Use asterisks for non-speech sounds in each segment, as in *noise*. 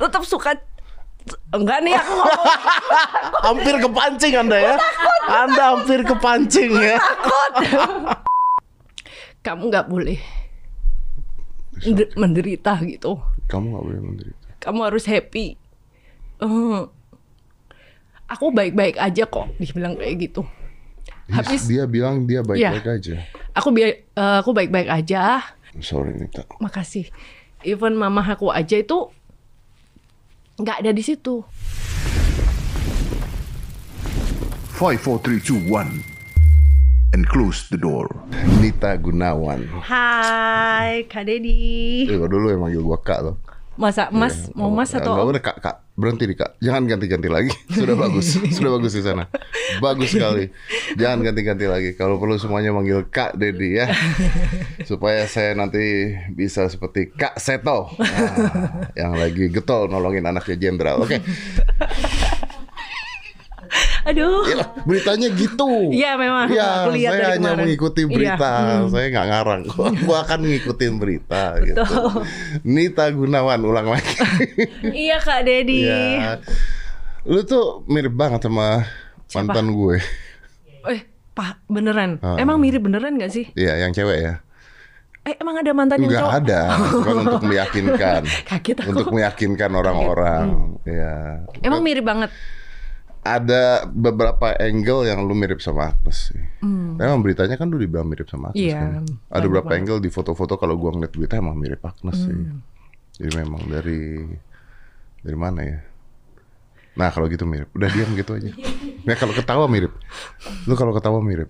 tetap suka enggak nih aku ngomong *laughs* hampir kepancing Anda ya. Anda hampir kepancing ya. takut. *laughs* Kamu nggak boleh mender- menderita gitu. Kamu nggak boleh menderita. Kamu harus happy. Eh, aku baik-baik aja kok, dibilang kayak gitu. Habis Dia bilang dia baik-baik Iya. aja. aku bi- eh, aku baik-baik aja. Sorry Nita. Makasih. Even mama aku aja itu nggak ada di situ. Five, four, three, two, one, and close the door. Nita Gunawan. Hai, Kak Dedi. Eh, dulu manggil gua kak loh. Masa Mas Iya. mau Mas Nggak atau udah kak kak berhenti di kak. Jangan ganti-ganti lagi. *laughs* Sudah bagus. *laughs* Sudah bagus di sana. Bagus sekali. Jangan ganti-ganti lagi. Kalau perlu semuanya manggil kak Dedi ya. *laughs* Supaya saya nanti bisa seperti Kak Seto. Nah, yang lagi getol nolongin anaknya jenderal. Oke. Aduh. Ya, beritanya gitu. Iya, memang. Iya, Aku lihat saya dari hanya kemarin. mengikuti Iya, berita. hmm. Saya nggak ngarang. Gua akan ngikutin berita gitu. Nita Gunawan ulang lagi. *laughs* Iya Kak Dedi. Iya. Lu tuh mirip banget sama mantan gue. Eh, Pak, beneran? Ah. Emang mirip beneran gak sih? Iya, yang cewek ya. Eh, emang ada mantan yang Enggak cowok? ada, *laughs* bukan untuk meyakinkan. Kaget aku. Untuk meyakinkan orang-orang. Iya. Emang mirip banget. Ada beberapa angle yang lu mirip sama Agnes sih. Emang beritanya kan lu dibilang mirip sama Agnes. Iya, kan. Ada beberapa banget. angle di foto-foto kalau gua ngeliat berita emang mirip Agnes sih. Hmm. Jadi memang dari dari mana ya? Nah kalau gitu mirip. Udah diam gitu aja. *laughs* Nah kalau ketawa mirip. Lu kalau ketawa mirip.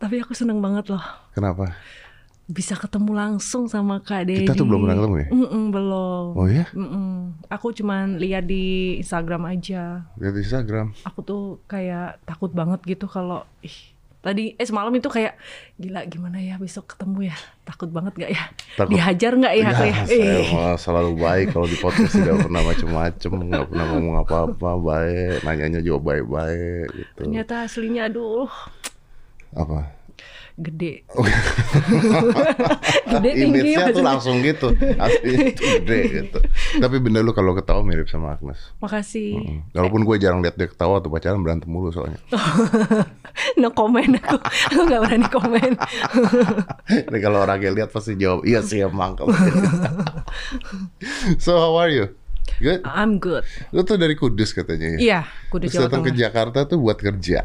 Tapi aku seneng banget loh. Kenapa? Bisa ketemu langsung sama Kak Dedi. Kita tuh belum pernah ketemu ya? Mm-mm, belum. Oh ya? Mm-mm. Aku cuman lihat di Instagram aja. Lihat di Instagram. Aku tuh kayak takut banget gitu kalau ih tadi eh semalam itu kayak gila gimana ya besok ketemu ya takut banget gak ya Takut. dihajar nggak ya, aku ya *laughs* saya Eh. selalu baik kalau di podcast tidak pernah macem-macem, nggak pernah ngomong apa-apa, baik, nanyanya juga baik-baik gitu. ternyata aslinya aduh Apa? Gede *laughs* gede tinggi Image-nya tuh langsung gitu, asli *laughs* itu gede gitu. Tapi bener lu kalau ketawa mirip sama Agnes. makasih Hmm. Walaupun gue jarang lihat dia ketawa tuh pacaran berantem mulu soalnya. *laughs* no comment aku aku nggak berani komen Ini kalau orang yang lihat pasti jawab iya sih emang. so how are you? Good. I'm good Lu tuh dari Kudus katanya ya? iya kudu Terus Jawa datang ke Tengah Jakarta tuh buat kerja.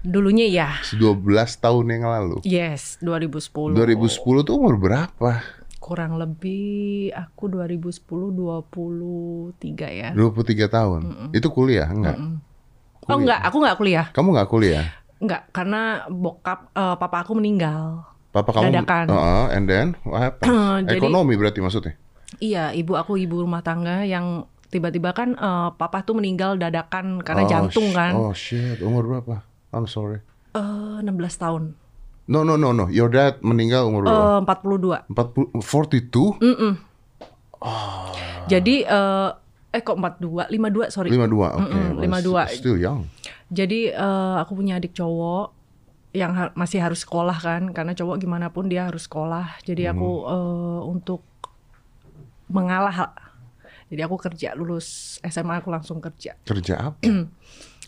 Dulunya ya 12 tahun yang lalu. yes 2010 2010 tuh umur berapa? kurang lebih aku 2010 23 ya 23 tahun. Itu kuliah enggak? oh enggak aku nggak kuliah Kamu enggak kuliah? enggak karena bokap eh, papa aku meninggal Papa kamu Dadakan. Heeh, and then what happened? *clears throat* Jadi- Ekonomi berarti maksudnya. Iya, ibu aku ibu rumah tangga yang tiba-tiba kan eh, papa tuh meninggal dadakan karena Oh, jantung kan. Oh shit, umur berapa? I'm sorry. Eh, 16 tahun. No no no no, your dad meninggal umur berapa? Eh, 42. 40 42? Mm-mm. Jadi eh eh kok 42, 52 sorry. 52. Oke. Mm-mm, well, 52. Still young. Jadi eh, aku punya adik cowok yang ha- masih harus sekolah kan karena cowok gimana pun dia harus sekolah. Jadi aku eh, untuk mengalah jadi aku kerja lulus SMA aku langsung kerja. Kerja apa? *clears throat*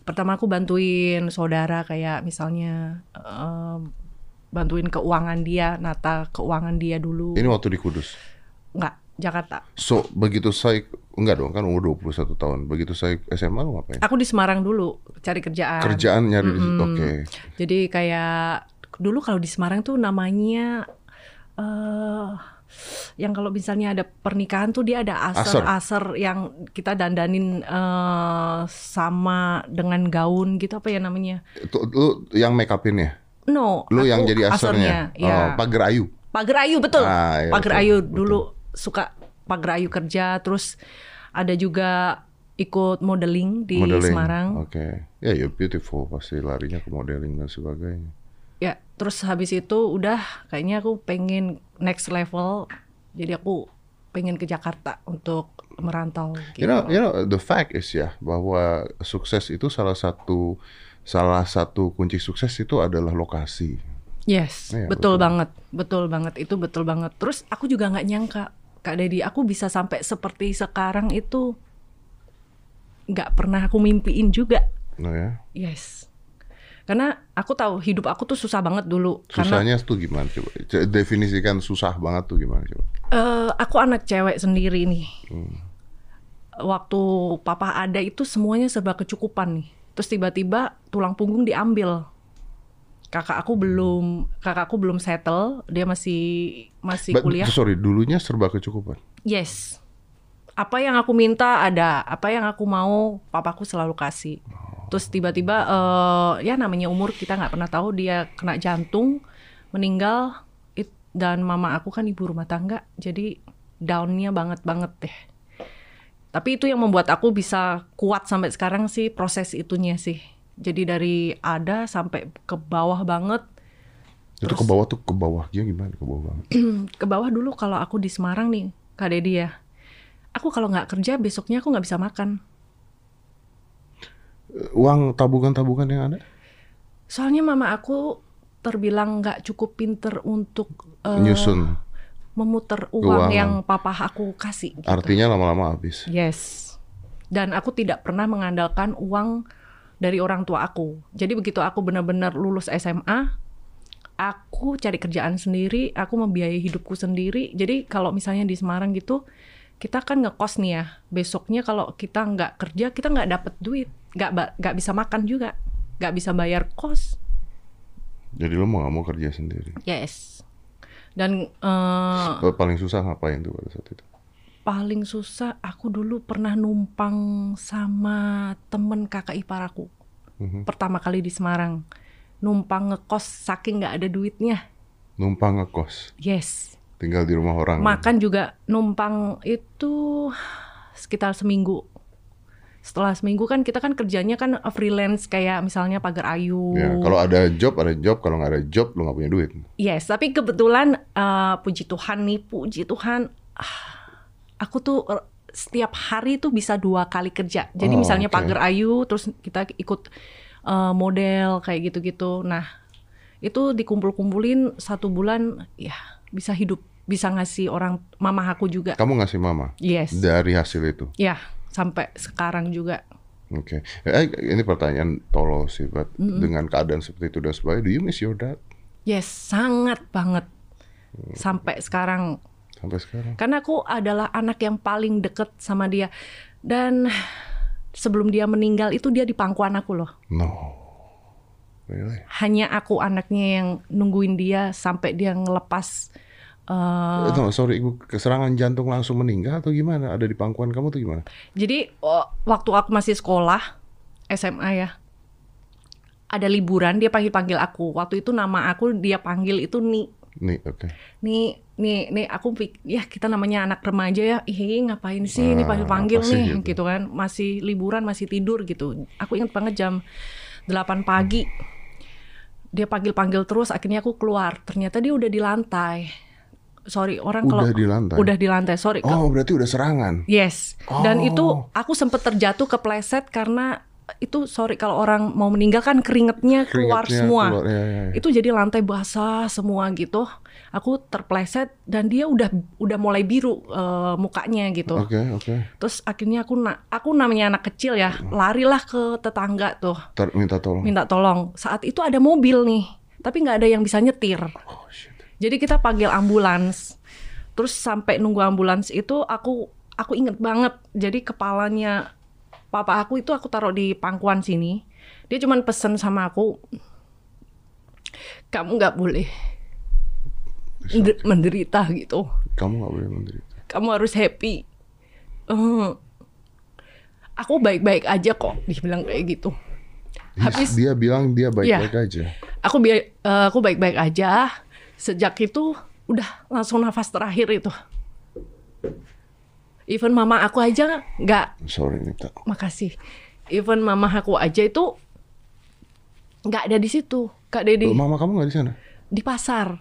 pertama aku bantuin saudara kayak misalnya em, bantuin keuangan dia, nata keuangan dia dulu. Ini waktu di Kudus. Enggak, Jakarta. So, begitu saya enggak dong, kan umur 21 tahun. Begitu saya SMA lu ngapain? Aku di Semarang dulu cari kerjaan. Kerjaan nyari di situ. Oke. Jadi kayak dulu kalau di Semarang tuh namanya eh yang kalau misalnya ada pernikahan tuh dia ada Aser. aser aser yang kita dandanin eh sama dengan gaun gitu apa ya namanya? Itu lu yang make upin ya? No, Lu aku yang jadi asernya. ya. Oh, pagar ayu. Pagar Ayu betul. Ah, iya, Pagar betul, Ayu betul. dulu suka Pagar Ayu kerja terus ada juga ikut modeling di modeling. Semarang. Oke. Ya, you're beautiful. Pasti larinya ke modeling dan sebagainya. Ya, terus habis itu udah kayaknya aku pengen next level. Jadi aku pengen ke Jakarta untuk merantau gitu. You know, you know, the fact is ya bahwa sukses itu salah satu salah satu kunci sukses itu adalah lokasi. Yes, Iya, betul, betul. banget. Betul banget itu betul banget. Terus aku juga nggak nyangka Kak Dedi, aku bisa sampai seperti sekarang itu nggak pernah aku mimpiin juga. Nah ya. Yes. Karena aku tahu hidup aku tuh susah banget dulu. Karena Susahnya tuh gimana coba? C- Definisikan susah banget tuh gimana coba? eh, aku anak cewek sendiri nih. Waktu papa ada itu semuanya serba kecukupan nih. Terus tiba-tiba tulang punggung diambil. Kakak aku belum, kakak aku belum settle, dia masih masih But, kuliah. sorry, dulunya serba kecukupan. Yes. Apa yang aku minta ada, apa yang aku mau papaku selalu kasih. Terus tiba-tiba eh, ya namanya umur kita nggak pernah tahu dia kena jantung, meninggal it- dan mama aku kan ibu rumah tangga, jadi downnya banget banget deh. Tapi itu yang membuat aku bisa kuat sampai sekarang sih proses itunya sih. Jadi dari ada sampai ke bawah banget. Itu ke bawah tuh ke bawahnya gimana? Ke bawah banget. *clears throat* Ke bawah dulu kalau aku di Semarang nih, Kak Dedi ya. Aku kalau nggak kerja besoknya aku nggak bisa makan. Uang tabungan-tabungan yang ada? Soalnya mama aku terbilang nggak cukup pinter untuk eh, Nyusun. memutar uang Keuangan. yang papa aku kasih. gitu. Artinya lama-lama habis. Yes. Dan aku tidak pernah mengandalkan uang dari orang tua aku. Jadi begitu aku benar-benar lulus SMA, aku cari kerjaan sendiri, aku membiayai hidupku sendiri. Jadi kalau misalnya di Semarang gitu, kita kan ngekos nih ya. Besoknya kalau kita nggak kerja, kita nggak dapet duit, nggak nggak bisa makan juga, nggak bisa bayar kos. Jadi lo mau nggak mau kerja sendiri. Yes. Dan Lo paling susah ngapain tuh pada saat itu? paling susah aku dulu pernah numpang sama temen kakak ipar aku Mhm. pertama kali di Semarang numpang ngekos saking nggak ada duitnya Numpang ngekos, yes tinggal di rumah orang. makan juga numpang itu sekitar seminggu setelah seminggu kan kita kan kerjanya kan freelance kayak misalnya pagar ayu Ya, kalau ada job ada job, kalau nggak ada job lo nggak punya duit. Yes, tapi kebetulan eh, puji Tuhan nih, puji Tuhan, ah, aku tuh eh, setiap hari tuh bisa dua kali kerja. Jadi Oh, misalnya oke. pagar ayu, terus kita ikut eh, model kayak gitu-gitu. Nah, itu dikumpul-kumpulin satu bulan, ya bisa hidup, bisa ngasih orang mama aku juga. Kamu ngasih mama Yes, dari hasil itu. ya sampai sekarang juga. Oke. Eh, ini pertanyaan tolol sih, but dengan keadaan seperti itu dan sebagainya, do you miss your dad Yes, sangat banget sampai sekarang. sampai sekarang? Karena aku adalah anak yang paling deket sama dia. Dan sebelum dia meninggal itu dia di pangkuan aku loh. No. Really? Hanya aku anaknya yang nungguin dia sampai dia ngelepas. Eh, Eh, no, sorry, ibu keserangan jantung langsung meninggal atau gimana? Ada di pangkuan kamu tuh gimana? jadi waktu aku masih sekolah SMA ya. Ada liburan dia panggil-panggil aku. Waktu itu nama aku dia panggil itu Ni. Nih, oke. Nih, nih, nih aku pik- ya kita namanya anak remaja ya. Ih, ngapain sih ini Ah, panggil-panggil apa sih nih gitu. gitu. kan. Masih liburan, masih tidur gitu. Aku ingat banget jam 8 pagi. Dia panggil-panggil terus akhirnya aku keluar. Ternyata dia udah di lantai. Sorry, orang kalau Udah di lantai. udah di lantai. Sorry. ke- Oh, berarti udah serangan. Yes. Dan Oh. itu aku sempet terjatuh kepleset karena itu sorry kalau orang mau meninggal kan keringetnya keluar Keringatnya semua. keluar, ya, ya, ya. Itu jadi lantai basah semua gitu. Aku terpleset dan dia udah udah mulai biru eh, mukanya gitu. Oke, oke. Terus akhirnya aku na aku namanya anak kecil ya, larilah ke tetangga tuh Tar- minta tolong. minta tolong. Saat itu ada mobil nih, tapi nggak ada yang bisa nyetir. Oh, shit. Jadi kita panggil ambulans. Terus sampai nunggu ambulans itu aku aku inget banget. Jadi kepalanya papa aku itu aku taruh di pangkuan sini. Dia cuman pesen sama aku, kamu nggak boleh mende- menderita gitu. Kamu nggak boleh menderita. Kamu harus happy. Eh, aku baik-baik aja kok. Dia bilang kayak gitu. Dia- Habis- dia bilang dia baik-baik aja. Aku bi- eh, aku baik-baik aja. Sejak itu udah langsung nafas terakhir itu. Even mama aku aja nggak Sorry, minta. makasih. Even mama aku aja itu nggak ada di situ, Kak Dedi, Mama kamu nggak di sana? di pasar.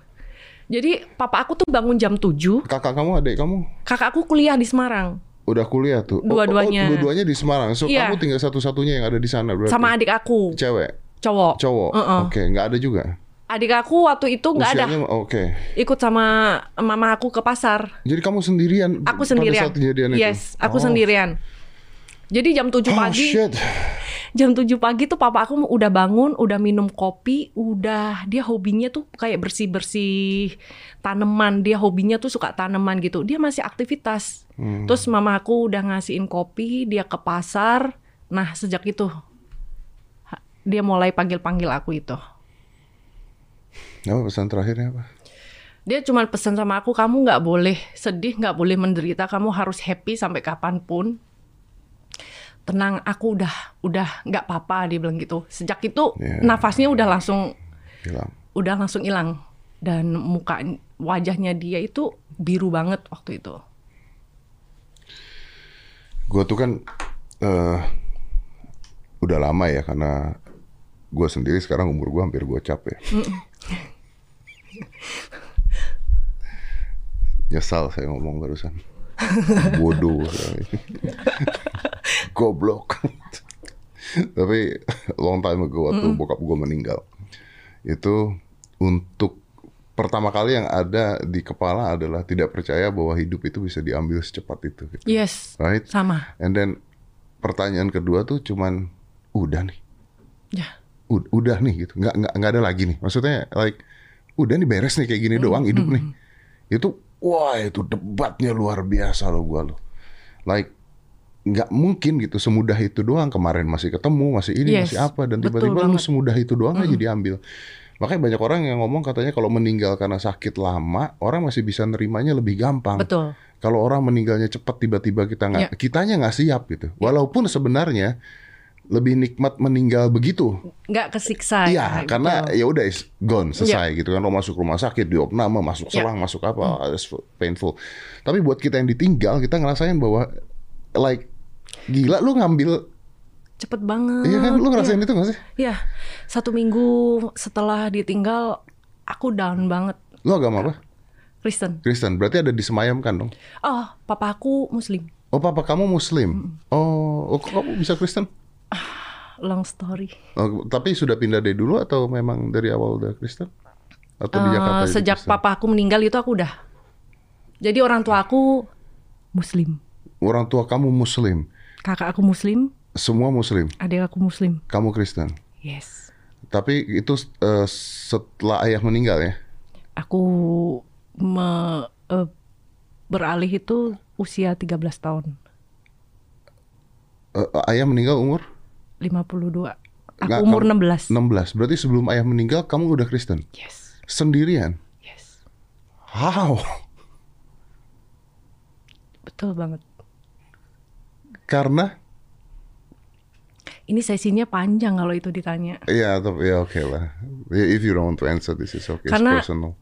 Jadi papa aku tuh bangun jam 7, Kakak kamu, adik kamu kakak aku kuliah di Semarang udah kuliah tuh. Oh, Dua-duanya. Oh, dua-duanya di Semarang. So Iya. kamu tinggal satu-satunya yang ada di sana berarti. sama adik aku, Cewek, cowok. cowok. Uh-uh. Oke, nggak ada juga. Adik aku waktu itu nggak ada. Oke. Ikut sama mama aku ke pasar. Jadi kamu sendirian Aku pada sendirian. saat kejadian itu? Yes, aku Oh. sendirian. Jadi jam 7 Oh, pagi, shit. jam 7 pagi tuh papa aku udah bangun, udah minum kopi, udah dia hobinya tuh kayak bersih-bersih tanaman. Dia hobinya tuh suka tanaman gitu. Dia masih aktivitas. Hmm. Terus mama aku udah ngasihin kopi, dia ke pasar. Nah, sejak itu dia mulai panggil-panggil aku itu. Apa pesan terakhirnya apa? Dia cuma pesan sama aku, kamu nggak boleh sedih, nggak boleh menderita, kamu harus happy sampai kapan pun. Tenang, aku udah udah nggak apa-apa dia bilang gitu. Sejak itu Iya. nafasnya udah langsung Hilang. udah langsung hilang dan muka wajahnya dia itu biru banget waktu itu. Gue tuh kan eh udah lama ya karena gue sendiri sekarang umur gue hampir gue capek. Nyesal saya ngomong barusan. Bodoh. *laughs* Goblok. Tapi long time ago waktu bokap gue meninggal. Itu untuk pertama kali yang ada di kepala adalah tidak percaya bahwa hidup itu bisa diambil secepat itu. gitu. Yes, Right? sama. And then pertanyaan kedua tuh cuman udah nih, Ya, ud- udah nih gitu, nggak nggak nggak ada lagi nih. Maksudnya like udah nih beres nih kayak gini doang hidup nih. Itu wah itu debatnya luar biasa loh gua loh. Like nggak mungkin gitu semudah itu doang kemarin masih ketemu masih ini Yes, masih apa dan tiba-tiba lu semudah itu doang aja diambil. Makanya banyak orang yang ngomong katanya kalau meninggal karena sakit lama orang masih bisa nerimanya lebih gampang. betul. Kalau orang meninggalnya cepat tiba-tiba kita nggak, Ya. kitanya nggak siap gitu. Walaupun sebenarnya lebih nikmat meninggal begitu. Nggak kesiksa. Iya, ya, karena betul. ya udah is gone, selesai gitu kan. Lo masuk rumah sakit, diopname, masuk Ya. selang, masuk apa, it's painful. Tapi buat kita yang ditinggal, kita ngerasain bahwa like gila lu ngambil, cepet banget. iya kan? Lu Iya. ngerasain itu gak sih? Ya, satu minggu setelah ditinggal, aku down banget. Lu agama apa? Kristen. Kristen. Berarti ada disemayamkan dong. Oh, papa aku Muslim. Oh, papa kamu Muslim. Oh, oh kok kamu bisa Kristen? *sighs* Long story. Oh, tapi sudah pindah dari dulu atau memang dari awal udah Kristen? Atau di Eh, Jakarta? sejak Kristen? papa aku meninggal itu aku udah. Jadi orang tua aku Muslim. Orang tua kamu Muslim, Kakak aku Muslim, semua Muslim, adik aku Muslim. kamu Kristen. Yes. Tapi itu eh, setelah ayah meninggal ya? Aku me- eh, beralih itu usia 13 tahun. Eh, ayah meninggal umur 52. Aku Nggak, umur kamu- 16. 16. Berarti sebelum ayah meninggal kamu udah Kristen Yes. sendirian. Yes. How? Betul banget. Karena Ini sesinya panjang kalau itu ditanya. ya tapi ya oke lah. Ya, If you don't want to answer this is okay. Karena- It's personal.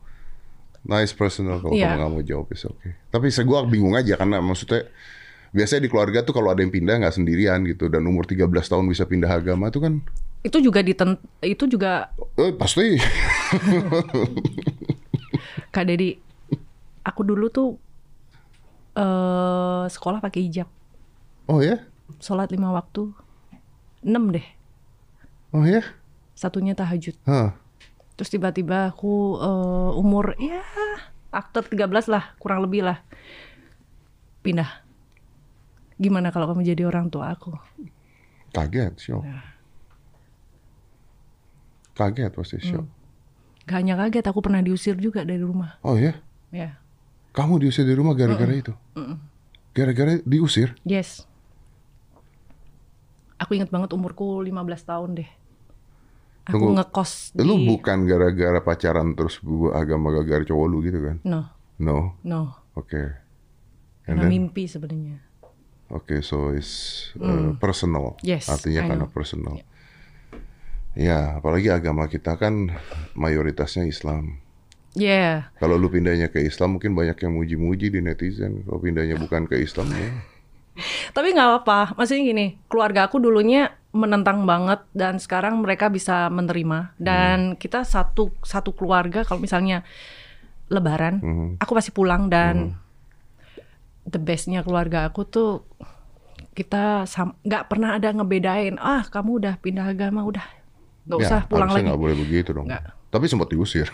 Nice personal kalau Iya. kamu nggak mau jawab is okay. Tapi saya gua bingung aja karena maksudnya biasanya di keluarga tuh kalau ada yang pindah nggak sendirian gitu. Dan umur 13 tahun bisa pindah agama itu kan Itu juga diten itu juga eh, pasti. *laughs* Kak Dedi, aku dulu tuh eh sekolah pakai hijab, oh ya? Sholat lima waktu, enam deh, oh ya? Satunya tahajud. Hah. Terus tiba-tiba aku eh, umur ya after 13 lah, kurang lebih lah, pindah. Gimana kalau kamu jadi orang tua aku? kaget shock Ya. kaget pasti shock Gak hanya kaget, aku pernah diusir juga dari rumah. oh ya Ya, kamu diusir dari rumah gara-gara itu gara-gara diusir yes. Aku inget banget umurku 15 tahun deh. Aku Tunggu. ngekos di... lu bukan gara-gara pacaran terus gua agama gara-gara cowok lu gitu kan No, no no. oke And Karena mimpi sebenarnya. Oke, so it's uh, personal. Hmm. Yes, Artinya I karena know. personal. Ya, apalagi agama kita kan mayoritasnya Islam. Yeah. Kalau lu pindahnya ke Islam mungkin banyak yang muji-muji di netizen. Kalau pindahnya bukan ke Islam ya. *laughs* Tapi nggak apa-apa. Maksudnya gini, keluarga aku dulunya menentang banget dan sekarang mereka bisa menerima. Dan kita satu satu keluarga kalau misalnya Lebaran, Mhm. aku pasti pulang dan the bestnya keluarga aku tuh kita nggak pernah ada ngebedain. Ah, kamu udah pindah agama, udah nggak Ya, usah pulang lagi. nggak boleh begitu dong. Nggak. Tapi sempat diusir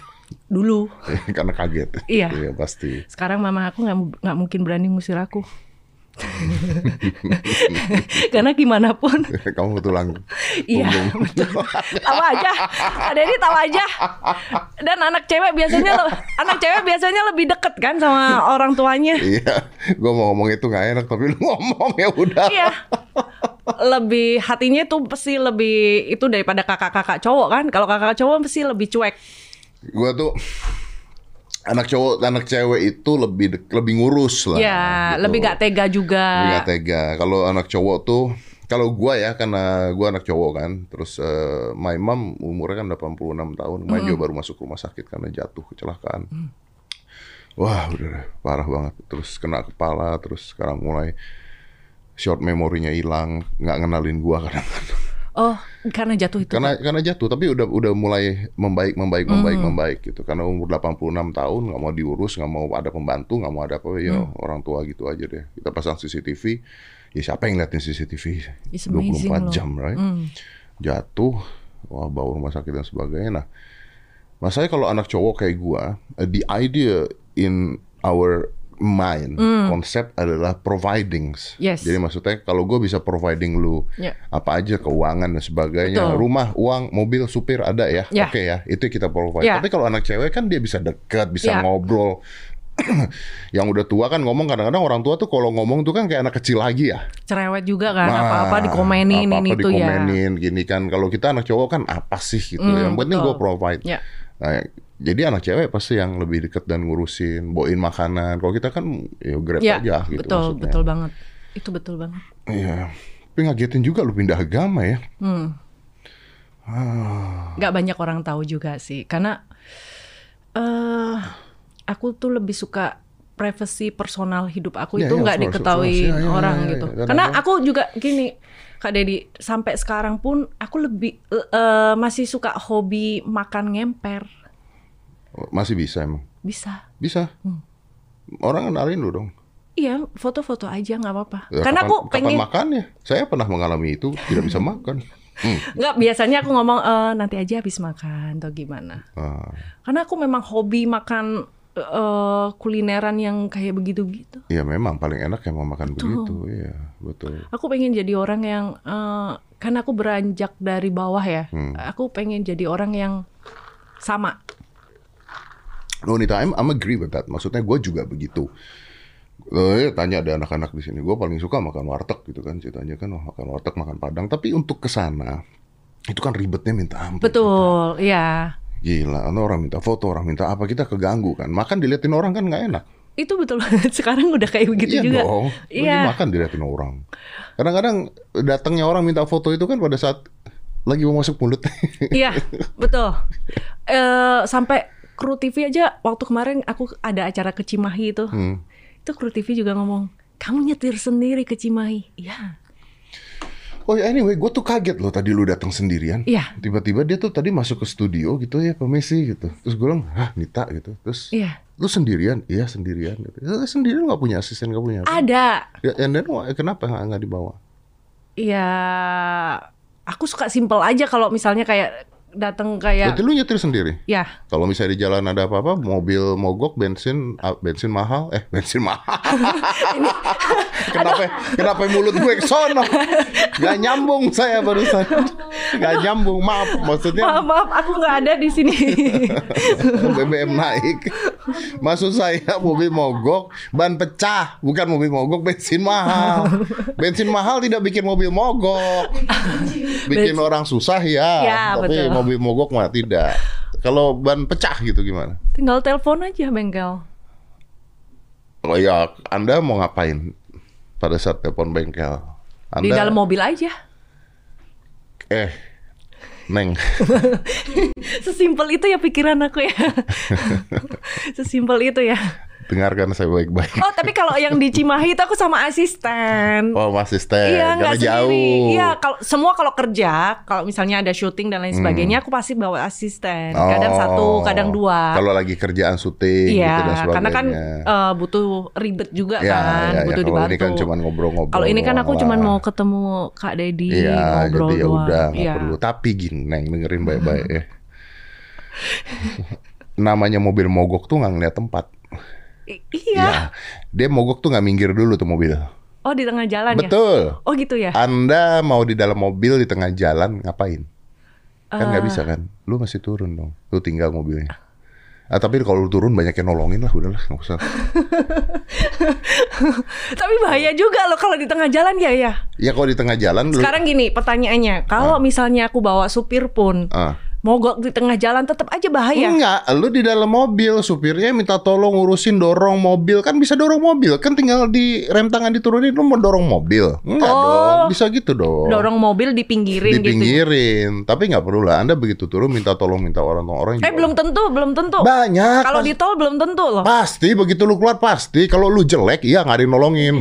dulu. *laughs* karena kaget. Iya. Iya pasti. Sekarang mama aku nggak nggak mungkin berani ngusir aku. *laughs* Karena gimana pun, Kamu tulang iya betul. Aja, ada ini tahu aja. Dan anak cewek biasanya anak cewek biasanya lebih deket kan sama orang tuanya. Iya, gue mau ngomong itu nggak enak tapi lu ngomong ya udah. Iya. Lebih hatinya tuh pasti lebih itu daripada kakak-kakak cowok kan. Kalau kakak cowok pasti lebih cuek. Gue tuh anak cowok, anak cewek itu lebih lebih ngurus lah. Ya, gitu. lebih gak tega juga. Lebih nggak tega. Kalau anak cowok tuh, kalau gua ya karena gua anak cowok kan, terus eh, my mom umurnya kan 86 tahun, juga baru masuk rumah sakit karena jatuh kecelakaan. Wah, udah parah banget. Terus kena kepala, terus sekarang mulai short memorinya hilang, nggak ngenalin gua kadang-kadang. Oh, karena jatuh itu. Karena karena jatuh, tapi udah udah mulai membaik, membaik, membaik, Hmm. membaik gitu. Karena umur 86 tahun nggak mau diurus, nggak mau ada pembantu, nggak mau ada apa ya Hmm. orang tua gitu aja deh. Kita pasang CCTV, ya siapa yang ngeliatin CCTV It's 24 amazing loh. jam, right? Hmm. Jatuh, wah bawa rumah sakit dan sebagainya. Nah, masalahnya kalau anak cowok kayak gua, eh, the idea in our mind konsep adalah providing. Hmm. Yes. Jadi maksudnya kalau gue bisa providing lu Ya. apa aja keuangan dan sebagainya, Betul. rumah, uang, mobil, supir ada ya, Ya. oke ya, itu kita provide. Ya. Tapi kalau anak cewek kan dia bisa dekat, bisa Ya. ngobrol. *clears throat* yang udah tua kan ngomong kadang-kadang orang tua tuh kalau ngomong tuh kan kayak anak kecil lagi ya. Cerewet juga kan, Nah, apa-apa dikomenin apa-apa ini tuh ya. dikomenin, gini kan. Kalau kita anak cowok kan apa sih gitu. Hmm, yang penting gue provide. Ya. Nah, jadi anak cewek pasti yang lebih deket dan ngurusin, bawain makanan. Kalau kita kan ya grab Ya, aja gitu betul, maksudnya. betul banget. Itu betul banget. Iya. Tapi ngagetin juga lu pindah agama ya. Hmm. Ah. Gak banyak orang tahu juga sih, karena eh aku tuh lebih suka privacy personal hidup aku Ya, itu ya, nggak of diketahui. Ya, ya, orang ya, ya, gitu. ya. Karena aku juga gini, Kak Dedi, sampai sekarang pun aku lebih eh, masih suka hobi makan ngemper. Masih bisa emang. Bisa. Bisa. Hmm. Orang kenalin lu dong. Iya, foto-foto aja nggak apa-apa. Ya, Karena kapan, aku kapan pengen makannya? Saya pernah mengalami itu, tidak bisa *laughs* makan. Hmm. nggak biasanya aku ngomong "Eh, nanti aja habis makan atau gimana. Ah. Karena aku memang hobi makan eh, kulineran yang kayak begitu-begitu. Ya memang paling enak yang mau makan begitu, iya betul. Aku pengen jadi orang yang eh, karena aku beranjak dari bawah ya. Hmm. Aku pengen jadi orang yang sama. No, Nita, I'm, I'm agree with that. Maksudnya gue juga begitu. Eh, tanya ada anak-anak di sini. Gue paling suka makan warteg gitu kan. Ceritanya kan oh, makan warteg, makan padang. Tapi untuk ke sana itu kan ribetnya minta ampun. Betul, iya. Gila, ada orang minta foto, orang minta apa, kita keganggu kan. Makan diliatin orang kan nggak enak. Itu betul banget. *laughs* Sekarang udah kayak begitu iya juga. dong. Iya. Lagi makan diliatin orang. Kadang-kadang datangnya orang minta foto itu kan pada saat lagi mau masuk mulut. Iya, *laughs* betul. Eh sampai kru TV aja waktu kemarin aku ada acara ke Cimahi itu. Hmm. Itu kru TV juga ngomong, "Kamu nyetir sendiri ke Cimahi." Iya. Oh ya anyway, gue tuh kaget loh tadi lu datang sendirian. Iya. Tiba-tiba dia tuh tadi masuk ke studio gitu ya, permisi gitu. Terus gue bilang, hah Nita gitu. Terus Iya. lu sendirian? Iya sendirian. Gitu. "Eh, Sendirian gak punya asisten, gak punya apa? Ada. Ya, and then why- kenapa nggak nggak dibawa? Iya. Aku suka simple aja kalau misalnya kayak datang kayak Berarti lu nyetir sendiri? ya Kalau misalnya di jalan ada apa-apa, mobil mogok, bensin, bensin mahal, eh *laughs* bensin mahal. *laughs* kenapa? Kenapa mulut gue sono? Gak nyambung saya barusan. Gak nyambung, maaf. Maksudnya maaf maaf aku nggak ada di sini. *laughs* BBM naik. Maksud saya mobil mogok, ban pecah, bukan mobil mogok, bensin mahal. Bensin mahal tidak bikin mobil mogok. Bikin orang susah ya, Ya, tapi betul. Mobil mogok mah tidak. Kalau ban pecah gitu gimana? Tinggal telepon aja bengkel. Oh ya, Anda mau ngapain pada saat telepon bengkel? Anda, Di dalam mobil aja. Eh, Neng. *laughs* Sesimpel itu ya pikiran aku ya. *laughs* Sesimpel itu ya. Dengarkan saya baik-baik. Oh tapi kalau yang di Cimahi itu aku sama asisten. Oh, Mas Asisten, Iya karena nggak jauh. sendiri. Iya kalau semua kalau kerja, kalau misalnya ada syuting dan lain sebagainya, aku pasti bawa asisten. Kadang Hmm. Oh. satu, kadang dua. Kalau lagi kerjaan syuting Iya, gitu dan sebagainya. karena kan eh, butuh ribet juga Ya, kan, ya, ya. butuh Kalau dibantu. ini kan cuman ngobrol-ngobrol Kalau ini kan aku lah. mau ketemu Kak Dedi, Iya, ngobrol jadi ya doang. Iya. perlu. Tapi gini, Neng dengerin baik-baik ya. *laughs* Namanya mobil mogok tuh nggak ngeliat tempat. I- iya. Ya, dia mogok tuh nggak minggir dulu tuh mobil. Oh di tengah jalan ya? Betul. Oh gitu ya? Anda mau di dalam mobil di tengah jalan ngapain? Kan nggak bisa kan? Lu masih turun dong. Lu tinggal mobilnya. Ah, tapi kalau lu turun banyak yang nolongin lah, udahlah nggak usah. *laughs* Tapi bahaya juga loh kalau di tengah jalan ya ya. Ya kalau di tengah jalan lu Sekarang gini pertanyaannya, kalau misalnya aku bawa supir pun Ah. Mogok di tengah jalan tetap aja bahaya. Enggak, lu di dalam mobil, supirnya minta tolong urusin dorong mobil, kan bisa dorong mobil, kan tinggal di rem tangan diturunin, lu mau dorong mobil, enggak Oh. dong, bisa gitu dong, Dorong mobil dipinggirin gitu. dipinggirin, tapi nggak perlu lah, anda begitu turun minta tolong minta orang orang Eh juga. belum tentu, belum tentu. banyak, Kalau di tol belum tentu loh. pasti begitu lu keluar pasti, kalau lu jelek, iya nggak ada yang nolongin,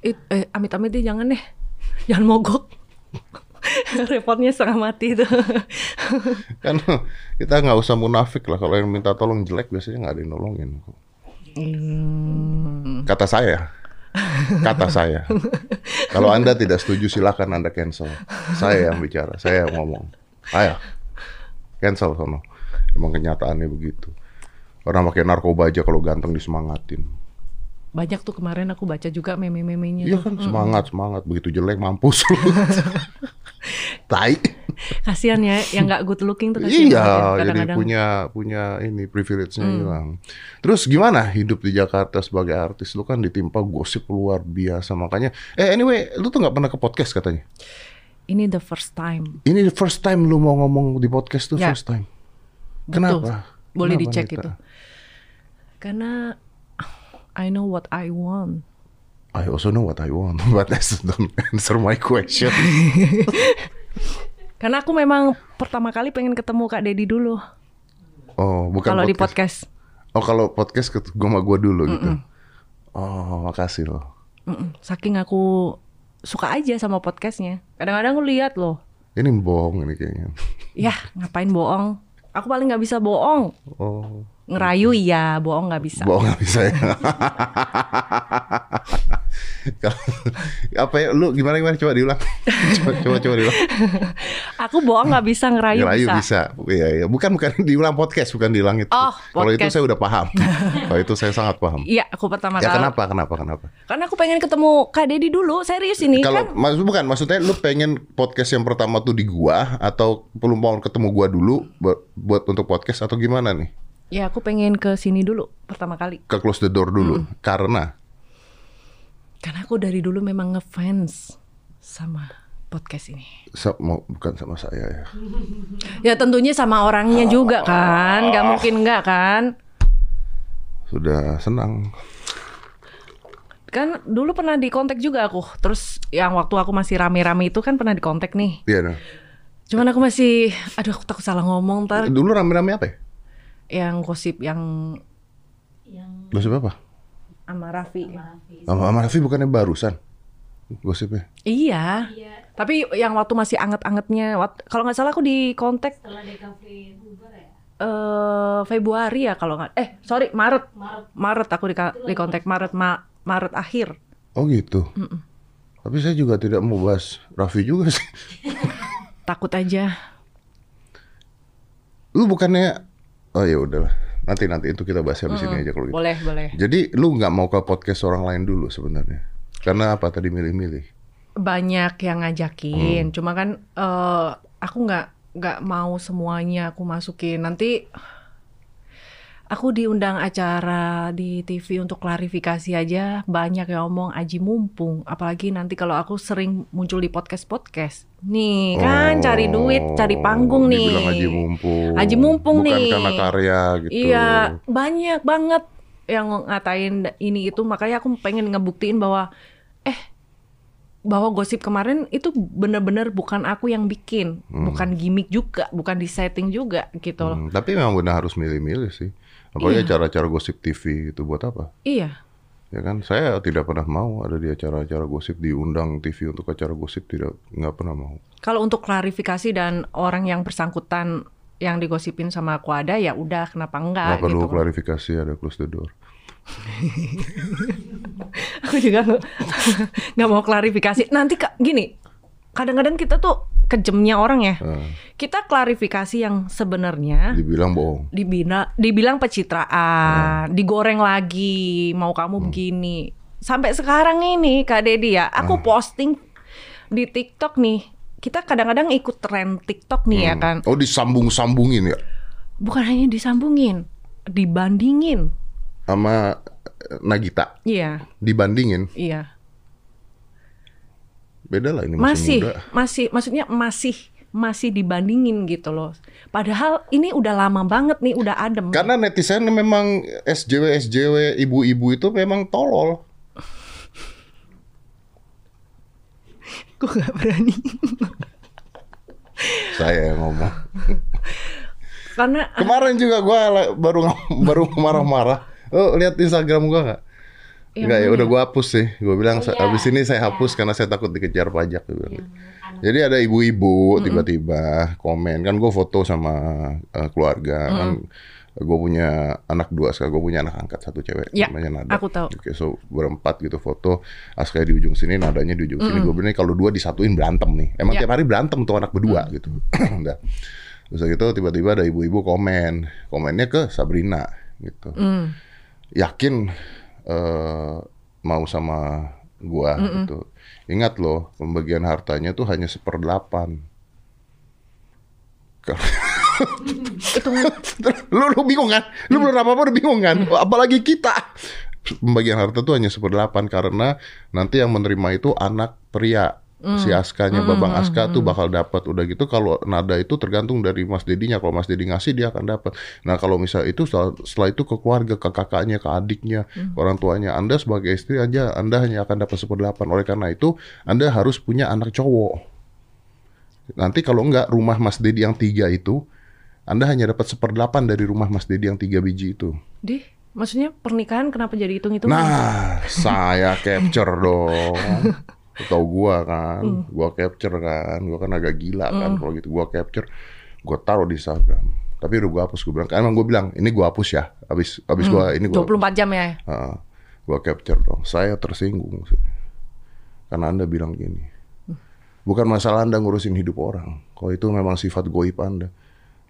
It- eh, amit-amit deh jangan deh. *laughs* Jangan mogok. *laughs* Repotnya setengah mati itu. *laughs* kan kita nggak usah munafik lah, kalau yang minta tolong jelek biasanya nggak ada yang nolongin, Hmm. kata saya. Kata saya. Kalau Anda tidak setuju silakan Anda cancel. Saya yang bicara, saya yang ngomong. Ayo. Cancel sono. Emang kenyataannya begitu. Orang pakai narkoba aja kalau ganteng disemangatin. Banyak tuh kemarin aku baca juga meme-memenya Iya kan semangat, semangat. Begitu jelek mampus lu. *laughs* Tai. Kasihan ya yang nggak good looking tuh kasihan Iya, ya, jadi punya punya ini privilege-nya hilang. Terus gimana hidup di Jakarta sebagai artis? Lu kan ditimpa gosip luar biasa makanya. Eh anyway, lu tuh nggak pernah ke podcast katanya? Ini the first time. Ini the first time lu mau ngomong di podcast tuh Ya. first time. Betul. Kenapa? Boleh Kenapa, dicek itu. Karena I know what I want. I also know what I want, *laughs* but that's don't answer my question. *laughs* Karena aku memang pertama kali pengen ketemu Kak Dedi dulu. Oh, bukan Kalau di podcast. Oh, kalau podcast gua sama gua dulu gitu. Oh, makasih loh. Mm-mm. Saking aku suka aja sama podcastnya. Kadang-kadang aku lihat loh. Ini bohong ini kayaknya. *laughs* Ya ngapain bohong? Aku paling nggak bisa bohong. Oh, Ngerayu iya, bohong nggak bisa. bohong nggak bisa ya. Apa ya lu gimana gimana coba diulang coba coba, coba diulang *laughs* Aku bohong nggak bisa, ngerayu, Ngerayu bisa. bisa. Iya, iya. Bukan bukan *laughs* diulang podcast, bukan diulang itu. Oh, Kalau itu saya udah paham. *laughs* Kalau itu saya sangat paham. Iya, aku pertama Ya kali. kenapa? Kenapa? Kenapa? Karena aku pengen ketemu Kak Dedi dulu, serius ini Kalau kan. maksud bukan maksudnya lu pengen podcast yang pertama tuh di gua atau belum mau ketemu gua dulu buat, buat untuk podcast atau gimana nih? Ya aku pengen ke sini dulu pertama kali. Ke close the door dulu. Karena Karena aku dari dulu memang ngefans sama podcast ini. sa- mau bukan sama saya ya. *laughs* Ya tentunya sama orangnya juga kan, nggak mungkin nggak kan? Sudah senang. Kan dulu pernah dikontak juga aku. Terus yang waktu aku masih rame-rame itu kan pernah dikontak nih. Iya. nah. Cuman aku masih, aduh aku takut salah ngomong ntar. Dulu rame-rame apa ya? Yang gosip yang Gosip apa? sama Raffi. Sama sama Raffi bukannya barusan gosipnya? Iya. Tapi yang waktu masih anget-angetnya, kalau nggak salah aku di kontak eh Februari ya kalau nggak eh sorry Maret Maret, aku di di kontak Maret Ma- Maret akhir Oh gitu. Tapi saya juga tidak mau bahas Raffi juga sih. *laughs* takut aja Lu bukannya Oh ya udahlah. Nanti nanti itu kita bahas habis ini aja kalau gitu. boleh boleh. Jadi lu nggak mau ke podcast orang lain dulu sebenarnya? Karena apa? Tadi milih-milih? banyak yang ngajakin. Cuma kan eh aku nggak nggak mau semuanya aku masukin. Nanti aku diundang acara di TV untuk klarifikasi aja. Banyak yang ngomong aji mumpung. Apalagi nanti kalau aku sering muncul di podcast nih kan cari duit cari panggung nih Oh, Haji Mumpung. Haji Mumpung Bukan nih. karena karya gitu. Iya, banyak banget yang ngatain ini itu makanya aku pengen ngebuktiin bahwa eh bahwa gosip kemarin itu bener-bener bukan aku yang bikin, bukan gimmick juga, bukan di setting juga gitu loh. Hmm, tapi memang benar harus milih-milih sih. Apalagi acara-acara gosip TV itu buat apa? Iya. Ya kan, saya tidak pernah mau ada di acara-acara gosip diundang TV untuk acara gosip tidak nggak pernah mau. Kalau untuk klarifikasi dan orang yang bersangkutan yang digosipin sama aku ada ya udah kenapa enggak Nggak perlu gitu. klarifikasi ada close the door. *laughs* Aku juga nggak- mau klarifikasi. Nanti Kak gini, kadang-kadang kita tuh kejemnya orang ya. Eh, Kita klarifikasi yang sebenarnya dibilang bohong. dibina, dibilang pencitraan, digoreng lagi, mau kamu begini. Sampai sekarang ini Kak Dedi ya, aku posting di TikTok nih. Kita kadang-kadang ikut tren TikTok nih ya kan. Oh disambung-sambungin ya Bukan hanya disambungin, dibandingin. sama Nagita Iya, dibandingin iya. Beda lah ini masih, Masih, muda. masih, maksudnya masih masih dibandingin gitu loh. Padahal ini udah lama banget nih, udah adem. Karena netizen memang SJW SJW ibu-ibu itu memang tolol. Gue gak berani. Saya yang ngomong. Karena Kemarin juga gua la- baru baru marah-marah. Oh lihat Instagram gua nggak? Yang Enggak ya, udah gua hapus sih. Gua bilang Oh, "Sa- iya. abis ini saya hapus karena saya takut dikejar pajak. Gua bilang gitu. Jadi ada ibu-ibu tiba-tiba komen kan gue foto sama eh, keluarga kan gue punya anak dua sekarang gue punya anak angkat satu cewek Ya, namanya Nada. aku tahu. Oke, so berempat gitu foto Aska di ujung sini, nadanya di ujung sini. Gue bilang kalau dua disatuin berantem nih. Emang Ya. tiap hari berantem tuh anak berdua gitu. *clears throat* Udah. Terus gitu tiba-tiba ada ibu-ibu komen, komennya ke Sabrina gitu. Hmm. Yakin eh, mau sama gua gitu. Ingat loh, pembagian hartanya tuh hanya seperdelapan. itu *laughs* lu, lu bingung kan? Lu belum apa-apa udah bingung kan? Apalagi kita. Pembagian harta tuh hanya seperdelapan karena nanti yang menerima itu anak pria. Si Askanya, Babang Aska tuh bakal dapat. Udah gitu kalau nada itu tergantung dari Mas Dedinya. Kalau Mas Dedi ngasih dia akan dapat. Nah kalau misal itu setelah, setelah itu ke keluarga, ke kakaknya, ke adiknya, ke orang tuanya. Anda sebagai istri aja, Anda hanya akan dapat seperdelapan. Oleh karena itu, Anda harus punya anak cowok. Nanti kalau enggak rumah Mas Dedi yang tiga itu, Anda hanya dapat seperdelapan dari rumah Mas Dedi yang tiga biji itu. Dih, maksudnya pernikahan kenapa jadi hitung-hitungan? Nah, saya capture dong. *laughs* Tahu gua kan, gua capture kan, gua kan agak gila kan kalau gitu. Gua capture, gua taruh di Instagram. Tapi udah gua hapus, gua bilang. Emang gua bilang, ini gua hapus ya. Habis habis gua ini gua 24 jam ya? Heeh. gua capture dong. Saya tersinggung sih. Karena Anda bilang gini. Bukan masalah Anda ngurusin hidup orang. Kalau itu memang sifat goib Anda.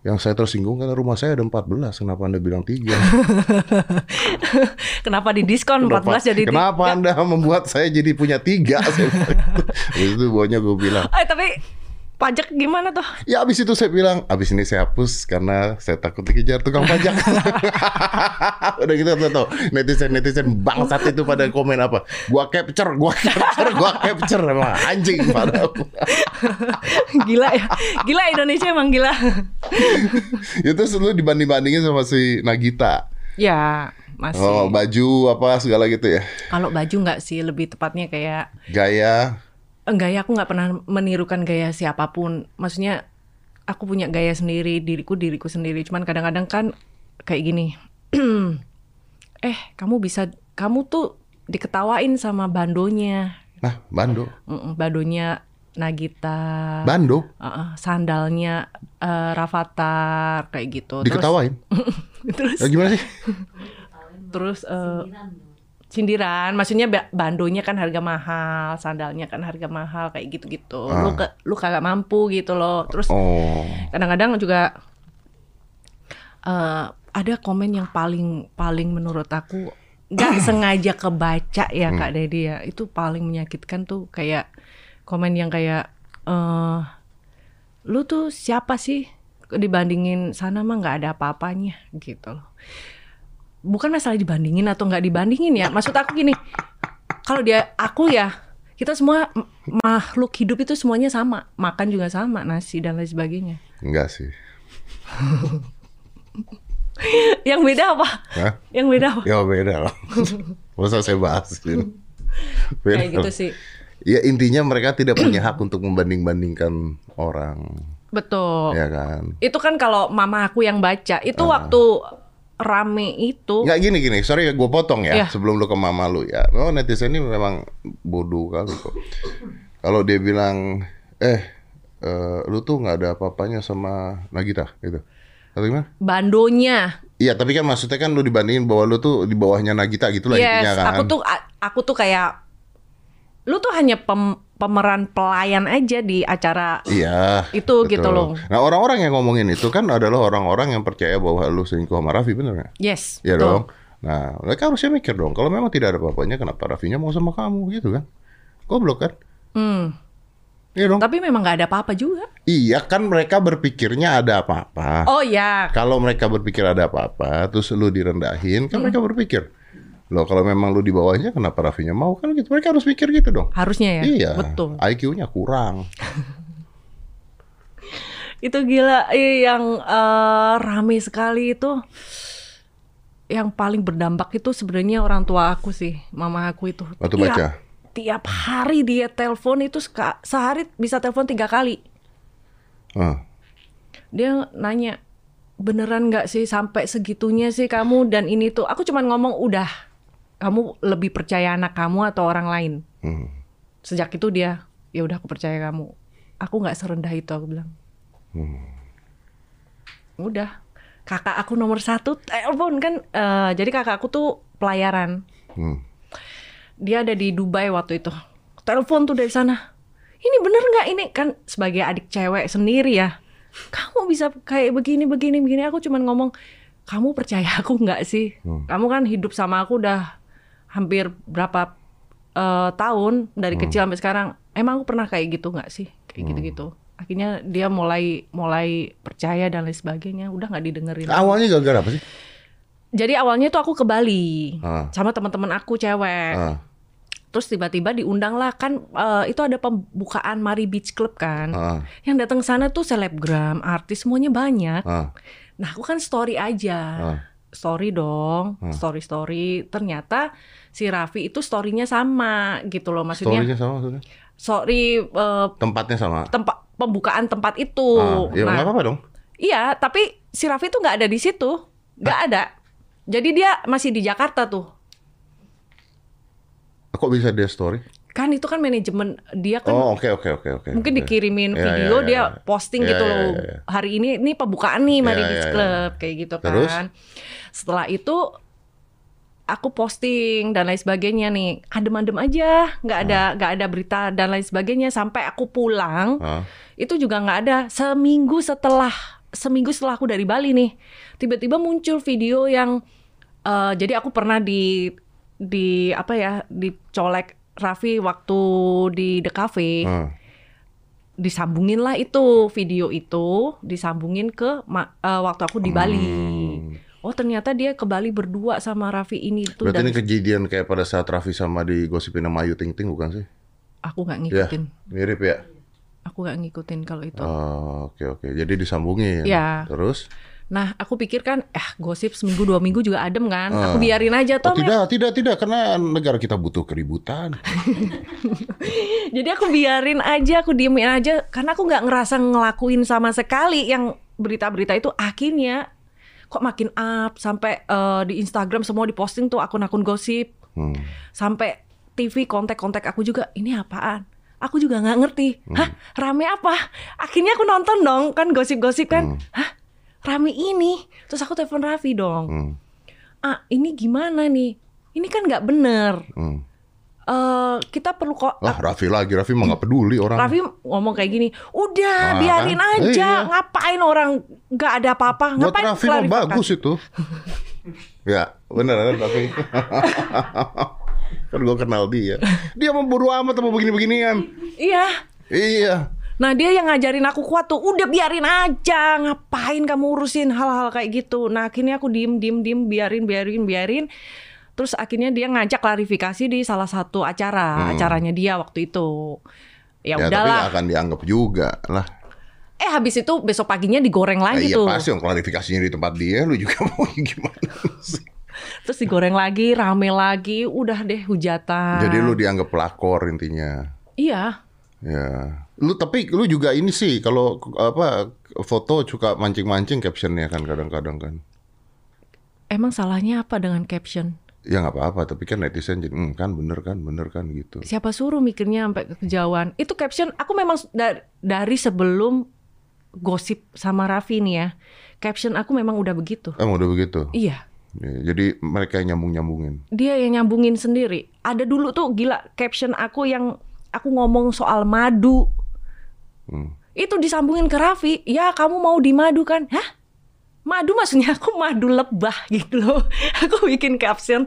Yang saya tersinggung karena rumah saya ada 14. Kenapa Anda bilang 3? Kenapa di diskon 14 jadi Kenapa Anda membuat saya jadi punya 3? Saya bilang gitu. Habis itu bawahnya gue bilang. Eh tapi pajak gimana tuh? Ya abis itu saya bilang, abis ini saya hapus karena saya takut dikejar tukang pajak. *laughs* Udah gitu tuh, tuh netizen-netizen bangsat itu pada komen apa? Gua capture, gua capture, gua capture emang anjing pada *laughs* gila ya. Gila Indonesia emang gila. *laughs* itu selalu dibanding-bandingin sama si Nagita. ya, masih. Oh, baju apa segala gitu ya. Kalau baju nggak sih, lebih tepatnya kayak Gaya. Enggak ya aku nggak pernah menirukan gaya siapa pun. Maksudnya aku punya gaya sendiri, diriku diriku sendiri. Cuman kadang-kadang kan kayak gini. *clears throat* eh, kamu bisa kamu tuh diketawain sama bandonya. Nah, Bando. Mm-mm, bandonya Nagita. Bando Uh-uh, sandalnya eh, Rafathar kayak gitu. diketawain. *laughs* Terus Ya, gimana sih? terus eh, sindiran, maksudnya ba- bandonya kan harga mahal, sandalnya kan harga mahal kayak gitu-gitu. Lu ke, lu kagak mampu gitu loh. Terus Oh. kadang-kadang juga eh, ada komen yang paling paling menurut aku nggak *clears throat* sengaja kebaca ya Kak Dedi ya. Itu paling menyakitkan tuh kayak komen yang kayak eh lu tuh siapa sih dibandingin sana mah nggak ada apa-apanya gitu loh. Bukan masalah dibandingin atau nggak dibandingin ya. Maksud aku gini, kalau dia aku ya kita semua makhluk hidup itu semuanya sama, makan juga sama, nasi dan lain sebagainya. Enggak sih. *laughs* Yang beda apa? Hah? Yang beda apa? Ya beda lah. *laughs* Masa saya bahas ini. Beda Kayak gitu sih. Ya intinya mereka tidak punya hak untuk membanding-bandingkan orang, Betul. ya kan? Itu kan kalau mama aku yang baca, itu waktu rame itu. Nggak gini gini, sorry gue potong ya Iya. sebelum lu ke mama lu ya. Oh netizen ini memang bodoh kali kok. Kalau dia bilang, eh, eh, lu tuh nggak ada apa-apanya sama Nagita gitu. Atau gimana? Bandonya. Iya, tapi kan maksudnya kan lu dibandingin bahwa lu tuh di bawahnya Nagita gitu lah yes, intinya kan. aku tuh aku tuh kayak lu tuh hanya pem- pemeran pelayan aja di acara Iya. Itu gitu loh. Nah orang-orang yang ngomongin itu kan adalah orang-orang yang percaya bahwa lu selingkuh sama Raffi, bener nggak? yes Iya betul. dong. Nah mereka harusnya mikir dong. Kalau memang tidak ada apa-apanya, kenapa Raffinya mau sama kamu gitu kan? Goblok kan? Hmm. Iya dong. tapi memang nggak ada apa-apa juga Iya kan mereka berpikirnya ada apa-apa. oh ya Kalau mereka berpikir ada apa-apa, terus lu direndahin, kan mereka berpikir, loh kalau memang lu di bawahnya, kenapa Raffinya mau kan gitu? Mereka harus pikir gitu dong. harusnya ya Iya. betul IQ-nya kurang. *laughs* itu gila eh, yang eh, rame sekali itu yang paling berdampak itu sebenarnya orang tua aku sih mama aku itu Waktu Tiap- baca? tiap hari dia telepon itu sehari bisa telepon tiga kali Ah. dia nanya beneran nggak sih sampai segitunya sih kamu dan ini tuh aku cuman ngomong udah kamu lebih percaya anak kamu atau orang lain? Hmm. sejak itu dia ya udah aku percaya kamu. Aku nggak serendah itu aku bilang. Udah. Kakak aku nomor satu telepon kan eh, jadi kakak aku tuh pelayaran. Hmm. dia ada di Dubai waktu itu. Telepon tuh dari sana. Ini bener nggak? Ini kan sebagai adik cewek sendiri ya. Kamu bisa kayak begini begini begini. Aku cuman ngomong kamu percaya aku nggak sih? Kamu kan hidup sama aku udah hampir berapa eh, tahun dari kecil sampai sekarang emang aku pernah kayak gitu nggak sih kayak gitu gitu akhirnya dia mulai mulai percaya dan lain sebagainya udah nggak didengerin Awalnya gara-gara apa sih? jadi awalnya tuh aku ke Bali Ah. sama teman-teman aku cewek Ah. Terus tiba-tiba diundang lah kan eh, itu ada pembukaan Mari Beach Club kan. Ah. Yang datang sana tuh selebgram, artis semuanya banyak. Ah. Nah, aku kan story aja. Ah. Story dong, story-story. Ternyata si Raffi itu storynya sama gitu loh maksudnya. Story-nya sama maksudnya? Story eh, Tempatnya sama. tempat pembukaan tempat itu. Ah, ya Nah, nggak apa-apa dong. Iya, tapi si Raffi tuh nggak ada di situ, nggak ada. Jadi dia masih di Jakarta tuh. Kok bisa dia story? Kan itu kan manajemen dia kan Oh, oke oke oke oke. mungkin oke. dikirimin Ya, video ya, ya, dia ya. posting Ya, gitu ya, loh ya, ya. hari ini ini pembukaan nih Mari Ya, Beach ya. Club kayak gitu Terus? kan setelah itu aku posting dan lain sebagainya nih adem-adem aja nggak ada nggak ada berita dan lain sebagainya sampai aku pulang Ah. itu juga nggak ada seminggu setelah seminggu setelah aku dari Bali nih tiba-tiba muncul video yang eh, jadi aku pernah di di apa ya dicolek Raffi waktu di The Cafe Ah. disambungin lah itu video itu disambungin ke eh, waktu aku di Bali. Oh ternyata dia ke Bali berdua sama Raffi ini tuh Berarti dan ini kejadian kayak pada saat Raffi sama digosipin sama Ayu Ting Ting bukan sih? aku nggak Ya, ngikutin. mirip ya. Aku nggak ngikutin kalau itu. Oh, oke oke. Jadi disambungin. Ya. Terus? Nah aku pikir kan, eh gosip seminggu dua minggu juga adem kan. Ah. Aku biarin aja Oh, toh. Mem. tidak, tidak, tidak, karena negara kita butuh keributan. *laughs* Jadi aku biarin aja, aku diemin aja karena aku nggak ngerasa ngelakuin sama sekali yang berita-berita itu akhirnya kok makin up sampai eh, di Instagram semua diposting tuh akun-akun gosip Hmm. sampai TV kontak-kontak aku juga ini apaan? Aku juga nggak ngerti. Hah, rame apa? Akhirnya aku nonton dong kan gosip-gosip kan. Hah, rame ini. Terus aku telepon Raffi dong. Hmm. Ah, ini gimana nih? Ini kan nggak bener. Hmm. Eh, kita perlu kok Lah, Raffi lagi, Raffi mah nggak peduli orang. Raffi ngomong kayak gini, udah Ah, biarin kan? aja, Iya. ngapain orang nggak ada apa-apa, Buat ngapain Raffi mah bagus itu. *laughs* ya, bener kan Raffi. *laughs* kan gue kenal dia. Dia mau buru amat sama begini-beginian. Iya. Iya. Nah dia yang ngajarin aku kuat tuh, udah biarin aja, ngapain kamu urusin hal-hal kayak gitu. Nah akhirnya aku diem, diem, diem, biarin, biarin, biarin. Terus akhirnya dia ngajak klarifikasi di salah satu acara, acaranya dia waktu itu. Ya, Hmm. Ya, tapi udahlah. nggak akan dianggap juga lah. Eh habis itu besok paginya digoreng Nah, lagi iya tuh. pasti yang klarifikasinya di tempat dia, lu juga *laughs* mau gimana sih? Terus digoreng lagi, rame lagi, udah deh hujatan. Jadi lu dianggap pelakor intinya. Iya. Ya. Lu tapi lu juga ini sih kalau apa foto suka mancing-mancing captionnya kan kadang-kadang kan. Emang salahnya apa dengan caption? Ya nggak apa-apa, tapi kan netizen jadi "Hmm, kan bener kan, bener kan gitu. Siapa suruh mikirnya sampai kejauhan? Itu caption aku memang da- dari sebelum gosip sama Raffi nih ya. Caption aku memang udah begitu. Emang udah begitu. Iya. Ya, jadi mereka yang nyambung-nyambungin. Dia yang nyambungin sendiri. Ada dulu tuh gila caption aku yang aku ngomong soal madu. Hmm. Itu disambungin ke Raffi. Ya kamu mau di madu kan? Hah? Madu maksudnya aku madu lebah gitu loh. *laughs* Aku bikin caption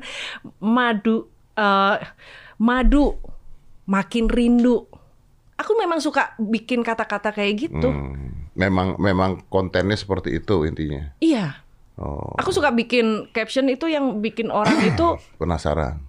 madu eh, madu makin rindu. Aku memang suka bikin kata-kata kayak gitu. Hmm. Memang memang kontennya seperti itu intinya. Iya. Oh, Aku suka bikin caption itu yang bikin orang *coughs* itu penasaran.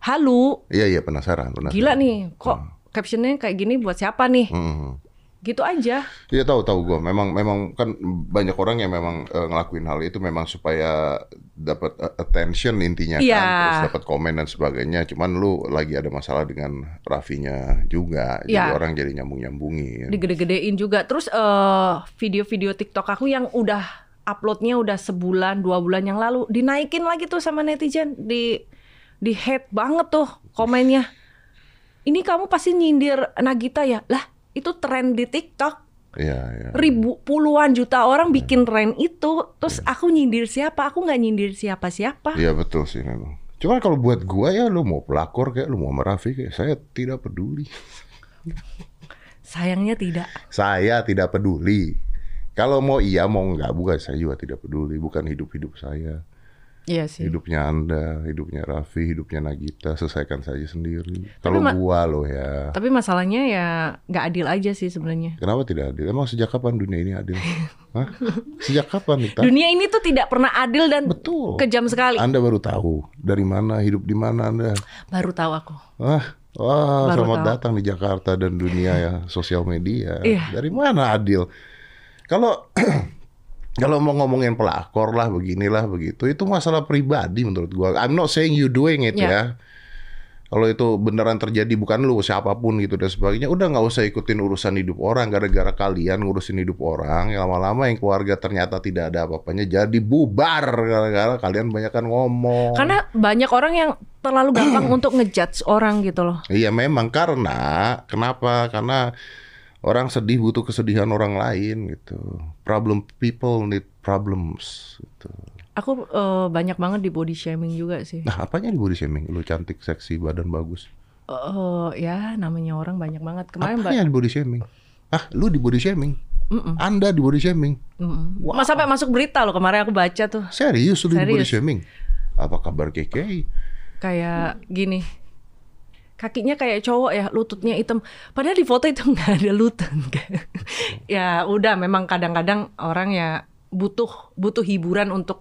halu. Iya iya penasaran, penasaran. Gila nih, kok captionnya kayak gini buat siapa nih? Hmm. Gitu aja. Iya tahu tahu gue. Memang memang kan banyak orang yang memang eh, ngelakuin hal itu memang supaya dapat eh, attention intinya Iya. kan, terus dapat komen dan sebagainya. Cuman lu lagi ada masalah dengan Raffinya juga, jadi Iya. orang jadi nyambung nyambungin. Digede-gedein juga. Terus eh, video-video TikTok aku yang udah uploadnya udah sebulan, dua bulan yang lalu dinaikin lagi tuh sama netizen di di hate banget tuh komennya. Ini kamu pasti nyindir Nagita ya? Lah, itu tren di TikTok. Iya iya. ribu puluhan juta orang bikin tren itu terus aku nyindir siapa aku nggak nyindir siapa siapa Iya betul sih memang. Cuman kalau buat gua ya lu mau pelakor kayak lu mau sama Raffi kayak saya tidak peduli. sayangnya tidak Saya tidak peduli. Kalau mau iya mau enggak bukan saya juga tidak peduli. Bukan hidup-hidup saya. Iya sih Hidupnya Anda, hidupnya Raffi, hidupnya Nagita, selesaikan saja sendiri. Kalau gua loh ya. tapi masalahnya ya nggak adil aja sih sebenarnya Kenapa tidak adil? Emang sejak kapan dunia ini adil? *laughs* Hah? Sejak kapan Nita? dunia ini tuh tidak pernah adil dan Betul. kejam sekali Anda baru tahu dari mana hidup di mana Anda. baru tahu aku Wah, wah Baru selamat tahu. datang di Jakarta dan dunia ya sosial media. Iya. Dari mana adil? Kalau *clears throat* kalau mau ngomongin pelakor lah beginilah begitu itu masalah pribadi menurut gua. I'm not saying you doing it Ya. ya. Kalau itu beneran terjadi bukan lu siapa pun gitu dan sebagainya, udah nggak usah ikutin urusan hidup orang gara-gara kalian ngurusin hidup orang. Yang lama-lama yang keluarga ternyata tidak ada apa-apanya jadi bubar gara-gara kalian banyakkan ngomong. karena banyak orang yang terlalu gampang *clears throat* untuk ngejudge orang gitu loh Iya memang karena kenapa? Karena orang sedih butuh kesedihan orang lain gitu. Problem people need problems. Gitu. aku eh, banyak banget di body shaming juga sih Nah apanya di body shaming? Lu cantik, seksi, badan bagus. Eh, ya namanya orang banyak banget kemarin mbak Apanya di body shaming? Ah lu di body shaming? Anda di body shaming? Mm-mm. Mas sampai masuk berita loh kemarin aku baca tuh Serius lu di body Serius. shaming? Apa kabar KKI? kayak gini kakinya kayak cowok ya lututnya hitam padahal di foto itu *laughs* nggak ada lutut ya udah memang kadang-kadang orang ya butuh butuh hiburan untuk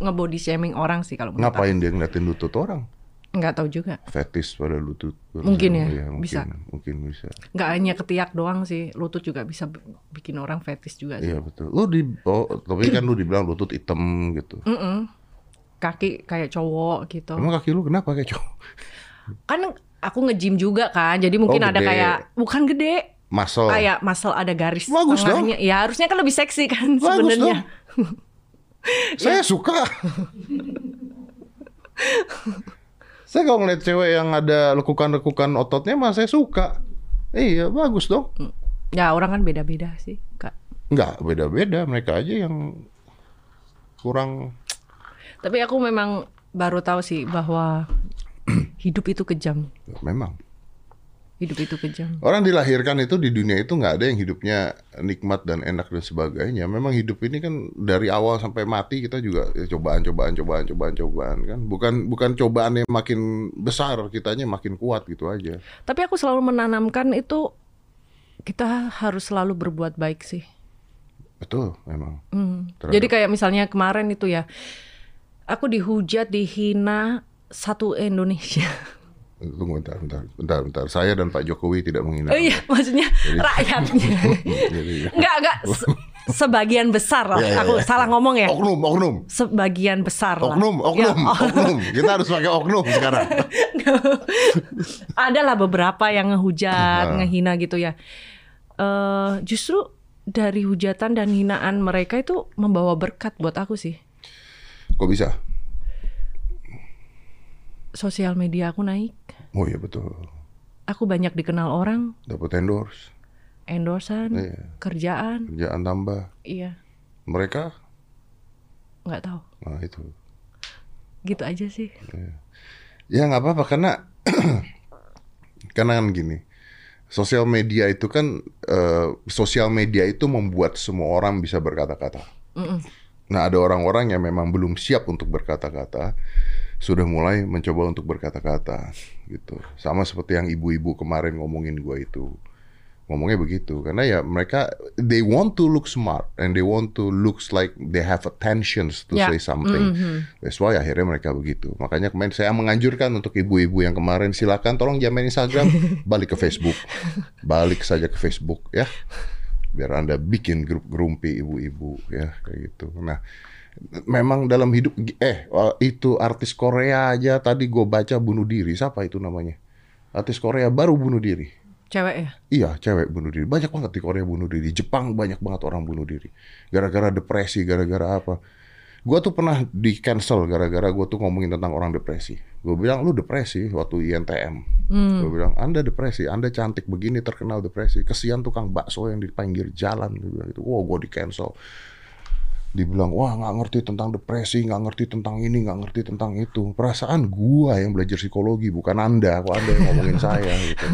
ngebody shaming orang sih kalau aku. Ngapain dia ngeliatin lutut orang? nggak tahu juga Fetis pada lutut. Mungkin ya, Iya, mungkin, bisa. Mungkin bisa. nggak hanya ketiak doang sih lutut juga bisa bikin orang fetis juga sih Iya betul. Lu di oh, tapi kan lu dibilang lutut hitam gitu. Mm-mm. kaki kayak cowok gitu Emang kaki lu kenapa kayak cowok? kan aku nge-gym juga kan jadi mungkin Oh, ada kayak bukan gede Muscle. kayak muscle ada garis Bagus dong. tengahnya. Ya harusnya kan lebih seksi kan sebenarnya. *laughs* Saya suka. saya kalau ngeliat cewek yang ada lekukan-lekukan ototnya mah saya suka. Iya, bagus dong. Ya orang kan beda-beda sih, Kak. Enggak, beda-beda. Mereka aja yang kurang Tapi aku memang baru tahu sih bahwa *clears throat* hidup itu kejam. memang. Hidup itu kejam. Orang dilahirkan itu di dunia itu nggak ada yang hidupnya nikmat dan enak dan sebagainya. Memang hidup ini kan dari awal sampai mati kita juga ya, cobaan, cobaan, cobaan, cobaan, cobaan kan. Bukan bukan cobaan yang makin besar, kitanya makin kuat gitu aja. Tapi aku selalu menanamkan itu kita harus selalu berbuat baik sih. Betul, memang. Hmm. Terhadap- Jadi kayak misalnya kemarin itu ya, aku dihujat, dihina satu Indonesia. Tunggu bentar, bentar, bentar, bentar. Saya dan Pak Jokowi tidak menghina. Oh iya, maksudnya rakyatnya. *laughs* Jadi, Enggak, enggak. Se- Sebagian besar lah. Iya, aku iya. salah ngomong ya. oknum, oknum. Sebagian besar lah. Oknum, Ya, oknum, oh. oknum. Kita harus pakai oknum sekarang. *laughs* Ada lah beberapa yang ngehujat, Nah. ngehina gitu ya. Eh justru dari hujatan dan hinaan mereka itu membawa berkat buat aku sih. Kok bisa? Sosial media aku naik. Oh iya betul. Aku banyak dikenal orang, Dapat endorse, endorsan, Iya. kerjaan. kerjaan tambah. Iya, Mereka, nggak tahu. nah itu. gitu aja sih. Ya nggak apa-apa karena *clears throat* karena kan gini, sosial media itu kan eh, sosial media itu membuat semua orang bisa berkata-kata. Nah ada orang-orang yang memang belum siap untuk berkata-kata, sudah mulai mencoba untuk berkata-kata gitu. Sama seperti yang ibu-ibu kemarin ngomongin gua itu. Ngomongnya begitu karena ya mereka they want to look smart and they want to looks like they have attentions to Ya. say something. That's why akhirnya mereka begitu. Makanya kemarin saya menganjurkan untuk ibu-ibu yang kemarin silakan tolong jangan main Instagram, *laughs* balik ke Facebook. Balik saja ke Facebook ya. Biar Anda bikin grup gerumpi ibu-ibu ya kayak gitu. Nah, memang dalam hidup eh itu artis Korea aja tadi gue baca bunuh diri. Siapa itu namanya? Artis Korea baru bunuh diri. Cewek ya? Iya, cewek bunuh diri. Banyak banget di Korea bunuh diri. Jepang banyak banget orang bunuh diri. Gara-gara depresi, gara-gara apa. Gua tuh pernah di cancel gara-gara gue tuh ngomongin tentang orang depresi. Gue bilang, lu depresi waktu INTM. Gue bilang, anda depresi, anda cantik begini terkenal depresi. Kesian tukang bakso yang di pinggir jalan. Gue bilang gitu. Wow, gue di cancel. Dibilang, wah nggak ngerti tentang depresi, nggak ngerti tentang ini, nggak ngerti tentang itu. Perasaan gua yang belajar psikologi, bukan anda. Kok anda yang ngomongin *laughs* saya gitu.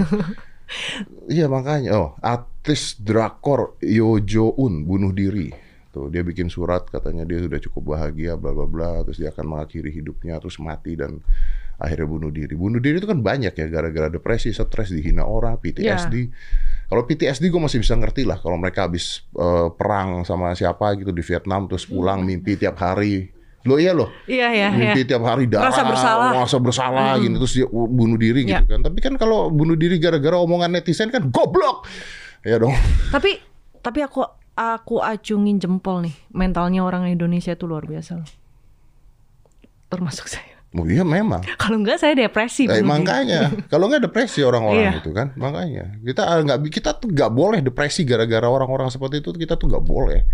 Iya makanya, oh artis drakor Yo Jo Un bunuh diri. Tuh dia bikin surat katanya dia sudah cukup bahagia, bla bla bla. Terus dia akan mengakhiri hidupnya, terus mati dan akhirnya bunuh diri. Bunuh diri itu kan banyak ya, gara-gara depresi, stres, dihina orang, PTSD. Kalau PTSD gue masih bisa ngerti lah. Kalau mereka habis eh, perang sama siapa gitu di Vietnam, terus pulang mimpi tiap hari. Lo iya loh, Iya ya. mimpi ya. tiap hari darah, Merasa bersalah. merasa bersalah gitu terus dia bunuh diri gitu Ya. kan. Tapi kan kalau bunuh diri gara-gara omongan netizen kan goblok. Ya dong. Tapi tapi aku aku acungin jempol nih. Mentalnya orang Indonesia itu luar biasa loh. Termasuk saya. Oh, iya memang. Kalau enggak saya depresi. Eh, makanya kalau nggak depresi orang-orang Iya. itu kan, makanya kita ah, nggak kita tuh nggak boleh depresi gara-gara orang-orang seperti itu kita tuh nggak boleh.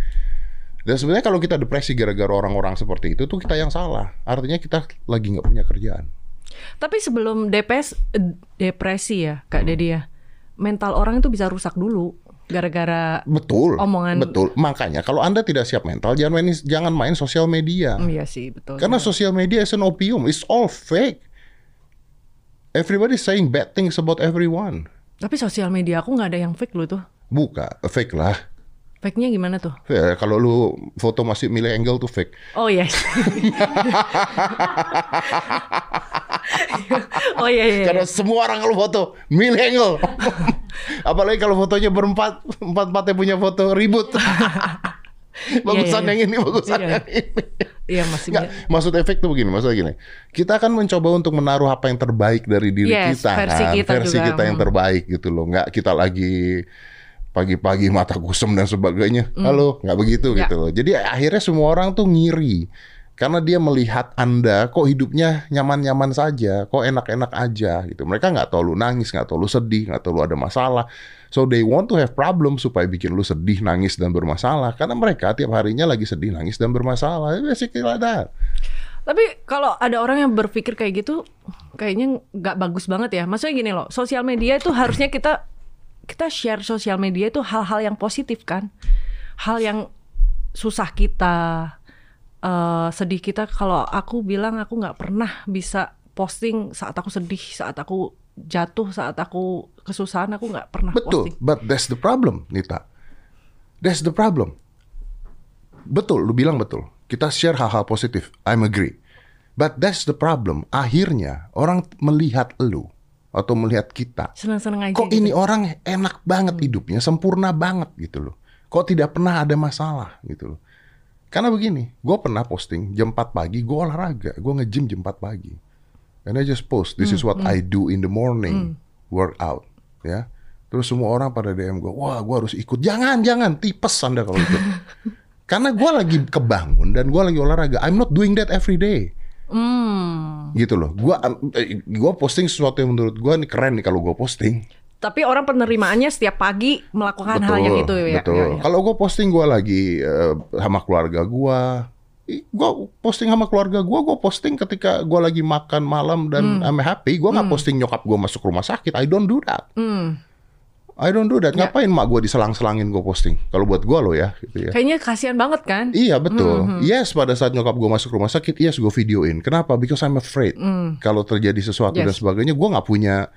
Dan sebenarnya kalau kita depresi gara-gara orang-orang seperti itu tuh kita yang salah. Artinya kita lagi nggak punya kerjaan. Tapi sebelum DPS eh, depresi ya, Kak Dedi ya. Mental orang itu bisa rusak dulu gara-gara Betul. Omongan- Betul. Makanya kalau anda tidak siap mental jangan main jangan main sosial media. Hmm, Iya sih, betul. Karena sosial media is an opium. It's all fake. Everybody saying bad things about everyone. Tapi sosial media aku nggak ada yang fake loh tuh. Buka, fake lah. Fake-nya gimana tuh? Ya, kalau lu foto masih milih angle tuh fake. Oh iya. *laughs* oh iya iya. Karena semua orang kalau foto milih angle. *laughs* Apalagi kalau fotonya berempat, empat-empatnya punya foto ribut. bagusan *laughs* iya, iya. yang ini, bagusan Iya. yang ini. Iya masih Nggak, maksud efek tuh begini, maksudnya gini. Kita akan mencoba untuk menaruh apa yang terbaik dari diri Yes, kita, versi kan? kita versi juga, kita yang hmm. terbaik gitu loh. Nggak kita lagi pagi-pagi mata kusem dan sebagainya. Halo, nggak begitu. Ya. gitu loh. Jadi akhirnya semua orang tuh ngiri. Karena dia melihat Anda kok hidupnya nyaman-nyaman saja, kok enak-enak aja gitu. Mereka nggak tahu lu nangis, nggak tahu lu sedih, nggak tahu lu ada masalah. So they want to have problem supaya bikin lu sedih, nangis dan bermasalah. Karena mereka tiap harinya lagi sedih, nangis dan bermasalah. Basically like that. Tapi kalau ada orang yang berpikir kayak gitu, kayaknya nggak bagus banget ya. Maksudnya gini loh, sosial media itu harusnya kita kita share sosial media itu hal-hal yang positif kan, hal yang susah kita, eh, sedih kita. Kalau aku bilang aku nggak pernah bisa posting saat aku sedih, saat aku jatuh, saat aku kesusahan, aku nggak pernah Betul, posting. but that's the problem, Nita. That's the problem. Betul, lu bilang betul. Kita share hal-hal positif. I'm agree. But that's the problem. Akhirnya orang melihat lu atau melihat kita. Senang-senang aja. Kok gitu. ini orang enak banget hidupnya, sempurna banget gitu loh. Kok tidak pernah ada masalah gitu loh. Karena begini, gue pernah posting jam 4 pagi, gue olahraga, gue nge-gym jam 4 pagi. And I just post, this is what I do in the morning, workout, ya. Terus semua orang pada DM gue, wah gue harus ikut. Jangan, jangan, tipes anda kalau ikut. *laughs* Karena gue lagi kebangun dan gue lagi olahraga. I'm not doing that every day Hmm. gitu loh. Gua eh, gua posting sesuatu yang menurut gua nih keren nih kalau gua posting. Tapi orang penerimaannya setiap pagi melakukan hal yang itu ya. betul. ya, ya. Kalau gua posting gua lagi eh, sama keluarga gua, gua posting sama keluarga gua, gua posting ketika gua lagi makan malam dan Hmm. I'm happy. Gua nggak posting nyokap gua masuk rumah sakit. I don't do that. Hmm. I don't do that. Ya. Ngapain mak gue diselang-selangin gue posting? Kalau buat gue loh ya, gitu ya. Kayaknya kasihan banget kan? Iya betul. Mm-hmm. Yes pada saat nyokap gue masuk rumah sakit, yes gue videoin. Kenapa? Because I'm afraid. Kalau terjadi sesuatu dan Mm. Yes. sebagainya, gue nggak punya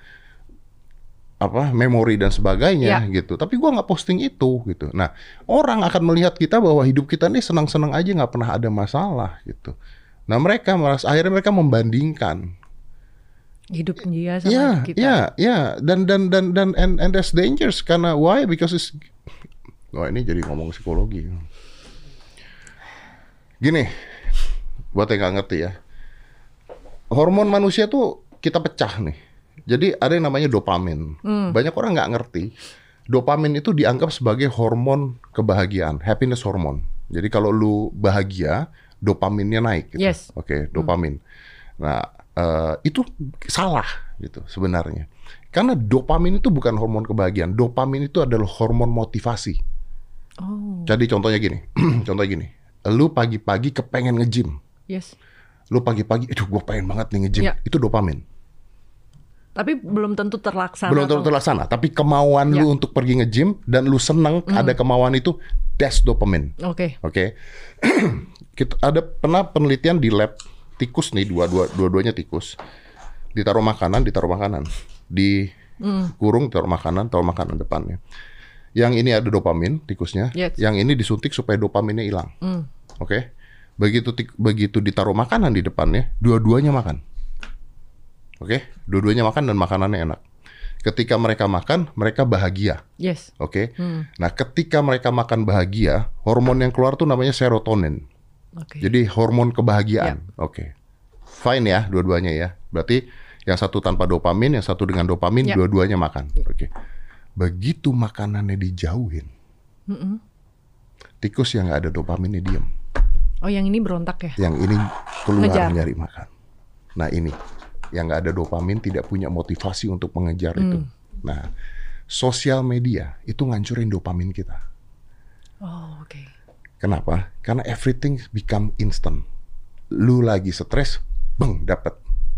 apa memori dan sebagainya Ya. gitu. Tapi gue nggak posting itu gitu. Nah orang akan melihat kita bahwa hidup kita ini senang-senang aja nggak pernah ada masalah gitu. Nah mereka merasa akhirnya mereka membandingkan. Hidup dia sama Ya, hidup kita. ya, ya. Dan dan dan dan and, and that's dangerous karena why? Because it's Wah ini jadi ngomong psikologi. Gini, buat yang nggak ngerti ya, hormon manusia tuh kita pecah nih. Jadi ada yang namanya dopamin. Banyak orang nggak ngerti. Dopamin itu dianggap sebagai hormon kebahagiaan, happiness hormone. Jadi kalau lu bahagia, dopaminnya naik. Gitu. Yes. Oke, dopamin. Nah, eh, itu salah gitu sebenarnya. Karena dopamin itu bukan hormon kebahagiaan. Dopamin itu adalah hormon motivasi. Oh, Jadi contohnya gini, *clears throat* contohnya gini. Lu pagi-pagi kepengen nge-gym. yes. Lu pagi-pagi, aduh gue pengen banget nih nge-gym. Ya. Itu dopamin. Tapi belum tentu terlaksana. Belum tentu atau- terlaksana, tapi kemauan Ya. lu untuk pergi nge-gym dan lu seneng ada kemauan itu, that's dopamin. Oke. Oke. *clears throat* Kita ada pernah penelitian di lab tikus nih, dua-dua dua-duanya tikus. Ditaruh makanan, ditaruh makanan. Di kurung taruh makanan, taruh makanan depannya. Yang ini ada dopamin tikusnya, Yes. yang ini disuntik supaya dopaminnya hilang. Hmm. Oke. Begitu tik- begitu ditaruh makanan di depannya, dua-duanya makan. Oke, dua-duanya makan dan makanannya enak. Ketika mereka makan, mereka bahagia. Yes. Oke. Nah, ketika mereka makan bahagia, hormon yang keluar tuh namanya serotonin. Oke. Jadi hormon kebahagiaan. Oke. Fine ya, dua-duanya ya. Berarti yang satu tanpa dopamin, yang satu dengan dopamin, Ya. dua-duanya makan. Oke. Begitu makanannya dijauhin, tikus yang nggak ada dopaminnya diem. Oh, yang ini berontak ya? Yang ini keluar Ngejar. nyari makan. Nah ini, yang nggak ada dopamin tidak punya motivasi untuk mengejar itu. Hmm. Nah, sosial media itu ngancurin dopamin kita. Oh, oke. Kenapa? Karena everything become instant. Lu lagi stres, beng dapat.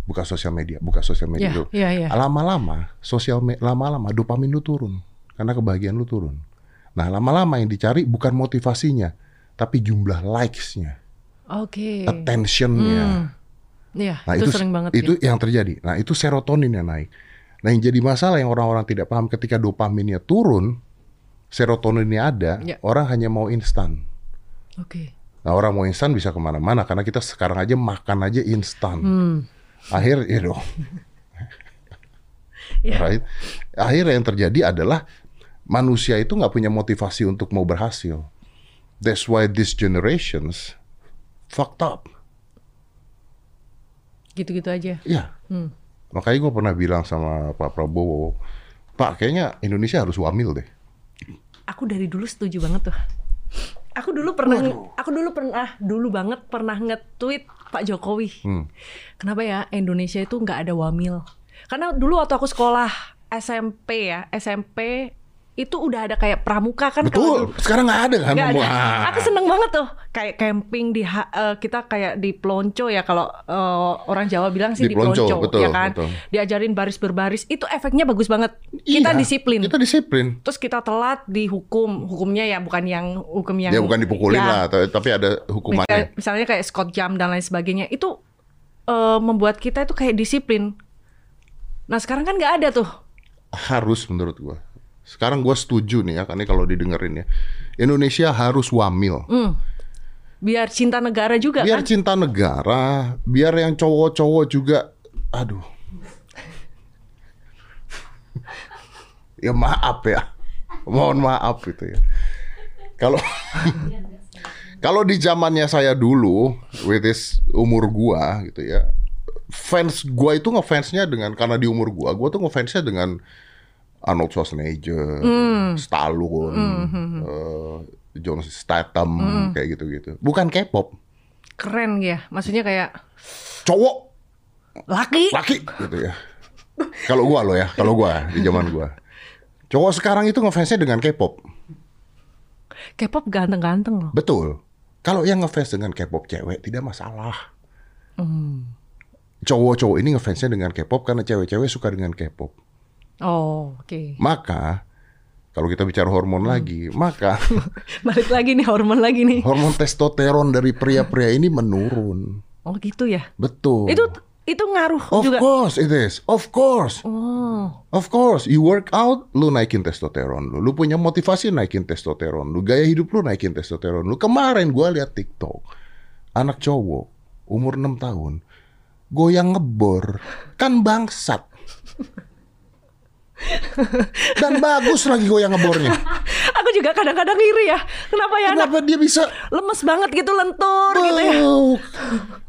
Buka sosial media, buka sosial media Iya, dulu. iya, iya. Lama-lama sosial lama-lama dopamin lu turun karena kebahagiaan lu turun. Nah, lama-lama yang dicari bukan motivasinya, tapi jumlah likes-nya, Oke. attention-nya. Iya, Nah, itu, sering banget itu ya. yang terjadi. Nah, itu serotonin yang naik. Nah, yang jadi masalah yang orang-orang tidak paham ketika dopaminnya turun, serotoninnya ada, Ya. orang hanya mau instan. Oke. Nah orang mau instan bisa ke mana-mana karena kita sekarang aja makan aja instan. Hmm. Akhir *laughs* ya dong. Iya. Right? Akhirnya yang terjadi adalah manusia itu nggak punya motivasi untuk mau berhasil. That's why these generations fucked up. Gitu-gitu aja. Iya. Hmm. Makanya gue pernah bilang sama Pak Prabowo, Pak kayaknya Indonesia harus wamil deh. Aku dari dulu setuju banget tuh. Aku dulu pernah, aku dulu pernah, dulu banget pernah nge-tweet Pak Jokowi. Hmm. Kenapa ya Indonesia itu nggak ada wamil? Karena dulu waktu aku sekolah SMP ya, SMP itu udah ada kayak pramuka kan Betul. kalau Sekarang nggak ada kan? Nggak ada. Aku seneng banget tuh kayak camping di eh, kita kayak di pelonco ya kalau eh, orang Jawa bilang sih Di di, pelonco, pelonco, betul, ya kan. betul. Diajarin baris berbaris itu efeknya bagus banget. Kita Iya, disiplin. Kita disiplin. Terus kita telat dihukum. Hukumnya ya bukan yang hukum yang Ya bukan dipukulin ya, lah, ta- tapi ada hukumannya. Misalnya, misalnya kayak Scott Jam dan lain sebagainya itu eh, membuat kita itu kayak disiplin. Nah sekarang kan nggak ada tuh. harus menurut gua. Sekarang gua setuju nih ya, karena kalau didengerin ya. Indonesia harus wamil. Hmm. Biar cinta negara juga Biar kan. cinta negara, biar yang cowok-cowok juga aduh. ya maaf ya. Mohon maaf gitu ya. Kalau *laughs* kalau di zamannya saya dulu, with this umur gua gitu ya. Fans gua itu ngefansnya dengan karena di umur gua, gua tuh ngefansnya dengan Arnold Schwarzenegger, Stallone, eh, John Statham kayak gitu-gitu. Bukan K-pop, Keren ya. Maksudnya kayak cowok laki. laki gitu ya. Kalau gua loh ya, kalau gua di zaman gua. Cowok sekarang itu ngefansnya dengan K-pop. K-pop ganteng-ganteng loh. Betul. Kalau yang ngefans dengan K-pop cewek tidak masalah. Cowok-cowok ini ngefansnya dengan K-pop karena cewek-cewek suka dengan K-pop. Oh, oke. Maka kalau kita bicara hormon Hmm. lagi, maka *laughs* Balik lagi nih hormon lagi nih. hormon testosteron dari pria-pria ini menurun. Oh gitu ya. Betul. Itu itu ngaruh Of juga. course it is. Of course. Oh. Of course, you work out, lu naikin testosteron lu. Lu punya motivasi naikin testosteron lu. Gaya hidup lu naikin testosteron lu. Kemarin gua lihat TikTok. Anak cowok umur 6 tahun goyang ngebor. Kan bangsat. *laughs* Dan bagus lagi goyang ngebornya. *laughs* Aku juga kadang-kadang iri ya. Kenapa ya anak Kenapa dia bisa lemes banget gitu lentur gitu ya.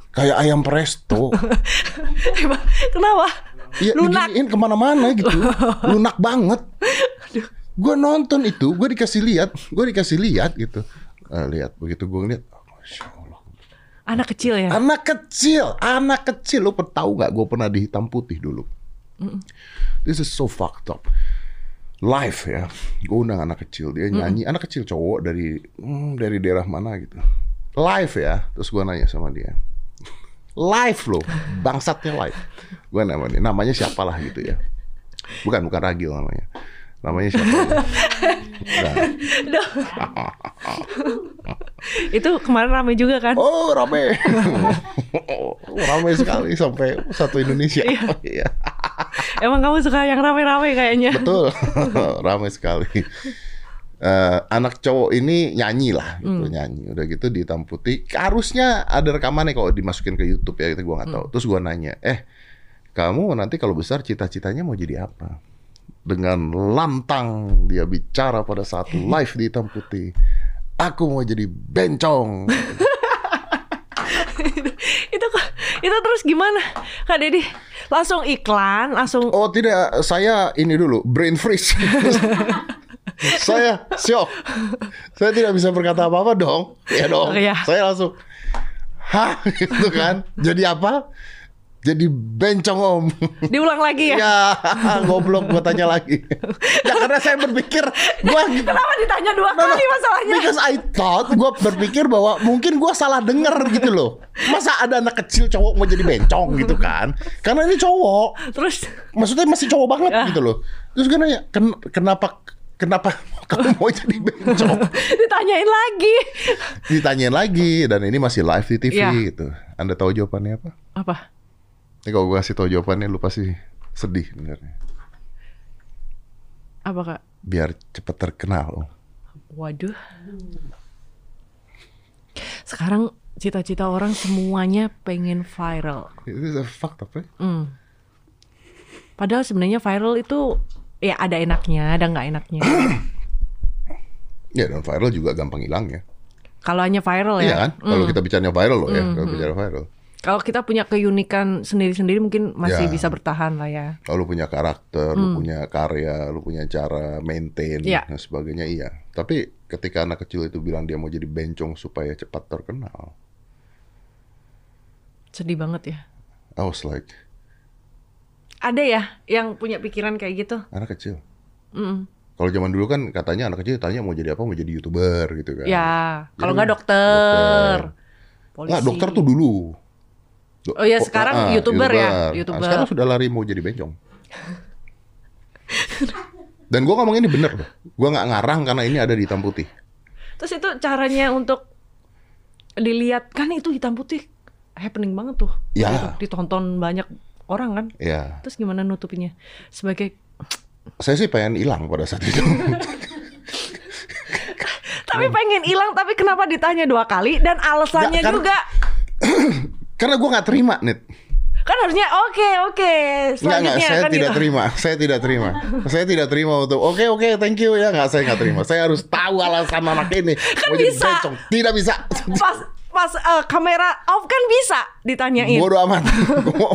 Kayak ayam presto. *laughs* Kenapa? Iya, Lunak. ke mana-mana gitu. *laughs* Lunak banget. Gue nonton itu, gue dikasih lihat, gue dikasih lihat gitu. Eh, lihat begitu gue ngeliat, oh. Anak kecil ya. Anak kecil, anak kecil. Lo tahu nggak? Gue pernah di hitam putih dulu. This is so fucked up. Live ya, gue undang anak kecil, dia nyanyi, anak kecil cowok dari hmm, dari daerah mana gitu. Live ya, terus gue nanya sama dia, live loh, bangsatnya live. Gue namanya, namanya siapa lah gitu ya. Bukan, bukan Ragil namanya. Namanya siapa? *laughs* Nah, *laughs* Itu kemarin rame juga kan? oh rame, *laughs* rame sekali sampai satu Indonesia. Iya. *laughs* Emang kamu suka yang rame-rame kayaknya. Betul, *laughs* ramai sekali. Eh, anak cowok ini nyanyi lah, gitu nyanyi. Udah gitu di hitam putih. Harusnya ada rekamannya kalau dimasukin ke YouTube ya, itu gua nggak tahu. Terus gua nanya, eh kamu nanti kalau besar cita-citanya mau jadi apa? Dengan lantang dia bicara pada saat *laughs* live di hitam putih. Aku mau jadi bencong. itu itu terus gimana? Kak Dedi langsung iklan, langsung Oh tidak, saya ini dulu brain freeze. *laughs* saya shock. Saya tidak bisa berkata apa-apa dong. Ya dong. Iya. Saya langsung Hah *laughs* gitu kan. Jadi apa? Jadi bencong om. diulang lagi ya. ya goblok gua tanya lagi. ya karena saya berpikir gua *laughs* Kenapa ditanya dua No, no. kali masalahnya? Because I thought gue berpikir bahwa mungkin gue salah denger gitu loh. Masa ada anak kecil cowok mau jadi bencong gitu kan? Karena ini cowok Terus maksudnya masih cowok banget Ya. gitu loh. Terus gue nanya, "Ken- kenapa kenapa kamu mau jadi bencong? *laughs* ditanyain lagi. Ditanyain lagi dan ini masih live di TV Ya. gitu. Anda tahu jawabannya apa? Apa? Ini kalau gue kasih tahu jawabannya lu pasti sedih sebenarnya. Apa kak? Biar cepet terkenal. Waduh. Sekarang cita-cita orang semuanya pengen viral. Itu fucked up ya. Hmm. Padahal sebenarnya viral itu ya ada enaknya, ada nggak enaknya. *clears throat* Ya dan viral juga gampang hilang ya. Kalau hanya viral Iya ya. kan? Kalau kita bicaranya viral loh ya, Hmm, kalau bicara viral. Kalau kita punya keunikan sendiri-sendiri mungkin masih Ya. bisa bertahan lah ya. Kalau punya karakter, lu punya karya, lu punya cara maintain Hmm. Iya. dan sebagainya iya. Tapi ketika anak kecil itu bilang dia mau jadi bencong supaya cepat terkenal, Sedih banget ya. I was like, Ada ya yang punya pikiran kayak gitu? anak kecil. Mm. Kalau zaman dulu kan katanya anak kecil tanya mau jadi apa, mau jadi youtuber gitu kan. Ya, kalau nggak dokter, polisi. Nggak, dokter tuh dulu. Do- Oh po- sekarang ah, YouTuber ya, Nah, YouTuber. sekarang sudah lari mau jadi bencong. Dan gua ngomong ini bener loh. Gua nggak ngarang karena ini ada di hitam putih. Terus itu caranya untuk dilihat kan itu hitam putih happening banget tuh. Ya. Gitu, Ditonton banyak orang kan. Ya, Terus gimana nutupinnya? Sebagai saya sih pengen hilang pada saat itu. *laughs* tapi pengen hilang tapi kenapa ditanya dua kali dan alasannya kan- juga *clears throat* karena gua nggak terima, Nit. kan harusnya oke oke Enggak, enggak, selanjutnya saya kan tidak gitu. terima. Saya tidak terima. saya tidak terima untuk oke oke thank you ya enggak saya enggak terima. Saya harus tahu alasan anak ini *laughs* mau jadi bisa. bencong. Tidak bisa. Pas pas eh, kamera off kan bisa ditanyain. Bodoh amat.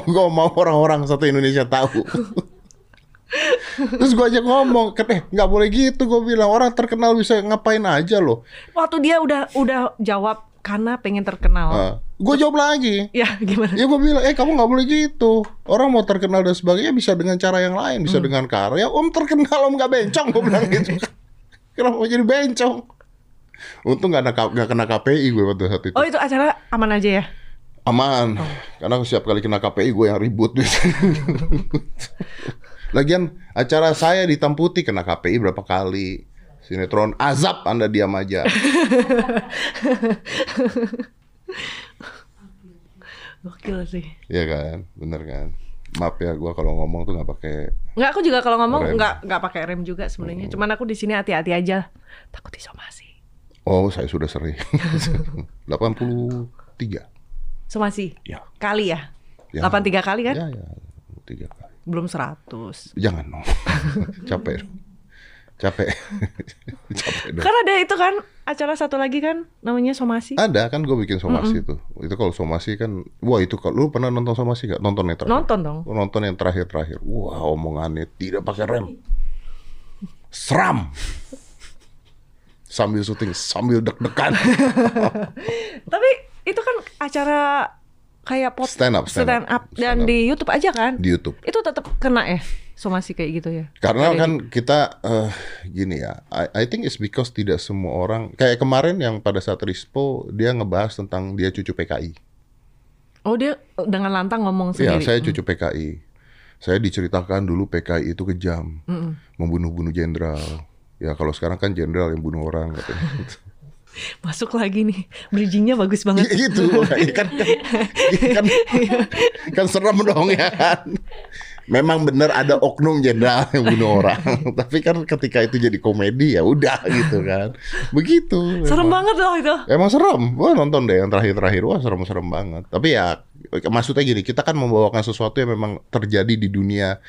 Gue mau orang-orang satu Indonesia tahu. Terus gue aja ngomong, kan, eh nggak boleh gitu. Gue bilang orang terkenal bisa ngapain aja loh. Waktu dia udah udah jawab karena pengen terkenal. gue jawab lagi. Ya gimana? Ya gue bilang, eh kamu nggak boleh gitu. Orang mau terkenal dan sebagainya bisa dengan cara yang lain, bisa dengan karya. Om terkenal, om nggak bencong, gue bilang gitu. *laughs* Kenapa mau jadi bencong? Untung nggak kena, nggak kena KPI gue pada saat itu. Oh itu acara aman aja ya? Aman, karena setiap kali kena KPI gue yang ribut biasanya. *laughs* Lagian acara saya di Hitam Putih kena KPI berapa kali. Sinetron azab Anda diam aja. *laughs* Gokil sih. Iya kan? Bener kan? Maaf ya gua kalau ngomong tuh nggak pakai Nggak, aku juga kalau ngomong Rem. nggak nggak pakai rem juga sebenarnya. Cuman aku di sini hati-hati aja. Takut disomasi. Oh, saya sudah sering. *laughs* 83. Somasi? Ya. Kali ya? Ya. 83 kali kan? Ya, ya. Kali. Belum 100. Jangan dong. *laughs* Capek. Capek. *laughs* Capek dong. Kan ada itu kan acara satu lagi kan namanya somasi. Ada kan gue bikin somasi itu. Itu kalau somasi kan, wah itu kalau lu pernah nonton somasi gak? Nonton yang terakhir? Nonton dong. Nonton yang terakhir-terakhir. Wah omongannya tidak pakai rem. Seram. Sambil syuting, sambil deg-degan. *laughs* Tapi itu kan acara kayak pot Stand up, stand stand up. up dan Stand up. di YouTube aja kan? Di YouTube. Itu tetap kena ya somasi kayak gitu ya. Karena kan kita eh, gini ya, I, I think it's because tidak semua orang kayak kemarin yang pada saat Rispo dia ngebahas tentang dia cucu PKI. Oh dia dengan lantang ngomong Iya, sendiri. saya cucu PKI. Saya diceritakan dulu PKI itu kejam, membunuh-bunuh jenderal. Ya kalau sekarang kan jenderal yang bunuh orang katanya. *laughs* Masuk lagi nih. Bridgingnya bagus banget. gitu, kan, *laughs* kan, kan, kan serem dong ya kan. Memang benar ada oknum jenderal yang bunuh orang, *laughs* tapi kan ketika itu jadi komedi ya udah gitu kan. Begitu. Serem memang. banget loh itu. Emang serem. Wah nonton deh yang terakhir-terakhir. Wah serem-serem banget. Tapi ya maksudnya gini, kita kan membawakan sesuatu yang memang terjadi di dunia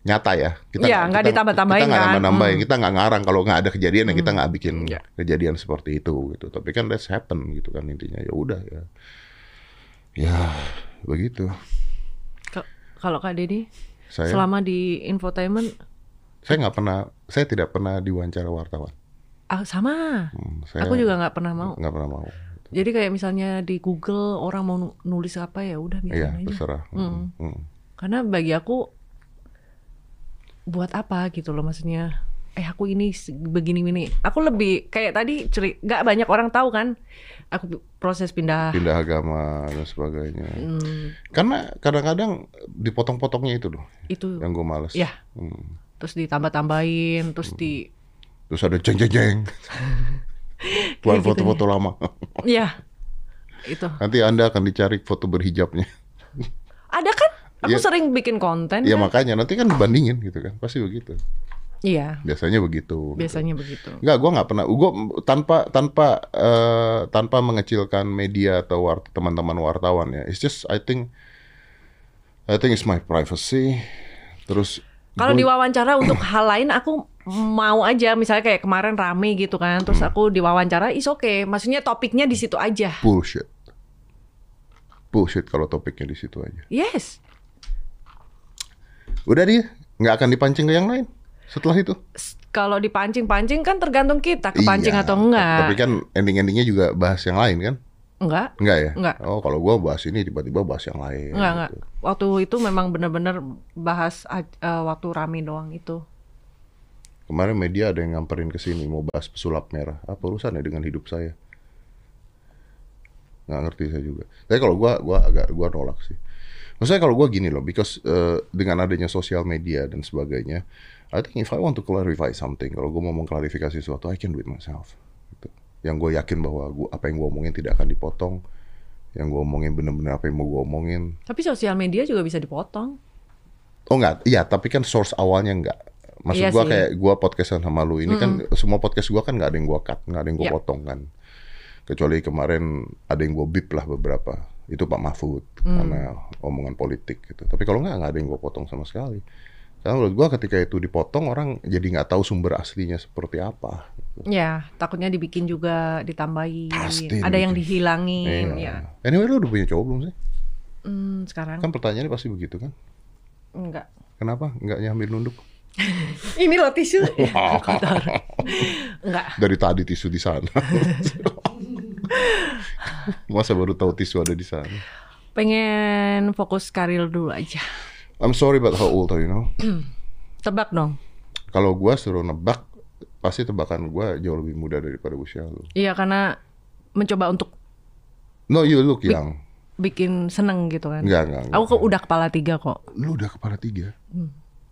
nyata ya. Kita Iya, nggak kita- ditambah-tambahin Kita nggak kan. nambah-nambahin. Hmm. Kita nggak ngarang kalau nggak ada kejadian ya kita nggak bikin Iya. kejadian seperti itu gitu. Tapi kan that's happen gitu kan intinya. Ya udah ya. Ya begitu. Kalau Kak Deddy Saya selama di infotainment saya nggak pernah saya tidak pernah diwawancara wartawan. ah, sama. Hmm, saya Aku juga nggak pernah mau. nggak pernah mau. Jadi kayak misalnya di Google orang mau nu- nulis apa ya udah biarin Iya aja. terserah. Hmm, hmm. Karena bagi aku buat apa gitu loh maksudnya. Eh aku ini begini ini. Aku lebih kayak tadi ceri nggak banyak orang tahu kan. Aku proses pindah. pindah agama dan sebagainya. Hmm, Karena kadang-kadang dipotong-potongnya itu loh, itu yang gue males. ya Hmm. terus ditambah-tambahin terus di Terus ada jeng jeng jeng. Keluar gitu foto-foto lama. ya itu Nanti anda akan dicari foto berhijabnya. ada kan aku Iya. sering bikin konten Ya kan? makanya nanti kan bandingin gitu kan, pasti begitu. iya Biasanya begitu. biasanya begitu Enggak, gue nggak pernah. Gue tanpa tanpa eh, tanpa mengecilkan media atau wart- teman-teman wartawan ya. It's just I think I think it's my privacy. Terus Kalau diwawancara untuk hal lain aku mau aja misalnya kayak kemarin rame gitu kan terus Hmm. aku diwawancara is okay maksudnya topiknya di situ aja bullshit. Bullshit kalau topiknya di situ aja. yes Udah dia nggak akan dipancing ke yang lain setelah itu. Kalau dipancing-pancing kan tergantung kita kepancing Iya, atau enggak Tapi kan ending-endingnya juga bahas yang lain kan? enggak Enggak ya? Enggak. Oh kalau gua bahas ini tiba-tiba bahas yang lain. enggak enggak gitu. waktu itu memang benar-benar bahas eh, waktu rame doang itu Kemarin media ada yang ngamperin ke sini mau bahas pesulap merah. Apa urusannya dengan hidup saya? Nggak ngerti saya juga. Tapi kalau gua gua agak gua nolak sih. Maksudnya kalau gua gini loh, because eh, dengan adanya sosial media dan sebagainya, I think if I want to clarify something, kalau gua mau mengklarifikasi sesuatu, I can do it myself. Gitu. Yang gue yakin bahwa gua, apa yang gua omongin tidak akan dipotong. Yang gua omongin bener-bener apa yang mau gua omongin. tapi sosial media juga bisa dipotong Oh enggak, iya tapi kan source awalnya enggak. Maksud Iya sih. kayak gua podcastan sama lu ini kan semua podcast gua kan nggak ada yang gua cut, nggak ada yang gua Iya. potong kan. Kecuali kemarin ada yang gua bip lah beberapa. Itu Pak Mahfud Hmm. karena omongan politik gitu. Tapi kalau nggak nggak ada yang gua potong sama sekali. Karena menurut gua ketika itu dipotong orang jadi nggak tahu sumber aslinya seperti apa. gitu. ya takutnya dibikin juga ditambahin Pasti ada yang dibikin. dihilangin Iya. ya Anyway lu udah punya cowok belum sih? Hmm, sekarang Kan pertanyaannya pasti begitu kan? enggak Kenapa nggak nyambil nunduk? *laughs* ini loh tisu *laughs* kotor enggak Dari tadi tisu di sana. *laughs* *laughs* Masa baru tahu tisu ada di sana? pengen fokus karir dulu aja I'm sorry but how old are you know? *clears throat* tebak dong Kalau gua suruh nebak, pasti tebakan gua jauh lebih muda daripada usia lu. iya karena mencoba untuk No, you look young. bikin seneng gitu kan Enggak, enggak, enggak. aku kok udah kepala tiga kok Lu udah kepala tiga.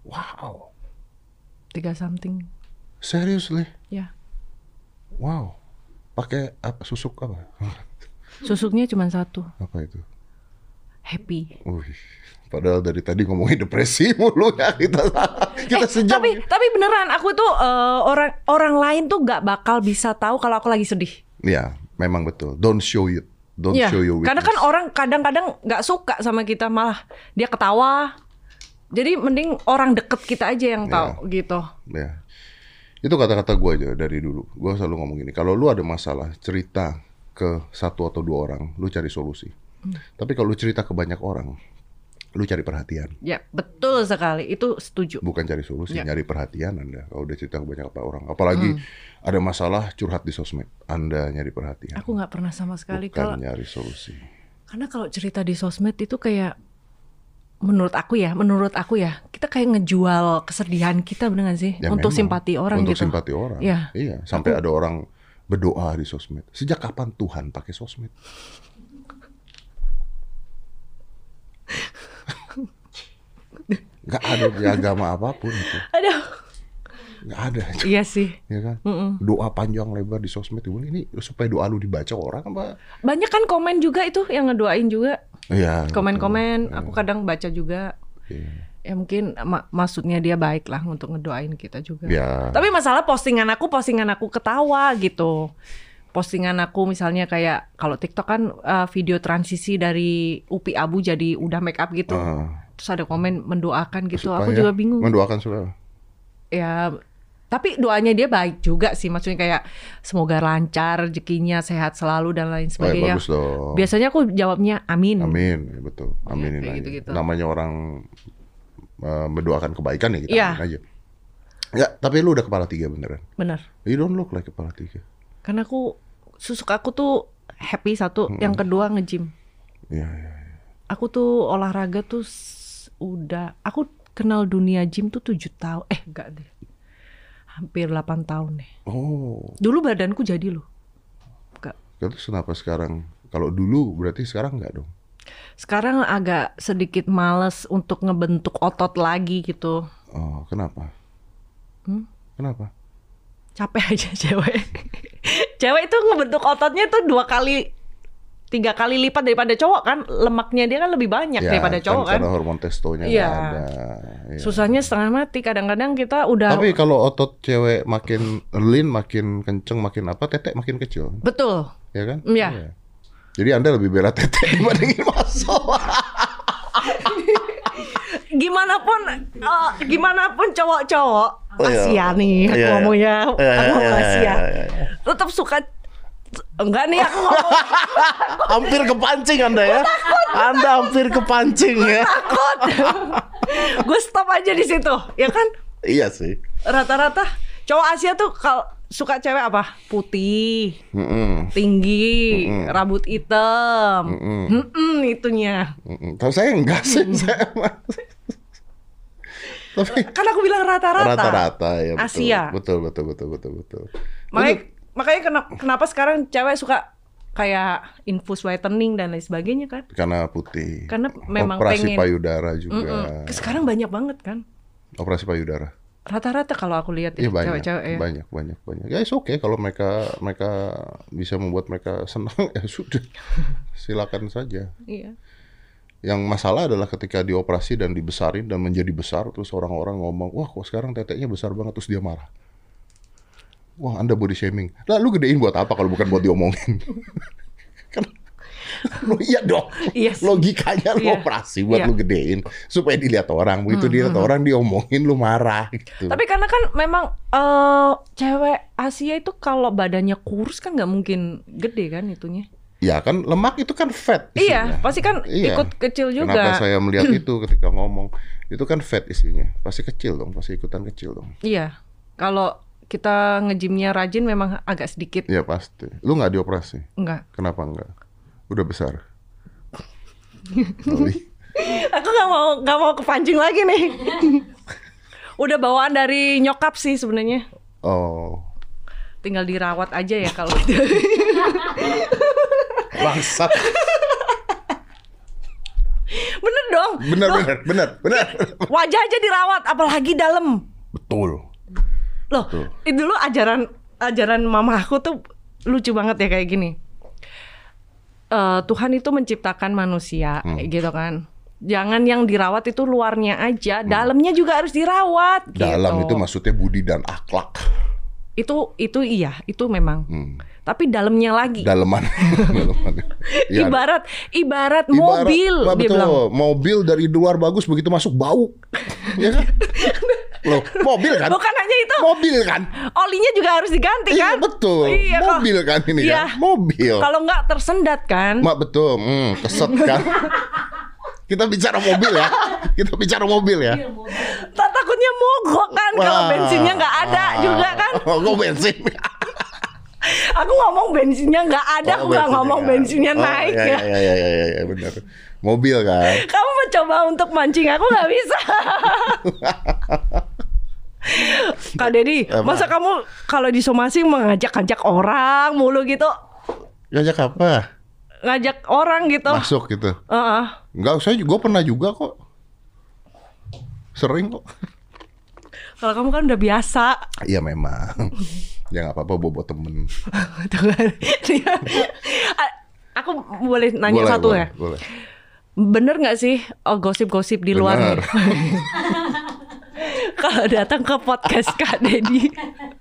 Wow. Tiga something. Seriously? Ya. Wow. Pakai apa susuk apa? Susuknya cuma satu. apa itu? Happy. Wih. Padahal dari tadi ngomongin depresi *laughs* mulu ya kita kita sejam. Tapi tapi beneran aku tuh eh, orang orang lain tuh nggak bakal bisa tahu kalau aku lagi sedih. Ya, memang betul. Don't show it. Don't Iya, show your karena kan orang kadang-kadang nggak suka sama kita malah dia ketawa. Jadi mending orang deket kita aja yang tahu gitu. Ya. Itu kata-kata gue aja dari dulu. Gue selalu ngomong gini, kalau lu ada masalah, cerita ke satu atau dua orang, lu cari solusi. Hmm. Tapi kalau lu cerita ke banyak orang, lu cari perhatian. Ya betul sekali itu setuju. Bukan cari solusi, Ya. nyari perhatian Anda. Kalau udah cerita ke banyak orang. Apalagi ada masalah curhat di sosmed, Anda nyari perhatian. Aku nggak pernah sama sekali Bukan kalau nyari solusi. karena kalau cerita di sosmed itu kayak menurut aku ya, menurut aku ya kita kayak ngejual kesedihan kita bener gak sih Ya untuk memang. simpati orang Untuk gitu. simpati orang. Iya. Iya, sampai ada orang berdoa di sosmed. Sejak kapan Tuhan pakai sosmed? *laughs* Gak ada di agama apa pun itu. Aduh. Gak ada. *laughs* Iya sih. Ya kan? Doa panjang lebar di sosmed itu ini supaya doa lu dibaca orang apa? Banyak kan komen juga itu yang ngedoain juga. Iya. Komen-komen aku kadang baca juga. Iya. Ya mungkin ma- maksudnya dia baik lah untuk ngedoain kita juga. Ya. Tapi masalah postingan aku, postingan aku ketawa gitu. Postingan aku misalnya kayak kalau TikTok kan uh, video transisi dari Upi Abu jadi udah make up gitu. Ah. Terus ada komen mendoakan gitu. Supaya aku juga bingung. Mendoakan supaya Ya tapi doanya dia baik juga sih. Maksudnya kayak semoga lancar rezekinya, sehat selalu dan lain Baik, sebagainya. bagus dong. Biasanya aku jawabnya amin. Amin, ya betul. Aminin kayak aja. gitu-gitu. Namanya orang uh, mendoakan kebaikan ya kita Iya. amin aja. Ya, tapi lu udah kepala tiga beneran. Bener. You don't look like kepala tiga. Karena aku susuk aku tuh happy satu, yang kedua nge-gym. Iya, iya. Aku tuh olahraga tuh udah aku kenal dunia gym tuh tujuh tahun. Eh, enggak deh. Hampir 8 tahun deh. Oh, Dulu badanku jadi loh. Enggak. terus kenapa sekarang? Kalau dulu berarti sekarang enggak dong? Sekarang agak sedikit males untuk ngebentuk otot lagi gitu. Oh, kenapa? Hmm? Kenapa? Capek aja *laughs* cewek. cewek itu ngebentuk ototnya tuh dua kali tiga kali lipat daripada cowok kan lemaknya dia kan lebih banyak daripada cowok kan, Karena hormon testonya nggak ada. Iya. susahnya setengah mati kadang-kadang kita udah Tapi kalau otot cewek makin lean, makin kenceng, makin apa, tetek makin kecil, betul ya kan? Iya. Jadi anda lebih bela tetek *laughs* dibandingin masuk. *laughs* gimana pun eh, gimana pun cowok-cowok Oh, iya. Asia nih aku Iya, ngomongnya aku ngomong Asia tetap suka enggak nih aku ngomong *laughs* hampir kepancing anda ya. Anda hampir kepancing ya. takut *laughs* gue stop aja di situ ya kan Iya sih. rata-rata cowok Asia tuh kalau suka cewek apa putih Mm-mm. tinggi rambut hitam Mm-mm, itunya Mm-mm. Tapi saya enggak sih. saya mah- Tapi kan aku bilang rata-rata rata-rata ya betul. Asia. Betul betul betul betul betul. makanya makanya kenapa, kenapa sekarang cewek suka kayak infus whitening dan lain sebagainya kan Karena putih. Karena memang operasi pengen- payudara juga. Mm-mm. sekarang banyak banget kan Operasi payudara. rata-rata kalau aku lihat Iya ya, banyak, cewek-cewek ya banyak, banyak, banyak. Ya, oke kalau mereka mereka bisa membuat mereka senang *laughs* ya sudah, silakan saja. iya Yang masalah adalah ketika dioperasi dan dibesarin dan menjadi besar, terus orang-orang ngomong, wah kok sekarang teteknya besar banget, terus dia marah. Wah anda body shaming. Lah lu gedein buat apa kalau bukan buat diomongin? *laughs* kan lo iya dong. Iya sih. Logikanya lu Iya. operasi buat Iya. lu gedein supaya dilihat orang. Begitu dilihat orang diomongin lu marah gitu. Tapi karena kan memang eh cewek Asia itu kalau badannya kurus kan nggak mungkin gede kan itunya. Ya kan lemak itu kan fat. Iya, isinya. pasti kan Iya. ikut kecil juga. Kenapa saya melihat *clears throat* itu ketika ngomong itu kan fat isinya, pasti kecil dong, pasti ikutan kecil dong. Iya. Kalau kita ngejimnya rajin memang agak sedikit. Iya pasti. Lu nggak dioperasi? Enggak. Kenapa enggak? Udah besar. *laughs* Aku nggak mau nggak mau kepancing lagi nih. *laughs* Udah bawaan dari nyokap sih sebenarnya. Oh, Tinggal dirawat aja ya kalau *laughs* gitu. bangsat. Bener dong. Bener bener bener bener. Wajah aja dirawat, apalagi dalam. Betul. Loh, Betul. itu dulu ajaran ajaran mama aku tuh lucu banget ya kayak gini. Eh, Tuhan itu menciptakan manusia, Hmm. kayak gitu kan. Jangan yang dirawat itu luarnya aja, dalamnya juga harus dirawat. Hmm. Dalam gitu. itu maksudnya budi dan akhlak. itu itu iya, itu memang. Hmm. Tapi dalamnya lagi. Daleman. *laughs* Daleman. Ya, ibarat ibarat ibarat- mobil dia betul. bilang. Mobil dari luar bagus begitu masuk bau. *laughs* ya kan? *laughs* Loh, mobil kan? Bukan hanya itu. Mobil kan? Olinya juga harus diganti Iya kan? betul. Iya, mobil kan ini Iya. kan? Mobil. Kalau nggak tersendat kan? Mak betul, hmm, keset kan. Kita bicara mobil ya. Kita bicara mobil ya. Tak takutnya mogok kan kalau bensinnya nggak ada Ah. juga kan? *laughs* Oh, kok bensin? Aku ngomong bensinnya nggak ada, aku nggak ngomong bensinnya Oh, naik ya. ya. Ya, ya, ya, ya, ya, benar. Mobil kan. Kamu mencoba untuk mancing aku nggak bisa. *laughs* Kak Dedi, Apa? masa kamu kalau di somasi mengajak-ajak orang mulu gitu? Ngajak apa? Ngajak orang gitu? Masuk gitu. Heeh. Enggak, saya juga pernah juga kok. Sering kok. Kalau kamu kan udah biasa. Iya memang. ya nggak apa-apa bobo temen. *laughs* *laughs* Aku boleh nanya Boleh, satu boleh, ya? Boleh. Bener nggak sih oh, gosip-gosip di luar Bener. *laughs* *laughs* Kalau datang ke podcast Kak Dedi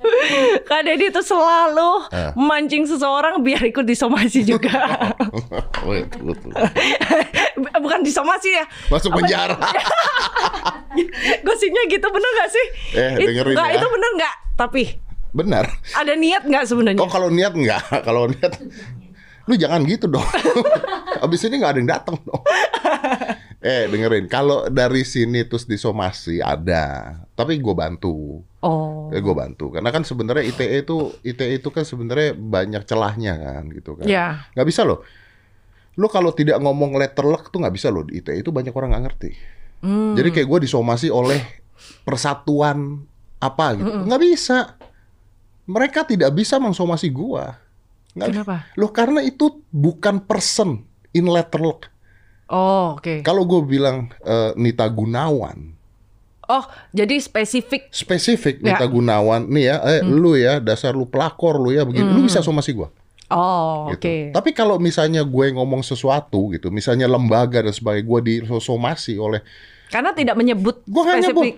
*laughs* Kak Dedi itu selalu Eh. mancing seseorang biar ikut disomasi juga *laughs* Oh. Bukan disomasi ya Masuk penjara. Gosipnya gitu bener gak sih? Eh, It- dengerin nggak, ya. Itu bener nggak? Tapi Benar. ada niat nggak sebenarnya? Oh kalau niat enggak, kalau niat lu jangan gitu dong. Abis ini nggak ada yang datang dong. Eh dengerin, kalau dari sini terus disomasi ada, tapi gue bantu. Oh Ya gue bantu, karena kan sebenarnya ITE itu ITE itu kan sebenarnya banyak celahnya kan gitu kan. Ya. Nggak bisa loh. Lu kalau tidak ngomong letter luck tuh nggak bisa loh di ITE itu banyak orang nggak ngerti. Hmm. Jadi kayak gue disomasi oleh persatuan apa gitu, nggak bisa. Mereka tidak bisa mensomasi gua. Nggak- Kenapa? Loh karena itu bukan person in letter luck. Oh oke Kalau gue bilang eh, Nita Gunawan, Oh jadi spesifik spesifik Ya. Nita Gunawan, nih ya, eh, lu ya, dasar lu pelakor lu ya, begini, lu bisa somasi gua. Oh gitu. oke Tapi kalau misalnya gue ngomong sesuatu gitu, misalnya lembaga dan sebagainya, gue disomasi oleh Karena tidak menyebut Gua nggak spesifik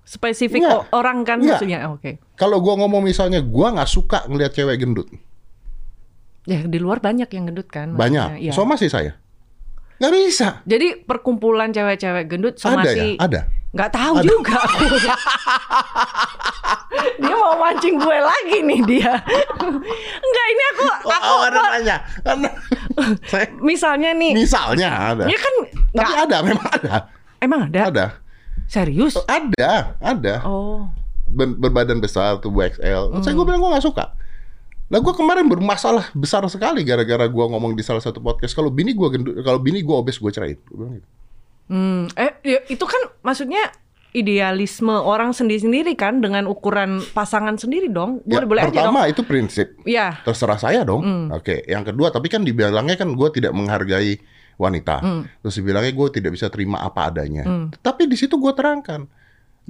spesifik Nggak. orang kan Nggak. maksudnya. Oh, Oke. kalau gue ngomong misalnya gue nggak suka ngelihat cewek gendut, Ya di luar banyak yang gendut kan. banyak, iya. somasi saya, nggak bisa. Jadi perkumpulan cewek-cewek gendut Ada somasi ya, ada. nggak tahu juga aku. dia mau mancing gue lagi nih dia. Enggak ini aku aku Oh, ada nanya. Saya misalnya nih. misalnya ada. Ya kan Tapi ada, memang ada. emang ada. Ada. Serius? Ada, ada. Oh. Ber- berbadan besar tuh XL. Saya Hmm. gue bilang gue nggak suka. Lah gue kemarin bermasalah besar sekali gara-gara gue ngomong di salah satu podcast kalau bini gue kalau bini gue obes gue ceraiin. Gua bilang gitu. Hmm, eh ya, itu kan maksudnya idealisme orang sendiri-sendiri kan dengan ukuran pasangan sendiri dong. Ya, Boleh-boleh aja dong. pertama itu prinsip. Ya. Terserah saya dong. Hmm. Oke. Yang kedua, tapi kan dibilangnya kan gue tidak menghargai wanita. Hmm. Terus dibilangnya gue tidak bisa terima apa adanya. Tapi di situ gue terangkan,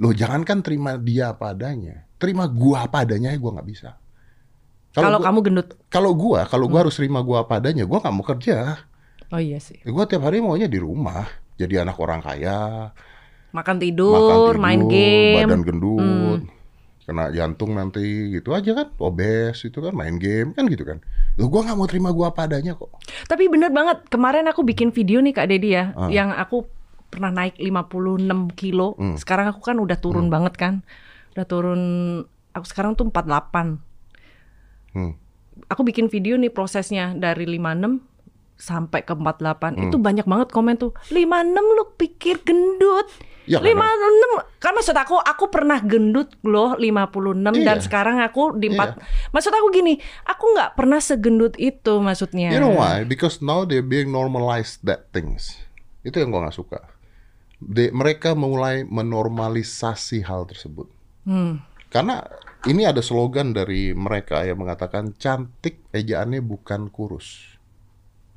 loh jangankan terima dia apa adanya, terima gua apa adanya gue nggak bisa. Kalau kamu gendut. kalau gua, kalau gua harus terima gua apa adanya, gua nggak mau kerja. Oh iya sih. Gua tiap hari maunya di rumah, jadi anak orang kaya, Makan makan tidur, tidur, main game. Hmm. badan gendut, kena jantung nanti gitu aja kan, obes itu kan, main game kan gitu kan. Loh gua nggak mau terima gua apa adanya kok. Tapi bener banget, kemarin aku bikin video nih Kak Dedi ya, Ah. yang aku pernah naik 56 kilo. Hmm. Sekarang aku kan udah turun banget kan. Udah turun, aku sekarang tuh 48. Hmm. Aku bikin video nih prosesnya dari 56 sampai ke 48. Hmm. Itu banyak banget komen tuh. 56 lu pikir gendut. Ya, 56 kan maksud aku aku pernah gendut loh 56 dan Iya. sekarang aku di 4 maksud aku gini aku nggak pernah segendut itu maksudnya You know why? Because now they're being normalized that things. Itu yang gua nggak suka. They- mereka mulai menormalisasi hal tersebut. Hmm. Karena ini ada slogan dari mereka yang mengatakan cantik ejaannya bukan kurus.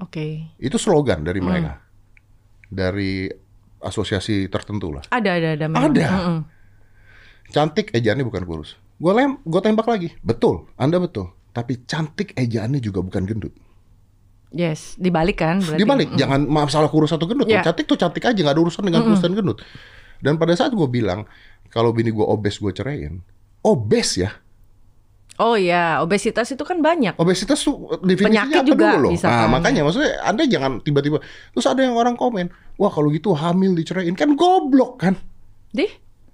Oke. Itu slogan dari Hmm. mereka. Dari asosiasi tertentu lah. Ada ada ada. memang. Ada. Mm-mm. Cantik ejaannya bukan kurus. Gue lem, gue tembak lagi. Betul, Anda betul. Tapi cantik ejaannya juga bukan gendut. Yes, dibalik kan berarti. Dibalik, jangan masalah kurus atau gendut. Ya. Cantik tuh cantik aja, nggak ada urusan dengan kurus dan gendut. Dan pada saat gue bilang kalau bini gue obes gue ceraiin, obes ya. Oh ya, obesitas itu kan banyak. Obesitas tuh definisinya Penyakit apa juga dulu loh? bisa Nah, kan. makanya maksudnya Anda jangan tiba-tiba terus ada yang orang komen, wah kalau gitu hamil diceraiin kan goblok kan? Dih,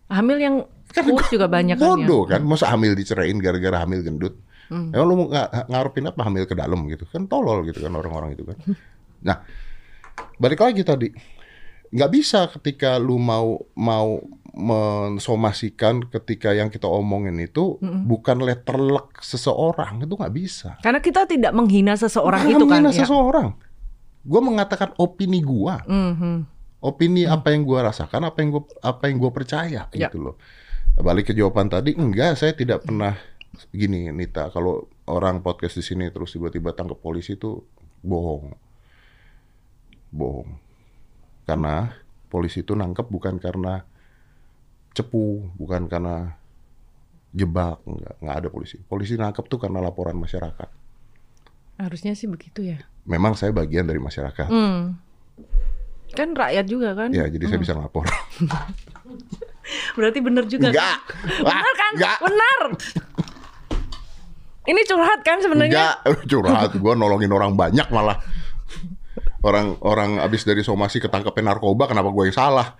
hamil yang Kan kurus juga banyak kan ya. Bodoh kan, masa hamil diceraiin gara-gara hamil gendut? Hmm. Emang lu mau nga- ngarepin apa hamil ke dalam gitu kan? Tolol gitu kan orang-orang itu kan. *laughs* Nah, balik lagi tadi, nggak bisa ketika lu mau mau mensomasikan ketika yang kita omongin itu bukan letterlek seseorang itu nggak bisa. Karena kita tidak menghina seseorang Bukan itu kan. menghina ya. seseorang. Gue mengatakan opini gua, Mhm. opini apa yang gua rasakan, apa yang gua apa yang gua percaya Ya. gitu loh. Balik ke jawaban tadi, enggak, saya tidak pernah gini Nita, kalau orang podcast di sini terus tiba-tiba tangkap polisi itu bohong. Bohong. Karena polisi itu nangkep bukan karena cepu, bukan karena jebak, enggak, enggak ada polisi. Polisi nangkep tuh karena laporan masyarakat. Harusnya sih begitu ya. Memang saya bagian dari masyarakat. Hmm. Kan rakyat juga kan. Ya, jadi saya bisa ngelapor. *laughs* Berarti bener juga. Enggak. Benar kan? Enggak. Benar. Ini curhat kan sebenarnya? Enggak, curhat. Gue nolongin orang banyak malah. Orang orang abis dari somasi ketangkepin narkoba, kenapa gue yang salah?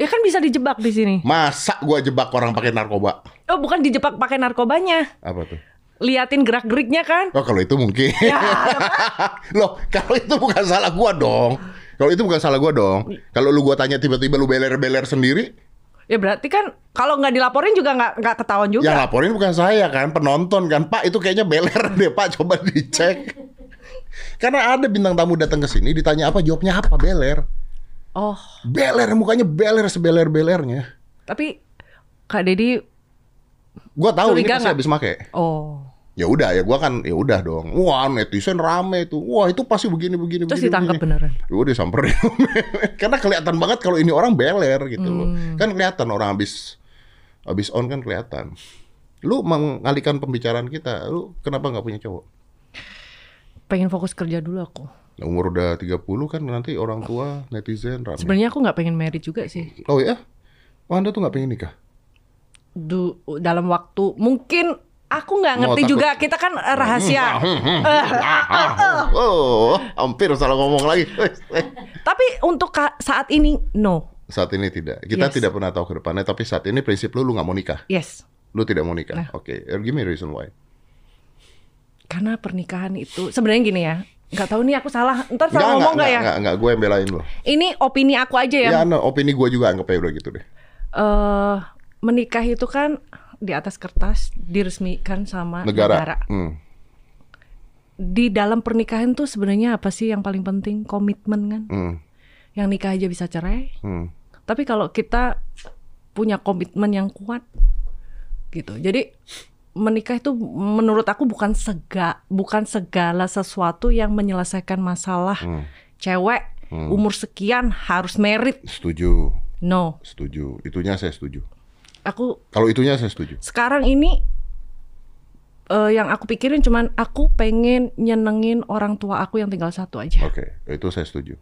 Ya kan bisa dijebak di sini. Masa gue jebak orang pakai narkoba? Oh, bukan dijebak pakai narkobanya. Apa tuh? Liatin gerak-geriknya kan? Oh kalau itu mungkin. Ya, *laughs* Loh, kalau itu bukan salah gue dong. Kalau itu bukan salah gue dong. Kalau lu gue tanya tiba-tiba lu beler-beler sendiri, ya berarti kan kalau nggak dilaporin juga nggak nggak ketahuan juga. yang laporin bukan saya kan, penonton kan. Pak itu kayaknya beler *laughs* deh Pak, coba dicek. Karena ada bintang tamu datang ke sini ditanya apa, jawabnya apa beler. Oh, Beler, mukanya beler sebeler-belernya. tapi Kak Dedi, Gua tahu ini pasti habis make. oh, Ya udah ya gua kan ya udah dong. Wah, netizen rame tuh. Wah, itu pasti begini begini terus begini. ditangkap begini. beneran. Ya udah disamperin. *laughs* Karena kelihatan banget kalau ini orang beler gitu loh. Hmm. Kan kelihatan orang habis habis on kan kelihatan. Lu mengalihkan pembicaraan kita. Lu kenapa nggak punya cowok? Pengen fokus kerja dulu aku. Nah, umur udah 30 kan nanti orang tua netizen rame. Sebenarnya aku nggak pengen married juga sih. Oh ya? Oh, Anda tuh nggak pengen nikah? Du, dalam waktu mungkin aku nggak Mau ngerti takut. juga. Kita kan eh, rahasia. *laughs* Oh, hampir salah ngomong lagi. *laughs* Tapi untuk saat ini no. Saat ini tidak. Kita Yes. tidak pernah tahu ke depannya, tapi saat ini prinsip lu lu nggak mau nikah. Yes. Lu tidak mau nikah. Nah. Oke, Eh, give me reason why. Karena pernikahan itu sebenarnya gini ya. Nggak tahu nih aku salah. Ntar salah ngomong nggak, nggak ya? nggak, nggak, gue yang belain lu. Ini opini aku aja ya. Ya, no, opini gue juga anggap aja udah gitu deh. eh menikah itu kan di atas kertas diresmikan sama Negara. negara. Hmm. Di dalam pernikahan tuh sebenarnya apa sih yang paling penting? Komitmen kan. Hmm. Yang nikah aja bisa cerai. Hmm. Tapi kalau kita punya komitmen yang kuat gitu. Jadi menikah itu menurut aku bukan sega bukan segala sesuatu yang menyelesaikan masalah Hmm. cewek umur sekian harus merit. Setuju. No. Setuju. Itunya saya setuju. Aku Kalau itunya saya setuju. sekarang ini eh, yang aku pikirin cuman aku pengen nyenengin orang tua aku yang tinggal satu aja. Oke, itu saya setuju.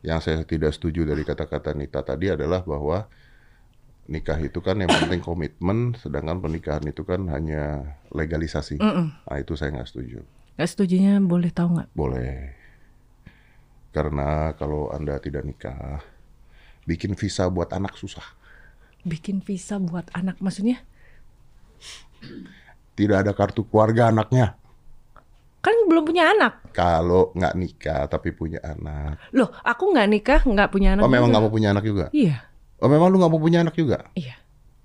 Yang saya tidak setuju dari kata-kata Nita tadi adalah bahwa nikah itu kan yang penting komitmen, sedangkan pernikahan itu kan hanya legalisasi. Nah itu saya nggak setuju. Gak setujunya boleh tahu nggak? Boleh. Karena kalau anda tidak nikah, bikin visa buat anak susah. Bikin visa buat anak maksudnya? Tidak ada kartu keluarga anaknya. Kan belum punya anak. Kalau nggak nikah tapi punya anak. Loh, aku nggak nikah, nggak punya anak. Oh memang nggak mau punya anak juga? Iya, Oh memang lu nggak mau punya anak juga? iya.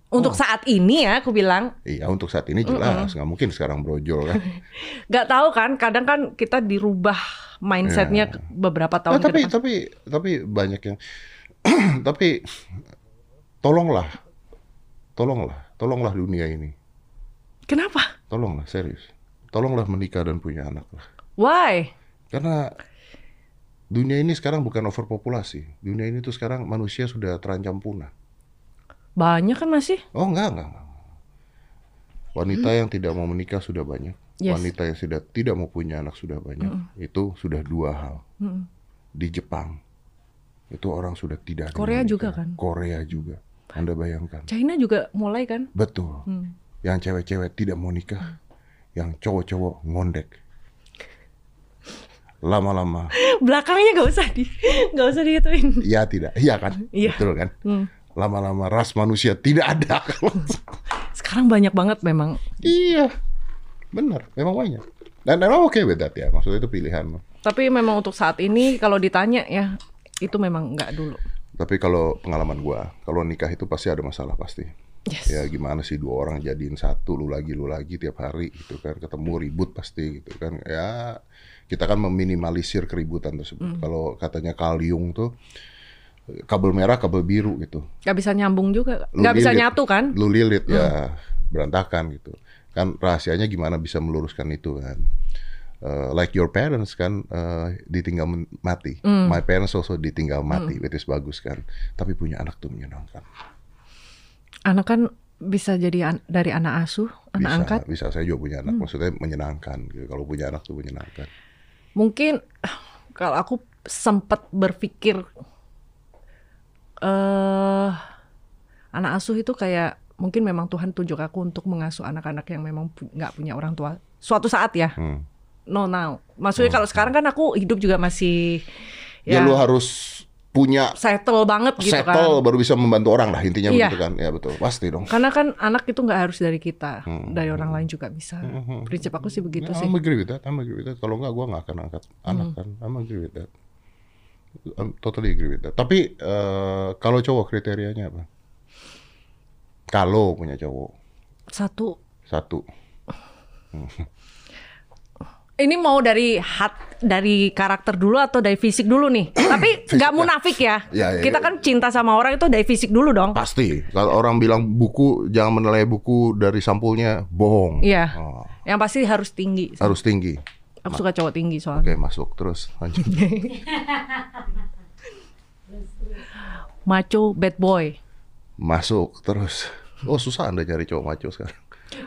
Untuk saat ini ya, aku bilang Iya untuk saat ini jelas nggak mungkin sekarang brojol kan. *laughs* nggak tahu kan. Kadang kan kita dirubah mindsetnya ke- beberapa tahun Nah, tapi ke depan. tapi tapi banyak yang *clears throat* tapi tolonglah tolonglah tolonglah dunia ini Kenapa? tolonglah serius tolonglah menikah dan punya anak lah Why? karena dunia ini sekarang bukan overpopulasi. Dunia ini tuh sekarang manusia sudah terancam punah. Banyak kan masih? Oh enggak, enggak, enggak. Wanita yang tidak mau menikah sudah banyak. Yes. Wanita yang sudah tidak mau punya anak sudah banyak. Itu sudah dua hal. Di Jepang itu orang sudah tidak Korea juga menikah. kan? Korea juga. Anda bayangkan. China juga mulai kan? Betul. Hmm. Yang cewek-cewek tidak mau nikah, yang cowok-cowok ngondek. Lama-lama, Belakangnya nggak usah di nggak usah dihituin. ya tidak, iya kan, Iya. betul kan. Hmm. Lama-lama ras manusia tidak ada. *laughs* Sekarang banyak banget memang. iya, benar, memang banyak. Dan memang oke with that ya, maksudnya itu pilihan. Tapi memang untuk saat ini kalau ditanya ya itu memang nggak dulu. Tapi kalau pengalaman gua, kalau nikah itu pasti ada masalah pasti. Yes. Ya gimana sih dua orang jadiin satu, lu lagi lu lagi tiap hari gitu kan, ketemu ribut pasti gitu kan. Ya kita kan meminimalisir keributan tersebut. Kalau katanya kaliung tuh kabel merah, kabel biru gitu. Nggak bisa nyambung juga. Lu Nggak bisa nyatu kan? Lu lilit ya berantakan gitu. Kan rahasianya gimana bisa meluruskan itu kan. Uh, like your parents kan uh, ditinggal mati. My parents also ditinggal mati, which is bagus kan. Tapi punya anak tuh menyenangkan. Anak kan bisa jadi an- dari anak asuh, anak bisa, angkat. bisa saya juga punya anak. Maksudnya menyenangkan. Gitu. Kalau punya anak tuh menyenangkan. Mungkin kalau aku sempat berpikir eh anak asuh itu kayak mungkin memang Tuhan tunjuk aku untuk mengasuh anak-anak yang memang pu- nggak punya orang tua. Suatu saat ya. Hmm. No now. Maksudnya kalau sekarang kan aku hidup juga masih Ya, ya, lu harus punya settle banget gitu settle kan. baru bisa membantu orang lah intinya Iya. begitu kan. Ya betul. Pasti dong. Karena kan anak itu nggak harus dari kita, Hmm. dari orang lain juga bisa. Prinsip aku sih begitu Ya, sih. I'm agree with that. I'm agree with that. Kalau nggak, gue nggak akan angkat anak Hmm. kan. I'm agree with that. I'm totally agree with that. Tapi eh, kalau cowok kriterianya apa? Kalau punya cowok Satu, satu, *sighs* ini mau dari hat, dari karakter dulu atau dari fisik dulu nih? *clears throat* Tapi nggak munafik ya. Ya, ya, Kita ya. kan cinta sama orang itu dari fisik dulu dong. pasti. Kalau orang bilang buku jangan menilai buku dari sampulnya, bohong. Iya. Oh, Yang pasti harus tinggi. harus tinggi. Aku suka cowok tinggi Oke soalnya. masuk terus lanjut. *laughs* Macho bad boy. masuk terus. Oh susah anda cari cowok maco sekarang.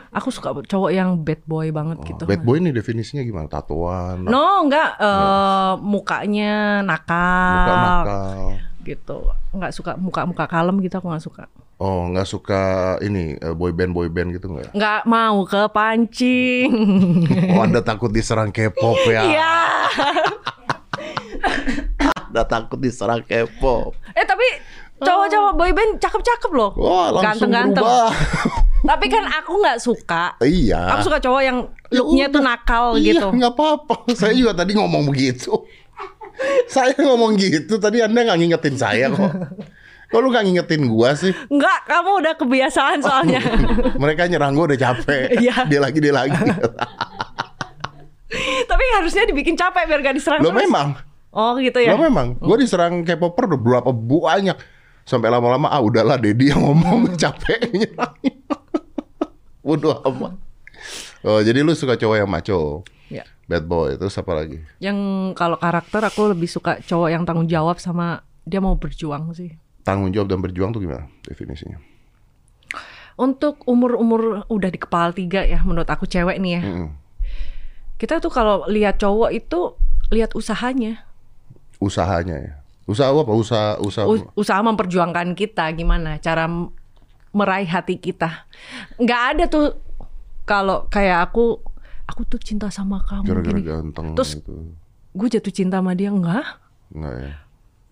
Aku suka cowok yang bad boy banget gitu. Oh, Bad boy ini definisinya gimana? Tatoan, No, enggak eh, mukanya nakal, muka nakal. gitu. Enggak suka muka-muka kalem gitu aku nggak suka. Oh, nggak suka ini eh, boy band boy band gitu nggak? Nggak mau kepancing. Oh, anda takut diserang K-pop ya? *laughs* Iya. Anda takut diserang K-pop. Eh tapi cowok-cowok boyband cakep-cakep loh. Wah, langsung Ganteng-ganteng. *laughs* Tapi kan aku nggak suka. iya. Aku suka cowok yang Ya looknya tuh nakal iya, gitu. nggak apa-apa. Saya juga tadi ngomong begitu. saya ngomong gitu tadi Anda nggak ngingetin saya kok. Kok lu nggak ngingetin gua sih? Enggak, kamu udah kebiasaan soalnya. *laughs* Mereka nyerang gua udah capek. Iya. Dia lagi, dia lagi. *laughs* Tapi harusnya dibikin capek biar gak diserang Lo terus. memang. Oh gitu ya. Lo memang. Gua diserang K-popper udah berapa banyak. Sampai lama-lama ah udahlah Dedi yang ngomong *laughs* capek nyerangnya. *laughs* Bodoh amat. Oh, jadi lu suka cowok yang maco. Ya. Bad boy. Terus apa lagi? Yang kalau karakter aku lebih suka cowok yang tanggung jawab sama dia mau berjuang sih. Tanggung jawab dan berjuang tuh gimana definisinya? Untuk umur-umur udah di kepala tiga ya menurut aku cewek nih ya. Mm-mm. Kita tuh kalau lihat cowok itu lihat usahanya. Usahanya ya. Usaha apa? Usaha usaha U- usaha memperjuangkan kita gimana cara meraih hati kita. Nggak ada tuh kalau kayak aku aku tuh cinta sama kamu gara-gara gini. ganteng Terus- gitu. Gue jatuh cinta sama dia enggak? Enggak ya.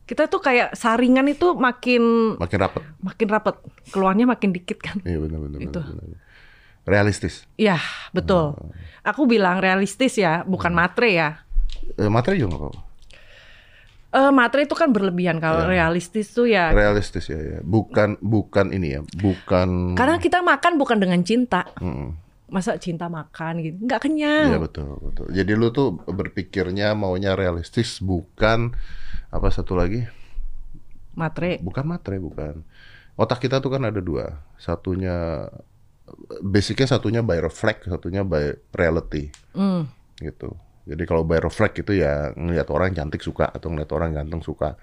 Kita tuh kayak saringan itu makin Makin rapet. makin rapet, keluarnya makin dikit kan. Iya benar benar. Itu. Realistis. Iya, betul. Oh. Aku bilang realistis ya, bukan matre ya. Eh, materi juga nggak apa-apa. Eh matre itu kan berlebihan kalau realistis tuh ya. Realistis ya, ya. Bukan bukan ini ya, bukan. Karena kita makan bukan dengan cinta. Mm-mm. Masa cinta makan gitu, nggak Iya kenyang. betul betul. Jadi lu tuh berpikirnya maunya realistis, bukan apa satu lagi? Matre. Bukan matre, bukan. Otak kita tuh kan ada dua. Satunya basicnya satunya by reflex, satunya by reality Hmm. gitu. Jadi kalau by reflect itu ya ngelihat orang cantik suka atau ngelihat orang ganteng suka.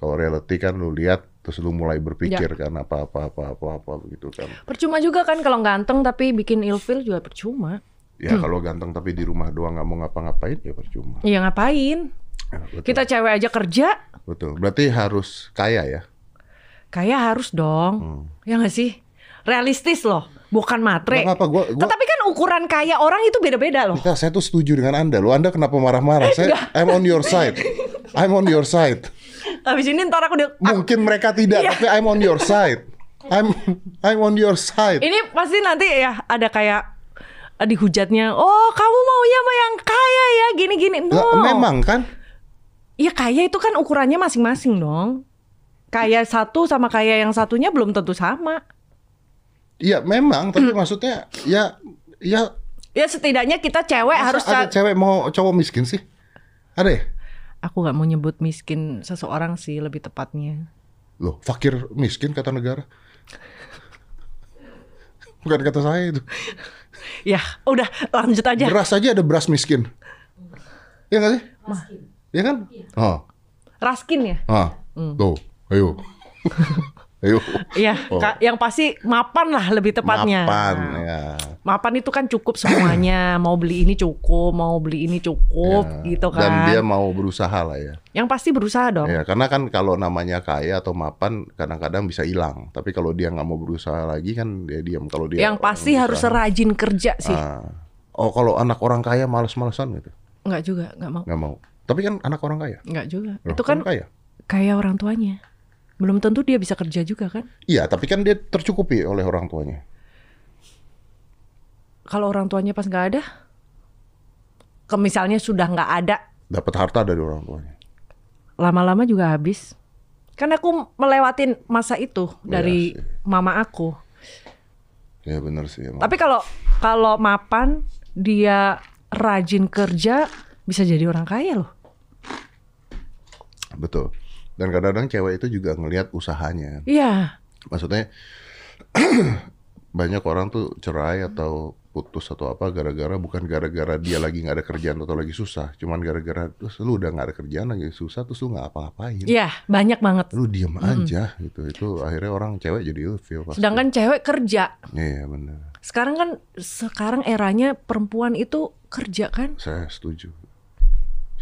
Kalau reality kan lu lihat terus lu mulai berpikir kan apa apa apa apa apa begitu kan. Percuma juga kan kalau ganteng tapi bikin ilfil juga percuma. Ya kalau ganteng tapi di rumah doang nggak mau ngapa-ngapain ya percuma. Ya ngapain? Ya, betul. Kita cewek aja kerja, betul. Berarti harus kaya ya. kayak harus dong. Hmm. Ya nggak sih? Realistis loh, bukan matre. Apa-apa, gua, gua Tapi kan ukuran kaya orang itu beda-beda loh. Kita, saya tuh setuju dengan Anda. Lu Anda kenapa marah-marah? Saya I'm on your side. I'm on your side. Habis ini ntar aku dia, Mungkin mereka tidak, Iya. tapi I'm on your side. I'm I'm on your side. ini pasti nanti ya ada kayak eh, dihujatnya. Oh kamu maunya sama yang kaya ya gini-gini. No. memang kan? Iya kaya itu kan ukurannya masing-masing dong. Kaya satu sama kaya yang satunya belum tentu sama. Iya memang, tapi maksudnya ya ya Ya setidaknya kita cewek masa harus ada cewek mau cowok miskin sih? Ada ya? Aku nggak mau nyebut miskin seseorang sih lebih tepatnya. Loh, fakir miskin kata negara. Bukan kata saya itu. Ya udah lanjut aja. Beras aja ada beras miskin. Iya nggak sih? Iya kan? Oh, Raskin ya. ah, Hmm. tuh, ayo. *laughs* Iya, Oh. Yang pasti mapan lah lebih tepatnya. Mapan, ya. Mapan itu kan cukup semuanya. *coughs* mau beli ini cukup, mau beli ini cukup Ya. gitu kan. Dan dia mau berusaha lah ya. Yang pasti berusaha dong. Ya, karena kan kalau namanya kaya atau mapan kadang-kadang bisa hilang. Tapi kalau dia nggak mau berusaha lagi kan dia diam. Kalau dia yang pasti harus berusaha, rajin kerja sih. ah. Oh, kalau anak orang kaya males-malesan gitu. Enggak juga, enggak mau. Nggak mau. Tapi kan anak orang kaya. Enggak juga. Loh, itu kan kaya. kayak orang tuanya. Belum tentu dia bisa kerja juga kan. Iya, tapi kan dia tercukupi oleh orang tuanya. Kalau orang tuanya pas nggak ada, ke misalnya sudah nggak ada, Dapat harta dari orang tuanya. lama-lama juga habis. Kan aku melewatin masa itu dari sih. mama aku. Ya benar sih. emang. Tapi kalau kalau mapan dia rajin kerja bisa jadi orang kaya loh. Betul. Dan kadang-kadang cewek itu juga ngelihat usahanya. Iya. Maksudnya *clears throat* banyak orang tuh cerai atau putus atau apa gara-gara bukan gara-gara dia lagi nggak ada kerjaan atau lagi susah, cuman gara-gara terus lu udah nggak ada kerjaan lagi susah terus lu nggak apa-ngapain, Iya, banyak banget. lu diam aja gitu itu akhirnya orang cewek jadi ilfil pasti. Sedangkan cewek kerja. Iya benar, Sekarang kan sekarang eranya perempuan itu kerja kan? saya setuju.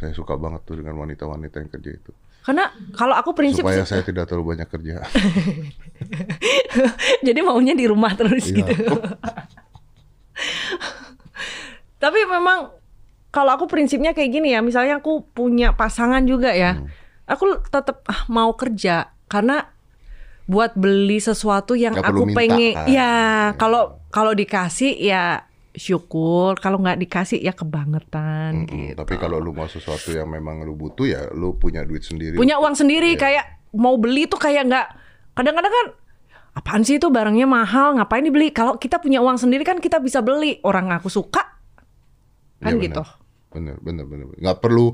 Saya suka banget tuh dengan wanita-wanita yang kerja itu. Karena kalau aku prinsip Supaya saya tidak terlalu banyak kerja. *laughs* jadi maunya di rumah terus Iya. gitu. Tapi memang kalau aku prinsipnya kayak gini ya, misalnya aku punya pasangan juga ya, Hmm. aku tetap ah, mau kerja karena buat beli sesuatu yang Nggak aku perlu minta, pengen, kan? ya kalau kalau dikasih ya syukur, kalau nggak dikasih ya kebangetan Mm-mm. gitu. Tapi kalau lu mau sesuatu yang memang lu butuh ya lu punya duit sendiri. punya uang sendiri Iya. kayak mau beli tuh kayak nggak kadang-kadang kan apaan sih itu barangnya mahal ngapain dibeli kalau kita punya uang sendiri kan kita bisa beli orang aku suka kan Iya, gitu Bener, bener, bener. Nggak perlu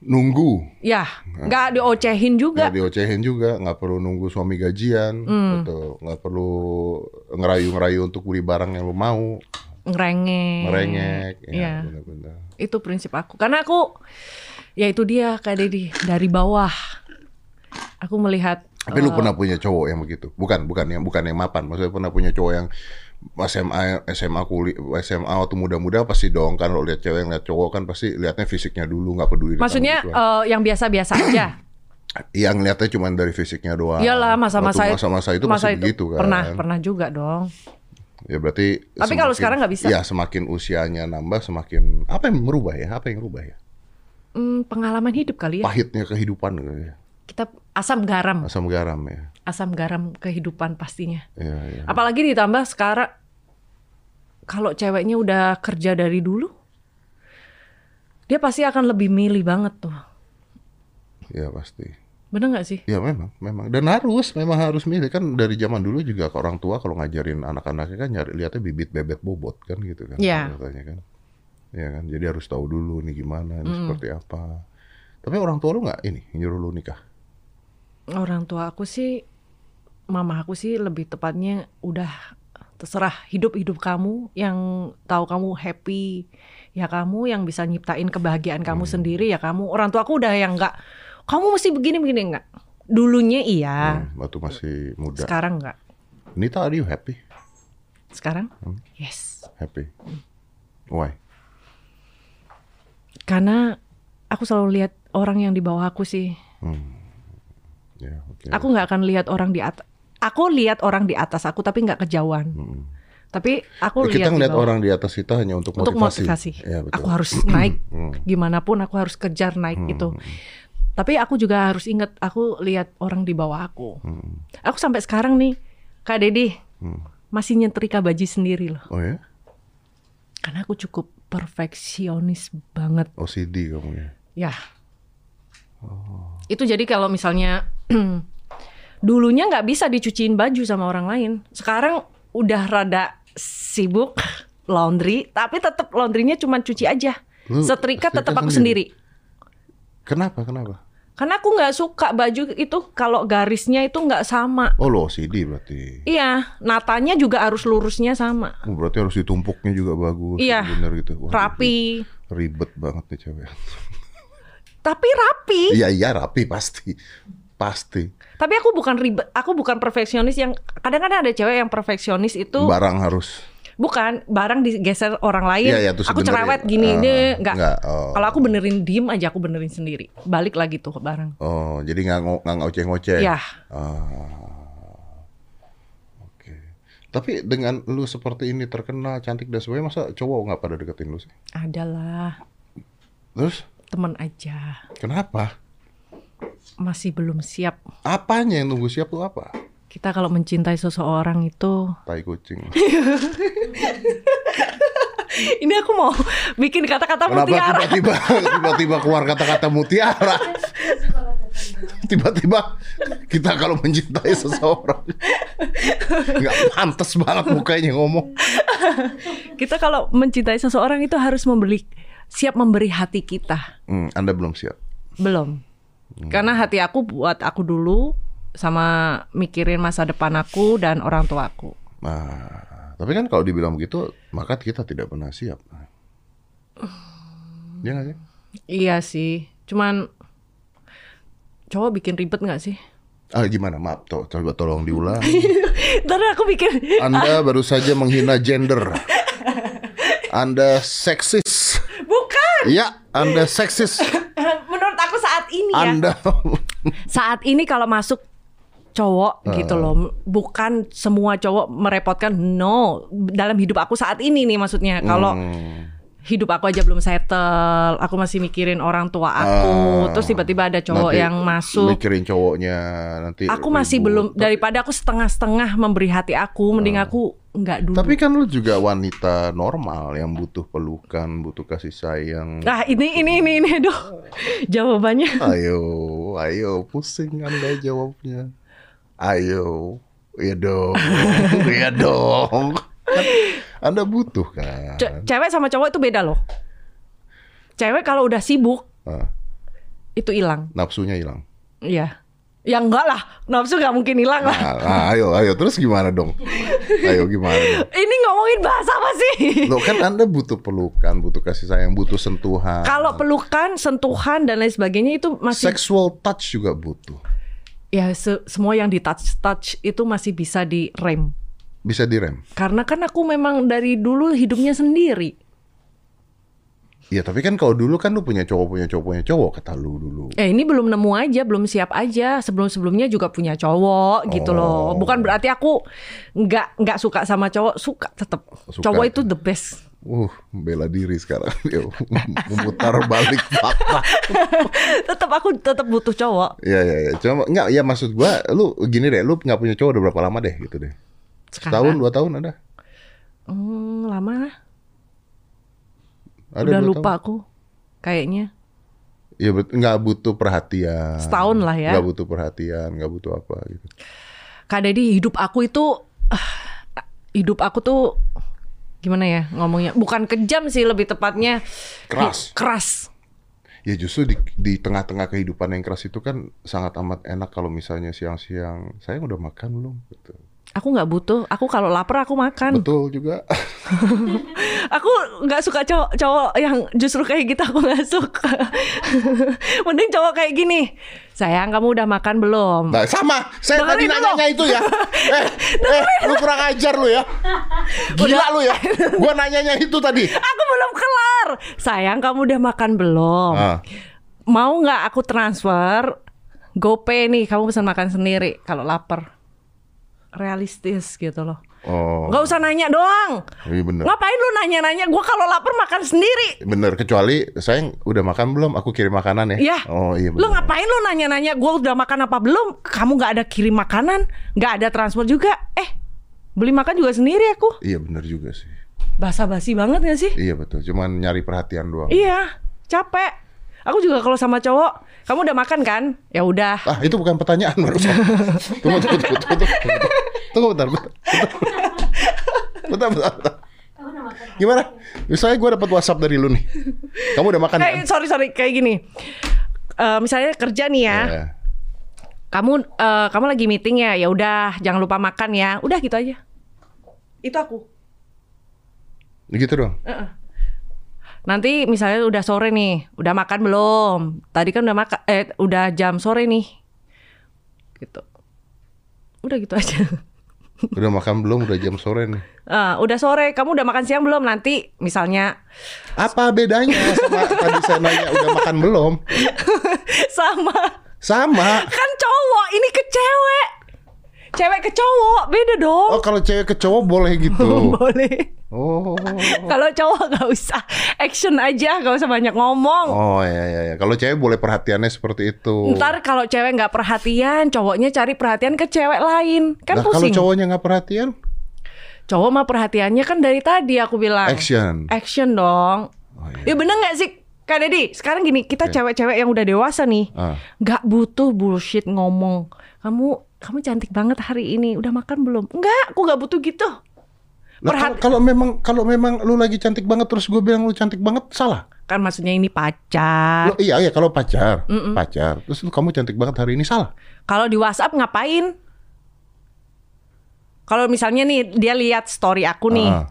nunggu. ya nggak diocehin juga Nggak diocehin juga, nggak perlu nunggu suami gajian, Hmm. gitu. nggak perlu ngerayu-ngerayu untuk beli barang yang lu mau, ngerengek merengek, ya, Iya. bener-bener. itu prinsip aku karena aku ya itu dia kayak Dedi dari bawah aku melihat Tapi lu pernah punya cowok yang begitu? Bukan, bukan yang bukan yang mapan. Maksudnya pernah punya cowok yang SMA, SMA kuli, SMA waktu muda-muda pasti dong kan lo lihat cewek lihat cowok kan pasti lihatnya fisiknya dulu nggak peduli. maksudnya eh, yang biasa-biasa aja *clears throat* yang lihatnya cuma dari fisiknya doang. iyalah masa-masa Waktu masa-masa itu masa pasti begitu kan. pernah pernah juga dong Ya berarti. Tapi kalau sekarang nggak bisa. Ya semakin usianya nambah, semakin apa yang merubah ya? Apa yang merubah ya? Hmm, pengalaman hidup kali ya Pahitnya kehidupan gitu ya. kita asam garam Asam garam ya. Asam garam kehidupan pastinya. Iya, iya. Apalagi ditambah sekarang kalau ceweknya udah kerja dari dulu, dia pasti akan lebih milih banget tuh. Ya pasti. Bener nggak sih? Ya memang, memang. Dan harus, memang harus milih kan dari zaman dulu juga ke orang tua kalau ngajarin anak-anaknya kan nyari lihatnya bibit bebet bobot kan gitu kan. Iya. Katanya kan. Ya kan. Jadi harus tahu dulu nih gimana, ini Hmm. seperti apa. Tapi orang tua lu nggak ini nyuruh lu nikah. Orang tua aku sih, mama aku sih lebih tepatnya udah terserah hidup hidup kamu yang tahu kamu happy ya kamu yang bisa nyiptain kebahagiaan kamu Hmm. sendiri ya kamu orang tua aku udah yang nggak kamu mesti begini begini nggak dulunya iya Hmm, waktu masih muda. sekarang nggak Nita, are you happy? sekarang Hmm. yes Happy. Why? karena aku selalu lihat orang yang di bawah aku sih Ya, oke. aku nggak akan lihat orang di atas aku lihat orang di atas aku tapi nggak kejauhan tapi aku Hmm. kita lihat di ngeliat bawah. orang di atas kita hanya untuk, untuk motivasi. motivasi. Ya, betul. Aku harus naik, Hmm. *clears throat* gimana pun aku harus kejar naik itu. Tapi aku juga harus ingat, aku lihat orang di bawah aku. Hmm. Aku sampai sekarang nih, Kak Dedi Hmm. masih nyetrika baju sendiri loh. Oh ya? Karena aku cukup perfeksionis banget. OCD kamu ya? Ya. Itu jadi kalau misalnya *clears throat* dulunya nggak bisa dicuciin baju sama orang lain. Sekarang udah rada sibuk *laughs* laundry, tapi tetap laundrynya cuma cuci aja. Lu Setrika tetap aku sendiri? sendiri. Kenapa? Kenapa? Karena aku nggak suka baju itu kalau garisnya itu nggak sama. Oh lo OCD berarti. Iya, natanya juga harus lurusnya sama. Oh, berarti harus ditumpuknya juga bagus. Iya. Bener gitu. Wah, Rapi. Ribet banget nih cewek. Tapi rapi. Iya iya rapi pasti. Pasti. Tapi aku bukan ribet, aku bukan perfeksionis yang kadang-kadang ada cewek yang perfeksionis itu Barang harus. bukan barang digeser orang lain. Iya, iya, terus aku cerewet gini Ah, deh, enggak. enggak, oh. Kalau aku benerin diem aja aku benerin sendiri. Balik lagi tuh barang. Oh jadi nggak nggak ngoceh-ngoceh. Iya. Ah. Oke. Tapi dengan lu seperti ini terkenal cantik dan sebagainya masa cowok nggak pada deketin lu sih? Adalah Terus temen aja. kenapa? Masih belum siap. Apanya yang nunggu siap tuh apa? Kita kalau mencintai seseorang itu Tai kucing. *laughs* Ini aku mau bikin kata-kata mutiara. tiba-tiba tiba-tiba keluar kata-kata mutiara? Tiba-tiba kita kalau mencintai seseorang nggak pantas banget mukanya ngomong. Kita kalau mencintai seseorang itu harus membeli siap memberi hati kita. Hmm, anda belum siap. Belum. Karena hati aku buat aku dulu sama mikirin masa depan aku dan orang tua aku. Nah, tapi kan kalau dibilang begitu, maka kita tidak pernah siap. *sighs* Iya sih? Iya sih. Cuman cowok bikin ribet nggak sih? Ah, gimana? Maaf, to, coba tolong diulang. *laughs* Ntar aku bikin Anda *laughs* baru saja menghina gender. Anda seksis. bukan. Ya, Anda seksis. Ini ya. Anda Saat ini kalau masuk cowok gitu loh, bukan semua cowok merepotkan. No, dalam hidup aku saat ini nih maksudnya. Kalau hidup aku aja belum settle, aku masih mikirin orang tua aku, Ah. terus tiba-tiba ada cowok Nanti yang masuk. mikirin cowoknya nanti. Aku masih ribut. belum daripada aku setengah-setengah memberi hati aku, mending aku nggak dulu. Tapi kan lu juga wanita normal yang butuh pelukan, butuh kasih sayang. Nah ini ini ini ini aduh jawabannya. Ayo, ayo, pusing Anda jawabnya. Ayo, iya dong, *laughs* iya dong. Kan anda butuh kan. Ce- cewek sama cowok itu beda loh. Cewek kalau udah sibuk Ah, itu hilang. nafsunya hilang. Iya. Ya enggak lah, nafsu nggak mungkin hilang lah. Nah, nah, ayo, ayo, terus gimana dong? Ayo gimana dong? *laughs* Ini ngomongin bahasa apa sih? Lo kan Anda butuh pelukan, butuh kasih sayang, butuh sentuhan. Kalau pelukan, sentuhan dan lain sebagainya itu masih Sexual touch juga butuh. ya se- semua yang di touch touch itu masih bisa direm. Bisa direm. Karena kan aku memang dari dulu hidupnya sendiri. Iya, tapi kan kalau dulu kan lu punya cowok, punya cowok, punya cowok kata lu dulu. Eh ini belum nemu aja, belum siap aja. Sebelum-sebelumnya juga punya cowok gitu loh. Bukan berarti aku nggak nggak suka sama cowok, suka tetap. Cowok itu the best. Uh, bela diri sekarang. *laughs* Yo, memutar balik fakta. *laughs* tetap aku tetap butuh cowok. Iya, iya, iya. Cuma nggak, ya maksud gua, lu gini deh, lu nggak punya cowok udah berapa lama deh gitu deh. Setahun, Sekarang. dua tahun ada? Hmm, lama lah. Ada Udah lupa tahun? aku. Kayaknya. Iya, nggak butuh perhatian. Setahun lah ya. Nggak butuh perhatian, nggak butuh apa gitu. Kak Dedi hidup aku itu ah, hidup aku tuh gimana ya ngomongnya? Bukan kejam sih lebih tepatnya Keras. Keras. Ya justru di, di tengah-tengah kehidupan yang keras itu kan sangat amat enak kalau misalnya siang-siang saya udah makan belum gitu. Aku nggak butuh. Aku kalau lapar aku makan. Betul juga. *laughs* Aku nggak suka cowok cowok yang justru kayak gitu aku nggak suka. *laughs* Mending cowok kayak gini. Sayang kamu udah makan belum? Nah, sama. Saya tadi Dengerin dulu. itu ya. *laughs* Eh, eh, lu kurang ajar lu ya. Gila lu ya. Gua nanyanya itu tadi. Aku belum kelar. Sayang kamu udah makan belum? Ah. Mau nggak aku transfer? GoPay nih, kamu pesan makan sendiri kalau lapar. Realistis gitu loh. Oh, Nggak usah nanya doang. iya bener. Ngapain lu nanya-nanya? Gua kalau lapar makan sendiri. Bener, kecuali sayang udah makan belum? Aku kirim makanan ya. Iya. Oh iya Lu bener. ngapain lu nanya-nanya? Gua udah makan apa belum? Kamu nggak ada kirim makanan, nggak ada transfer juga. Eh, beli makan juga sendiri aku. Iya bener juga sih. Basa-basi banget gak sih? Iya betul. Cuman nyari perhatian doang. Iya, capek. Aku juga kalau sama cowok, kamu udah makan kan? Ya udah. Ah itu bukan pertanyaan barusan. *laughs* tunggu, tunggu, tunggu, tunggu, tunggu. Tunggu bentar, bentar. Bentar, bentar, bentar. Gimana? Misalnya gue dapat WhatsApp dari lu nih. Kamu udah makan kan? Eh, sorry sorry kayak gini. Eh, misalnya kerja nih ya, Iya. kamu eh, kamu lagi meeting ya, ya udah jangan lupa makan ya, udah gitu aja. Itu aku. Gitu dong. Nanti misalnya udah sore nih, udah makan belum? Tadi kan udah makan, eh udah jam sore nih, gitu. Udah gitu aja. *laughs* Udah makan belum? Udah jam sore nih. Eh, udah sore, kamu udah makan siang belum? Nanti misalnya Apa bedanya sama tadi saya nanya udah makan belum? *laughs* sama Sama. kan cowok ini ke cewek, cewek ke cowok beda dong. Oh kalau cewek ke cowok boleh gitu. *laughs* Boleh. Oh. Kalau cowok nggak usah action aja, nggak usah banyak ngomong. Oh ya ya ya. Kalau cewek boleh perhatiannya seperti itu. Ntar kalau cewek nggak perhatian, cowoknya cari perhatian ke cewek lain, kan Nah, kalau pusing. cowoknya nggak perhatian, Cowok mah perhatiannya kan dari tadi aku bilang. action. Action dong. Oh, iya. Ya bener nggak sih, Kak Deddy? Sekarang gini, kita cewek-cewek yang udah dewasa nih, Ah. nggak butuh bullshit ngomong. Kamu kamu cantik banget hari ini. Udah makan belum? Enggak, aku nggak butuh gitu. Nah, kalau, Perhat- kalau memang kalau memang lu lagi cantik banget terus gue bilang lu cantik banget salah. Kan maksudnya ini pacar. Lo, iya iya kalau pacar, pacar. Terus lu kamu cantik banget hari ini salah. Kalau di WhatsApp ngapain? Kalau misalnya nih dia lihat story aku nih. Ah.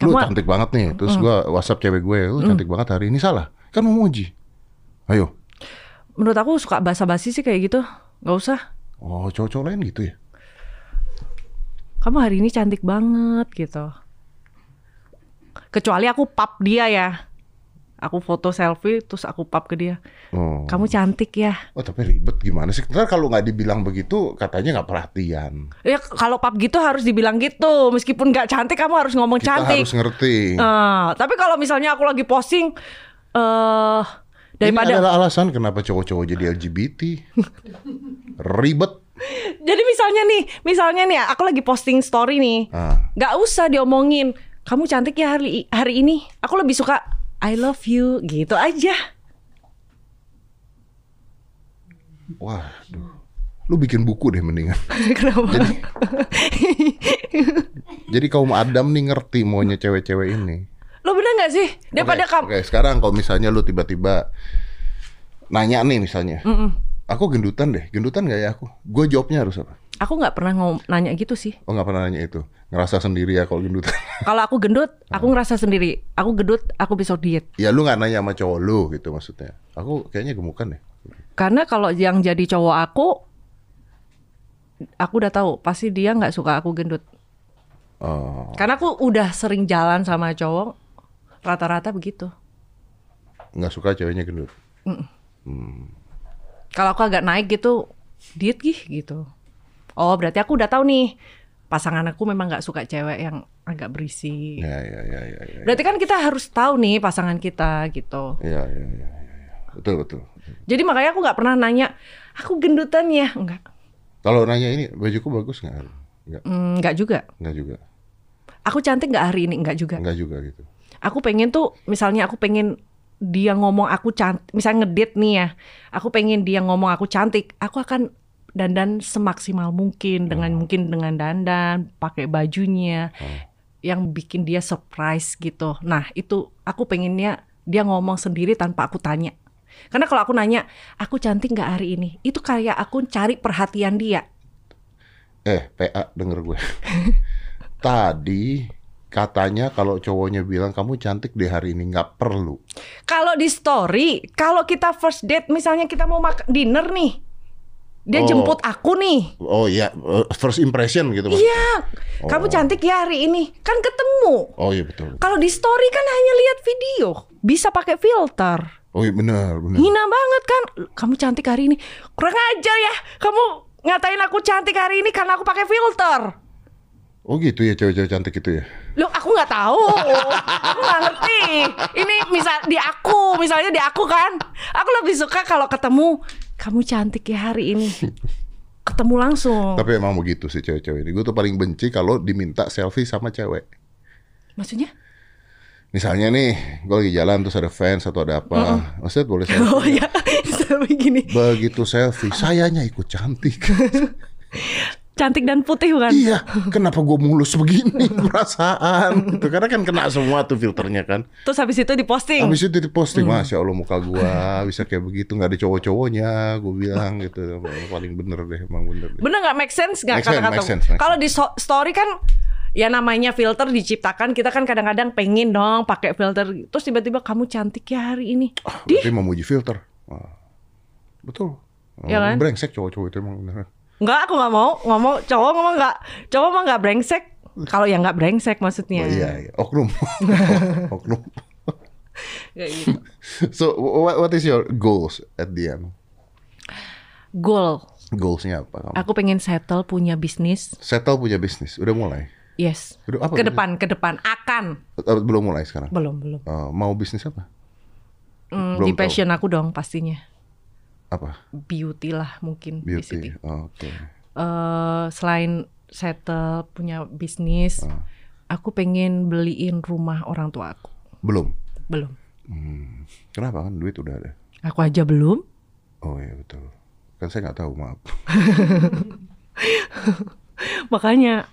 Lu Kamu Mm. cantik banget nih. Terus gua WhatsApp cewek gue, lu cantik banget hari ini salah. Kan memuji. Ayo. menurut aku suka basa-basi sih kayak gitu. Gak usah. Oh, cowok-cowok lain gitu ya. Kamu hari ini cantik banget gitu. Kecuali aku pap dia ya. Aku foto selfie terus aku pap ke dia. Oh. Kamu cantik ya. Oh, tapi ribet gimana sih? Ntar kalau nggak dibilang begitu, katanya nggak perhatian. Ya kalau pap gitu harus dibilang gitu. Meskipun gak cantik kamu harus ngomong Kita cantik. harus ngerti. Eh, tapi kalau misalnya aku lagi posting eh daripada Ini adalah alasan kenapa cowok-cowok jadi LGBT. *laughs* Ribet. Jadi misalnya nih, misalnya nih aku lagi posting story nih. Ah. Gak usah diomongin. Kamu cantik ya hari hari ini. Aku lebih suka I love you gitu aja. Waduh. Lu bikin buku deh mendingan. *laughs* Kenapa? Jadi kaum Adam nih ngerti maunya cewek-cewek ini. Lo bener gak sih? Daripada Oke, kamu Oke, sekarang kalau misalnya lu tiba-tiba nanya nih misalnya. Aku gendutan deh. Gendutan gak ya aku? Gue jawabnya harus apa? Aku nggak pernah ngom- nanya gitu sih. Oh nggak pernah nanya itu. Ngerasa sendiri ya kalau gendutan. *laughs* Kalau aku gendut, aku ngerasa sendiri. Aku gendut, aku besok diet. ya lu nggak nanya sama cowok lu gitu maksudnya. Aku kayaknya gemukan deh. Karena kalau yang jadi cowok aku, aku udah tahu pasti dia nggak suka aku gendut. Oh, Karena aku udah sering jalan sama cowok, rata-rata begitu. nggak suka ceweknya gendut. Kalau aku agak naik gitu, diet gih gitu. Oh berarti aku udah tahu nih, pasangan aku memang nggak suka cewek yang agak berisi. Ya ya ya ya ya. Berarti kan kita harus tahu nih pasangan kita gitu. Ya ya ya. ya, ya. Betul betul. Jadi makanya aku nggak pernah nanya, aku gendutan ya, enggak. Kalau nanya ini bajuku bagus nggak? Nggak, Hmm, enggak juga. nggak juga. Aku cantik nggak hari ini? Enggak juga. Nggak juga gitu. Aku pengen tuh, misalnya aku pengen dia ngomong aku cantik, misalnya ngedit nih ya, aku pengen dia ngomong aku cantik, aku akan dandan semaksimal mungkin dengan mungkin dengan dandan, pakai bajunya, yang bikin dia surprise gitu. Nah itu aku pengennya dia ngomong sendiri tanpa aku tanya. Karena kalau aku nanya, aku cantik nggak hari ini? Itu kayak aku cari perhatian dia. Eh, PA denger gue. *laughs* Tadi katanya kalau cowoknya bilang kamu cantik di hari ini nggak perlu. Kalau di story, kalau kita first date misalnya kita mau makan dinner nih. Dia Oh. jemput aku nih. Oh iya, eh, first impression gitu. Iya. Kamu Oh. cantik ya hari ini. Kan ketemu. Oh iya betul. Kalau di story kan hanya lihat video. Bisa pakai filter. Oh iya benar, benar. Hina banget kan. Kamu cantik hari ini. Kurang ajar ya. Kamu ngatain aku cantik hari ini karena aku pakai filter. Oh gitu ya cewek-cewek cantik itu ya. Loh, aku nggak tahu. aku nggak ngerti. Ini misal di aku, misalnya di aku kan. Aku lebih suka kalau ketemu kamu cantik ya hari ini. *laughs* Ketemu langsung. Tapi emang begitu sih cewek-cewek ini. Gue tuh paling benci kalau diminta selfie sama cewek. Maksudnya? Misalnya nih, gue lagi jalan terus ada fans atau ada apa. Maksudnya boleh *laughs* selfie. Oh ya, *laughs* selfie gini. Begitu selfie, sayanya ikut cantik. Cantik dan putih bukan? iya, kenapa gue mulus begini *laughs* perasaan? Gitu. Karena kan kena semua tuh filternya kan. Terus habis itu diposting. Habis itu diposting, Masya Allah muka gua bisa kayak begitu. nggak ada cowok-cowoknya, gue bilang gitu. Paling bener deh, emang bener deh. Bener nggak make sense nggak kata-kata? Kalau di so- story kan ya namanya filter diciptakan kita kan kadang-kadang pengen dong pakai filter terus tiba-tiba kamu cantik ya hari ini di Berarti memuji filter. Wah, betul. Ya kan? Brengsek cowok-cowok itu emang beneran. Nggak aku nggak mau ngomong cowok ngomong nggak cowok mah nggak brengsek kalau yang nggak brengsek maksudnya Oh, iya, iya. Oknum. *laughs* Oknum. Gitu. So, what, what is your goals at the end? goal Goalsnya apa? Kamu? aku pengen settle punya bisnis Settle punya bisnis. Udah mulai? yes Udah apa? ke depan ke depan akan Eh, Belum mulai sekarang? belum belum Eh, mau bisnis apa? Belum di passion aku dong pastinya Apa? beauty lah mungkin. Beauty. Oh, Oke. eh selain settle punya bisnis, Ah. aku pengen beliin rumah orang tua aku. Belum. Belum. Hmm. Kenapa kan duit udah ada? Aku aja belum. Oh iya betul. Kan saya nggak tahu maaf. *laughs* Makanya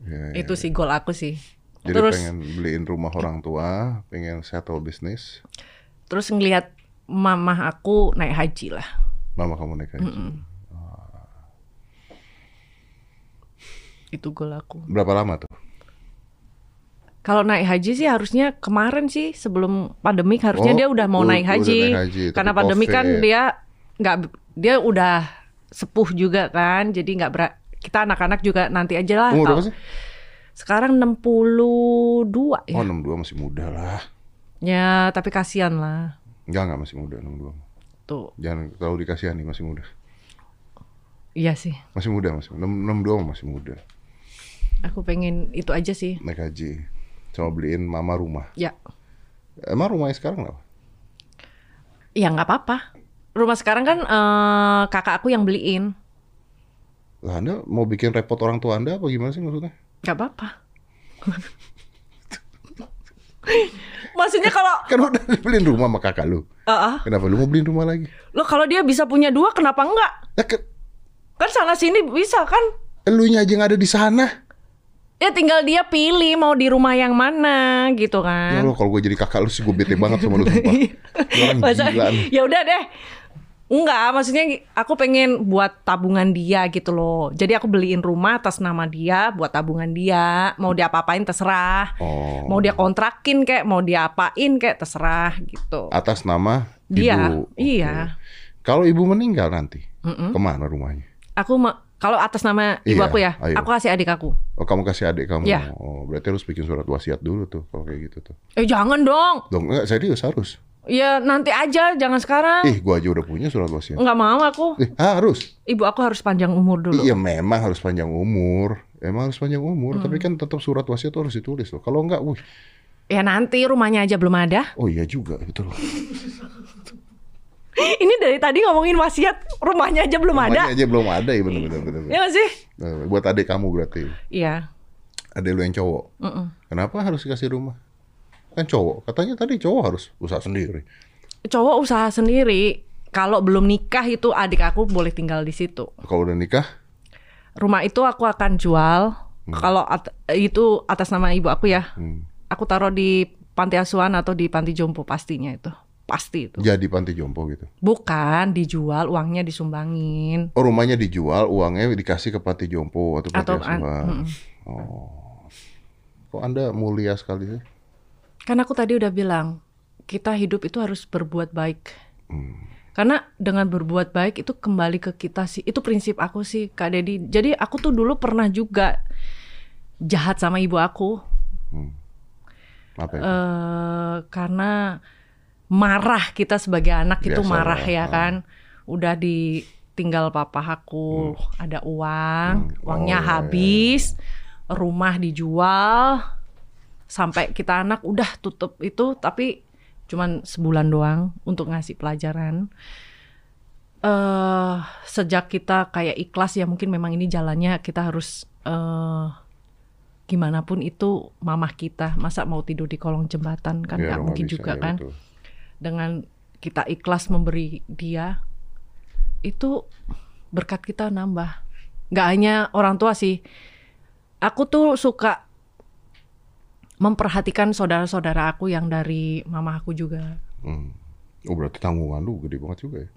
Ya, ya. itu sih goal aku sih. Jadi terus pengen beliin rumah orang tua, pengen settle bisnis. terus ngelihat mamah aku naik haji lah. Mama kamu naik haji. Itu goal aku. Berapa lama tuh? Kalau naik haji sih harusnya kemarin sih sebelum pandemik harusnya Oh, dia udah mau naik udah haji. naik haji, Karena pandemi kan COVID. dia nggak dia udah sepuh juga kan. Jadi nggak berat kita anak-anak juga nanti aja lah. Umur berapa sih? Sekarang 62 ya. Oh 62 masih muda lah. Ya, tapi kasihan lah. Enggak, enggak masih muda 62. Tuh, Jangan terlalu dikasihani masih muda. iya sih. Masih muda, masih 62 masih muda. Aku pengen itu aja sih. Naik haji. Sama beliin mama rumah. Ya, Emang rumahnya sekarang apa? ya nggak apa-apa. Rumah sekarang kan eh, kakak aku yang beliin. Lah Anda mau bikin repot orang tua Anda apa gimana sih maksudnya? Nggak apa-apa. *laughs* Maksudnya kalau Kan udah beliin rumah sama kakak lu. Ah, ah. Kenapa lu mau beliin rumah lagi? lo kalau dia bisa punya dua, kenapa enggak? Ya kan Kan sana sini bisa kan? elunya aja nggak ada di sana. Ya tinggal dia pilih mau di rumah yang mana gitu Ya kan. Allah, kalau gue jadi kakak lu sih gue bete banget sama lu sumpah. *laughs* Orang gila ya udah deh. Enggak, maksudnya aku pengen buat tabungan dia gitu loh. Jadi aku beliin rumah atas nama dia buat tabungan dia. Mau diapa-apain terserah. Oh. Mau dia kontrakin kayak, mau dia apain kayak terserah gitu. Atas nama Dia, ibu. iya. Kalau ibu meninggal nanti, ke mana rumahnya? Aku kalau atas nama ibu Iya, aku ya, ayo. aku kasih adik aku. Oh kamu kasih adik kamu. Iya. Oh berarti harus bikin surat wasiat dulu tuh kalau kayak gitu tuh. Eh jangan dong. Dong enggak serius harus. Ya nanti aja, jangan sekarang. Ih gua aja udah punya surat wasiat. Nggak mau aku. Eh harus. Ibu aku harus panjang umur dulu. Iya memang harus panjang umur. Emang harus panjang umur, Hmm. tapi kan tetap surat wasiat tuh harus ditulis loh. Kalau enggak, wih. Ya nanti rumahnya aja belum ada. Oh iya juga, betul. *laughs* Ini dari tadi ngomongin wasiat, rumahnya aja belum ada. Rumahnya aja belum ada ya bener bener bener. Ya nggak sih? Eh, Buat adik kamu berarti. Iya. Adik lu yang cowok. Mm-mm. Kenapa harus dikasih rumah? Kan cowok. Katanya tadi cowok harus usaha sendiri. Cowok usaha sendiri. Kalau belum nikah itu adik aku boleh tinggal di situ. Kalau udah nikah, Rumah itu aku akan jual. Kalau at- itu atas nama ibu aku ya. hmm. Aku taruh di panti asuhan atau di panti jompo pastinya itu. pasti itu. Jadi panti jompo gitu. Bukan dijual, uangnya disumbangin. Oh rumahnya dijual, uangnya dikasih ke panti jompo atau panti Atau an- asuhan. mm-mm. Oh. Kok Anda mulia sekali sih? Kan aku tadi udah bilang, kita hidup itu harus berbuat baik. Hmm. Karena dengan berbuat baik itu kembali ke kita sih. Itu prinsip aku sih, Kak Dedi. Jadi aku tuh dulu pernah juga jahat sama ibu aku. Hmm. Apa itu? eh karena marah kita sebagai anak itu Biasa marah lah, ya ah. kan. Udah ditinggal papa aku, ada uang, Hmm. uangnya Oh, iya, habis, rumah dijual, sampai kita anak udah tutup itu, tapi cuman sebulan doang untuk ngasih pelajaran. eh sejak kita kayak ikhlas ya mungkin memang ini jalannya kita harus eh gimana pun itu mamah kita masa mau tidur di kolong jembatan kan Ya, nggak nggak mungkin bisa, juga ya, kan betul. dengan kita ikhlas memberi dia itu berkat kita nambah nggak hanya orang tua sih aku tuh suka memperhatikan saudara-saudara aku yang dari mama aku juga Hmm. Oh berarti tanggungan lu gede banget juga ya?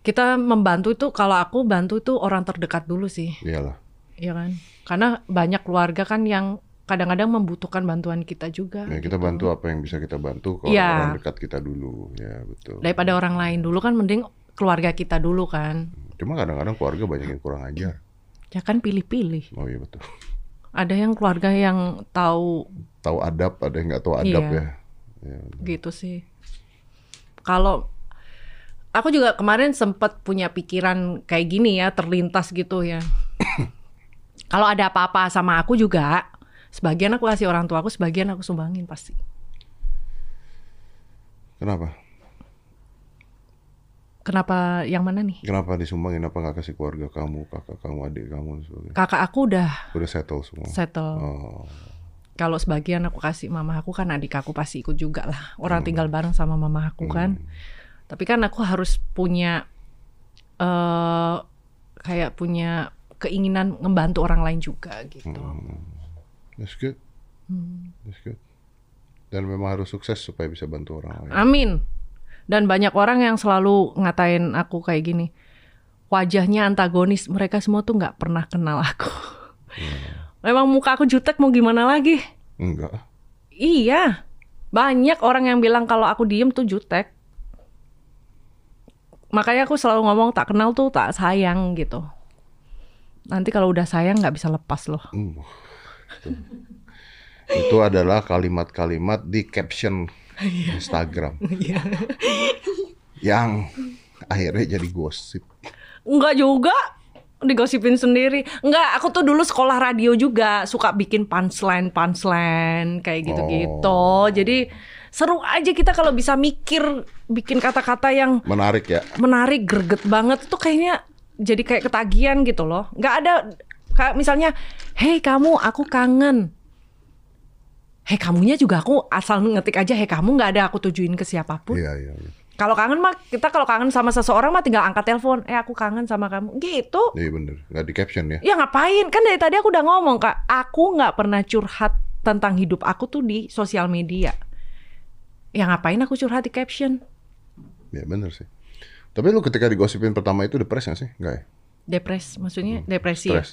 kita membantu itu kalau aku bantu itu orang terdekat dulu sih Iyalah. ya kan karena banyak keluarga kan yang kadang-kadang membutuhkan bantuan kita juga Ya, kita gitu. bantu apa yang bisa kita bantu kalau Iya. orang dekat kita dulu. Ya betul. daripada orang lain dulu kan mending keluarga kita dulu kan Cuma kadang-kadang keluarga banyak yang kurang ajar. ya kan pilih-pilih Oh iya betul. Ada yang keluarga yang tahu Tahu adab, ada yang nggak tahu adab Iya. ya. Ya, gitu sih. Kalau aku juga kemarin sempat punya pikiran kayak gini ya, terlintas gitu ya. *coughs* Kalau ada apa-apa sama aku juga, sebagian aku kasih orang tua aku, sebagian aku sumbangin pasti. Kenapa? Kenapa yang mana nih? Kenapa disumbangin? Apa nggak kasih keluarga kamu, kakak kamu, adik kamu, sebagainya? Kakak aku udah Udah settle semua. settle. Oh, Kalau sebagian aku kasih mama aku kan adik aku pasti ikut juga lah. Orang tinggal bareng sama mama aku kan. Tapi kan aku harus punya eh kayak punya keinginan ngebantu orang lain juga gitu. that's good. Hmm. That's good. Dan memang harus sukses supaya bisa bantu orang lain. Amin. Dan banyak orang yang selalu ngatain aku kayak gini. Wajahnya antagonis. Mereka semua tuh nggak pernah kenal aku. Memang muka aku jutek mau gimana lagi? Enggak. Iya. Banyak orang yang bilang kalau aku diem tuh jutek. Makanya aku selalu ngomong tak kenal tuh tak sayang gitu. Nanti kalau udah sayang nggak bisa lepas loh. Hmm. Itu adalah kalimat-kalimat di caption Instagram. yang akhirnya jadi gosip. Enggak juga digosipin sendiri. Enggak, aku tuh dulu sekolah radio juga suka bikin punchline punchline kayak gitu-gitu. Jadi seru aja kita kalau bisa mikir bikin kata-kata yang Menarik ya. menarik, greget banget itu kayaknya jadi kayak ketagihan gitu loh. Nggak ada kayak misalnya, "Hei kamu, aku kangen." Hei kamunya juga aku asal ngetik aja hei kamu nggak ada aku tujuin ke siapa pun. Iya, iya. iya. Kalau kangen mah kita kalau kangen sama seseorang mah tinggal angkat telepon, "Eh aku kangen sama kamu." Gitu. Iya bener. Nggak di caption ya. Ya ngapain? Kan dari tadi aku udah ngomong, Kak. Aku nggak pernah curhat tentang hidup aku tuh di sosial media. Ya ngapain aku curhat di caption? Ya bener sih. Tapi lu ketika digosipin pertama itu depres nggak sih? Enggak ya? Depres, maksudnya depresi ya?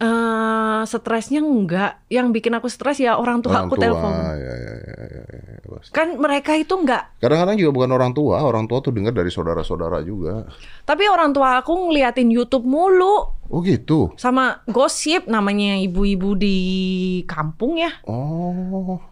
Eh, stresnya enggak. Yang bikin aku stres ya orang tua Orang aku tua, telepon. ya, ya, ya, ya, ya, pasti. Kan mereka itu enggak. Kadang-kadang juga bukan orang tua, orang tua tuh dengar dari saudara-saudara juga. Tapi orang tua aku ngeliatin YouTube mulu Oh gitu. sama gosip namanya ibu-ibu di kampung ya. Oh,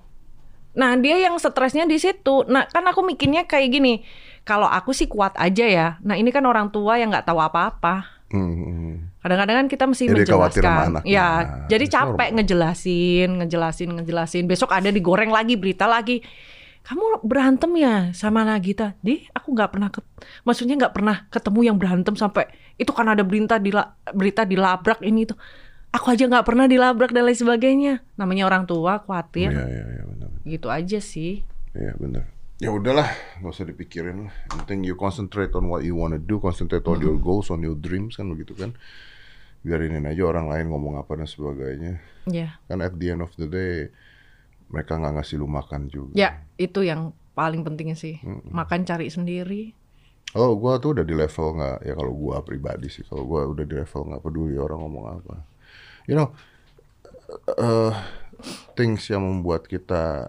Nah, dia yang stresnya di situ. Nah, kan aku mikirnya kayak gini. Kalau aku sih kuat aja ya. Nah, ini kan orang tua yang nggak tahu apa-apa. hmm, hmm. Kadang-kadang kan kita mesti Jadi menjelaskan. Ya, Nah, jadi capek normal. ngejelasin, ngejelasin, ngejelasin. Besok ada digoreng lagi berita lagi. Kamu berantem ya sama Nagita? Di, aku nggak pernah, ket- maksudnya nggak pernah ketemu yang berantem sampai itu kan ada berita di berita dilabrak ini itu. Aku aja nggak pernah dilabrak dan lain sebagainya. Namanya orang tua khawatir, Iya, iya, iya, benar. gitu aja sih. Iya, benar. Ya udahlah, nggak usah dipikirin lah. Yang penting you concentrate on what you wanna do, concentrate on your goals, on your dreams kan begitu kan. Biarinin aja orang lain ngomong apa dan sebagainya. Ya. Kan at the end of the day mereka nggak ngasih lu makan juga. Ya, itu yang paling pentingnya sih. Makan cari sendiri. Oh, gua tuh udah di level nggak ya kalau gua pribadi sih. Kalau gua udah di level nggak peduli orang ngomong apa. You know, eh things yang membuat kita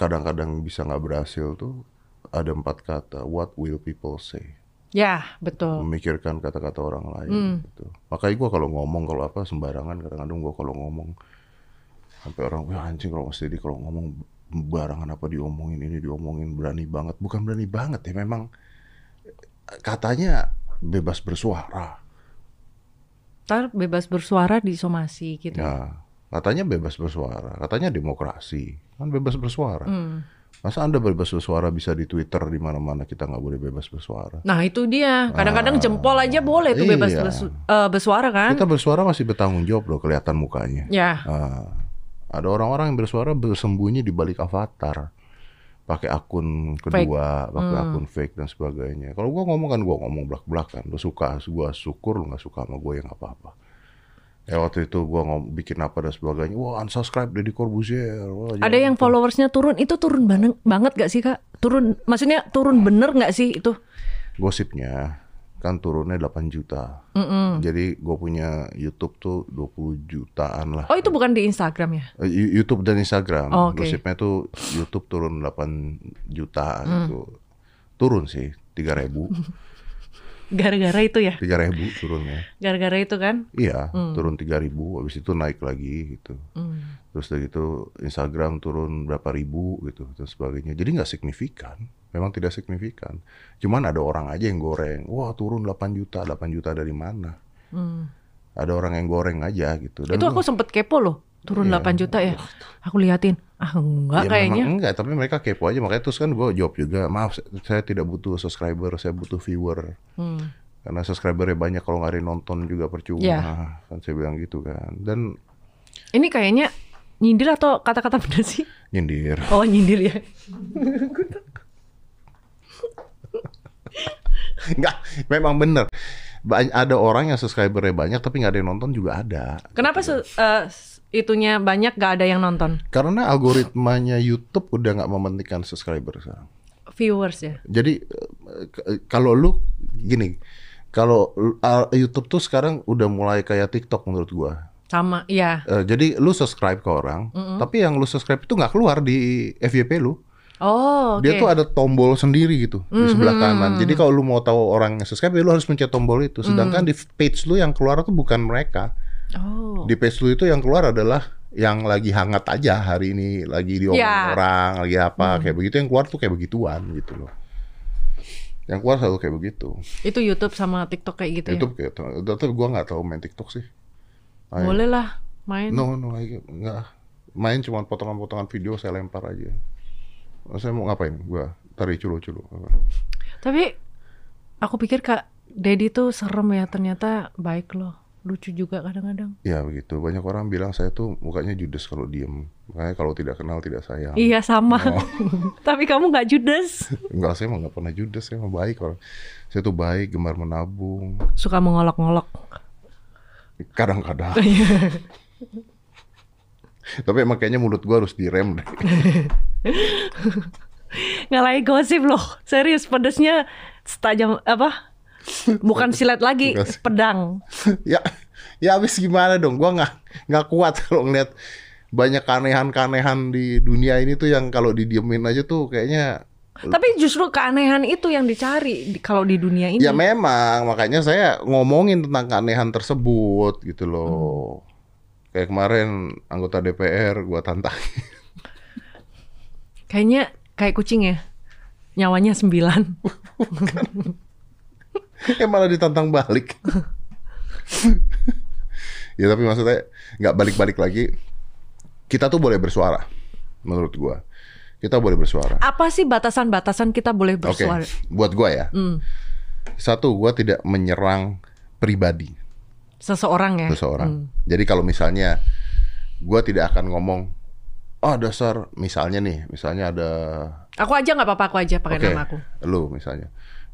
kadang-kadang bisa nggak berhasil tuh ada empat kata. What will people say? Ya, betul. Memikirkan kata-kata orang lain. Gitu. Makanya gua kalau ngomong kalau apa sembarangan kadang-kadang gua kalau ngomong sampai orang wah anjing kalau Mas Deddy kalau ngomong barangan apa diomongin ini diomongin berani banget bukan berani banget ya memang katanya bebas bersuara Ntar bebas bersuara di somasi gitu. ya katanya bebas bersuara katanya demokrasi kan bebas bersuara masa anda bebas bersuara bisa di Twitter di mana-mana kita nggak boleh bebas bersuara Nah itu dia. Kadang-kadang jempol aja boleh tuh bebas Iya. bersu- eh, bersuara kan? kita bersuara masih bertanggung jawab loh kelihatan mukanya Ya. Ah, ada orang-orang yang bersuara bersembunyi di balik avatar pakai akun kedua, pakai akun fake dan sebagainya. Kalau gua ngomong kan gua ngomong belak-belakan. Lu suka, gua syukur lu nggak suka sama gue yang apa-apa. Ya waktu itu gua ngom bikin apa dan sebagainya. Wah unsubscribe Deddy Corbuzier. Wah, Ada yang followersnya turun, itu turun banget, banget gak sih kak? Turun, maksudnya turun bener gak sih itu? gosipnya kan turunnya 8 juta. Jadi gue punya YouTube tuh 20 jutaan lah. Oh itu bukan di Instagram ya? Eh, YouTube dan Instagram. Oh, oke. Gosipnya tuh YouTube turun 8 juta Hmm. gitu. Turun sih 3000. *laughs* Gara-gara itu ya? 3000 turunnya. Gara-gara itu kan? Iya, Hmm. turun 3000 habis itu naik lagi gitu. Terus dari itu Instagram turun berapa ribu gitu dan sebagainya. Jadi nggak signifikan. Memang tidak signifikan. Cuman ada orang aja yang goreng. Wah, turun 8 juta. 8 juta dari mana? Ada orang yang goreng aja gitu. Dan Hmm. itu aku sempet kepo loh. Turun 8 juta ya? Aku liatin. Ah enggak Ya kayaknya. enggak, tapi mereka kepo aja. Makanya terus kan gue jawab juga, maaf saya tidak butuh subscriber, saya butuh viewer. Hmm. Karena subscribernya banyak, kalau nggak ada yang nonton juga percuma. Ya. Kan saya bilang gitu kan. Dan Ini kayaknya nyindir atau kata-kata bener sih? nyindir. Oh nyindir ya? *laughs* Enggak, memang bener. Ada orang yang subscribernya banyak, tapi nggak ada yang nonton juga ada. Kenapa se- eh, s- itunya banyak gak ada yang nonton? Karena algoritmanya YouTube udah nggak mementingkan subscriber sekarang. Viewers ya? Jadi eh, kalau lu gini, kalau YouTube tuh sekarang udah mulai kayak TikTok menurut gua. Sama, iya. Eh, jadi lu subscribe ke orang, tapi yang lu subscribe itu nggak keluar di FYP lu. Oh oke. Dia tuh ada tombol sendiri gitu di sebelah kanan. Jadi kalau lu mau tahu orang yang subscribe, ya lu harus pencet tombol itu. Sedangkan di page lu yang keluar tuh bukan mereka. Oh. Di page lu itu yang keluar adalah yang lagi hangat aja hari ini, lagi diomongin Ya. orang, lagi apa kayak begitu. Yang keluar tuh kayak begituan gitu loh. Yang keluar selalu kayak begitu. Itu YouTube sama TikTok kayak gitu Itu ya? kayak, tapi gua nggak tahu main TikTok sih. Main- Boleh lah main. No, no, nggak. Main cuma potongan-potongan video saya lempar aja. Saya mau ngapain? Gua tarik culu-culu. Tapi aku pikir Kak Dedi tuh serem ya ternyata baik loh. Lucu juga kadang-kadang. Ya begitu. Banyak orang bilang saya tuh mukanya judes kalau diem. Makanya kalau tidak kenal tidak sayang. Iya sama. Oh. *laughs* Tapi kamu nggak judes. Enggak, saya mah nggak pernah judes. Saya mah baik orang. Saya tuh baik, gemar menabung. Suka mengolok-ngolok. Kadang-kadang. *laughs* Tapi emang kayaknya mulut gua harus direm deh. *laughs* Ngalahin gosip loh. Serius pedesnya setajam apa? Bukan silat lagi, Bukan pedang. ya, ya habis gimana dong? Gua nggak nggak kuat *laughs* kalau ngeliat banyak kanehan-kanehan di dunia ini tuh yang kalau didiemin aja tuh kayaknya Tapi justru keanehan itu yang dicari di- kalau di dunia ini. Ya memang, makanya saya ngomongin tentang keanehan tersebut gitu Hmm. loh. Kayak kemarin anggota DPR gua tantang. Kayaknya kayak kucing ya. Nyawanya sembilan. *laughs* eh malah ditantang balik. ya tapi maksudnya nggak balik-balik lagi. Kita tuh boleh bersuara, menurut gua. Kita boleh bersuara. Apa sih batasan-batasan kita boleh Oke, bersuara? buat gua ya. Hmm. Satu, gua tidak menyerang pribadi Seseorang ya. seseorang. Jadi kalau misalnya gua tidak akan ngomong, ah dasar misalnya nih, misalnya ada Aku aja nggak apa-apa, aku aja pakai Oke, nama aku. lu misalnya.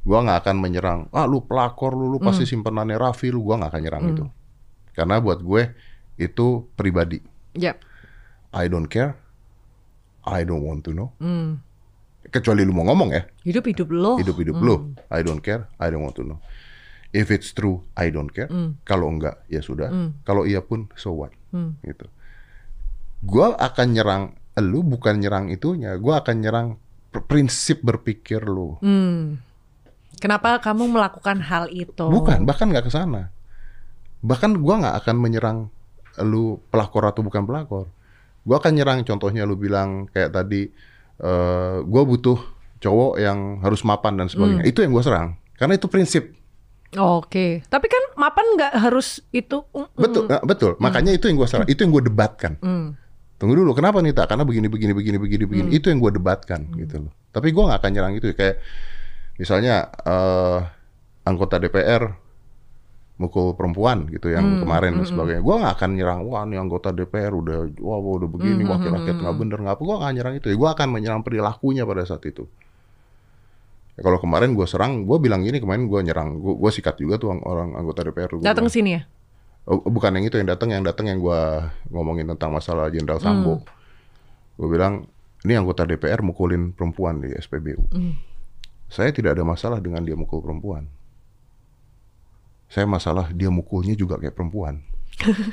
Gua nggak akan menyerang, ah lu pelakor lu, lu pasti Hmm. simpenannya Raffi lu, gua nggak akan nyerang itu. Karena buat gue itu pribadi. Yap. I don't care. I don't want to know. Hmm. Kecuali lu mau ngomong ya, Hidup hidup lo. hidup-hidup lu. I don't care, I don't want to know. If it's true, I don't care. Kalau enggak, ya sudah. Kalau iya pun, so what? Gitu. Gua akan nyerang lu bukan nyerang itunya. Gua akan nyerang pr- prinsip berpikir lu. Hmm. Kenapa kamu melakukan hal itu? Bukan, bahkan nggak ke sana. Bahkan gua nggak akan menyerang lu pelakor atau bukan pelakor. Gua akan nyerang contohnya lu bilang kayak tadi eh gua butuh cowok yang harus mapan dan sebagainya. Itu yang gua serang. Karena itu prinsip. Oke, tapi kan mapan nggak harus itu. Mm, Betul, nah, betul. Makanya itu yang gua serang. Itu yang gua debatkan. mm. Tunggu dulu, kenapa nih tak? Karena begini, begini, begini, begini, begini. Itu yang gua debatkan gitu loh. Tapi gua nggak akan nyerang itu. Kayak misalnya eh anggota DPR mukul perempuan gitu yang kemarin dan sebagainya. Gua nggak akan nyerang, wah nih anggota DPR udah, wah wah, udah begini, wakil rakyat nggak bener nggak apa. Gua nggak nyerang itu. Gua akan menyerang perilakunya pada saat itu. Ya, kalau kemarin gua serang, gua bilang gini kemarin gua nyerang, gua sikat juga tuh orang anggota DPR. Datang sini ya. Oh, bukan yang itu yang datang, yang datang yang gua ngomongin tentang masalah Jenderal Sambo. Gue bilang ini anggota DPR mukulin perempuan di SPBU. Saya tidak ada masalah dengan dia mukul perempuan. Saya masalah dia mukulnya juga kayak perempuan. *laughs*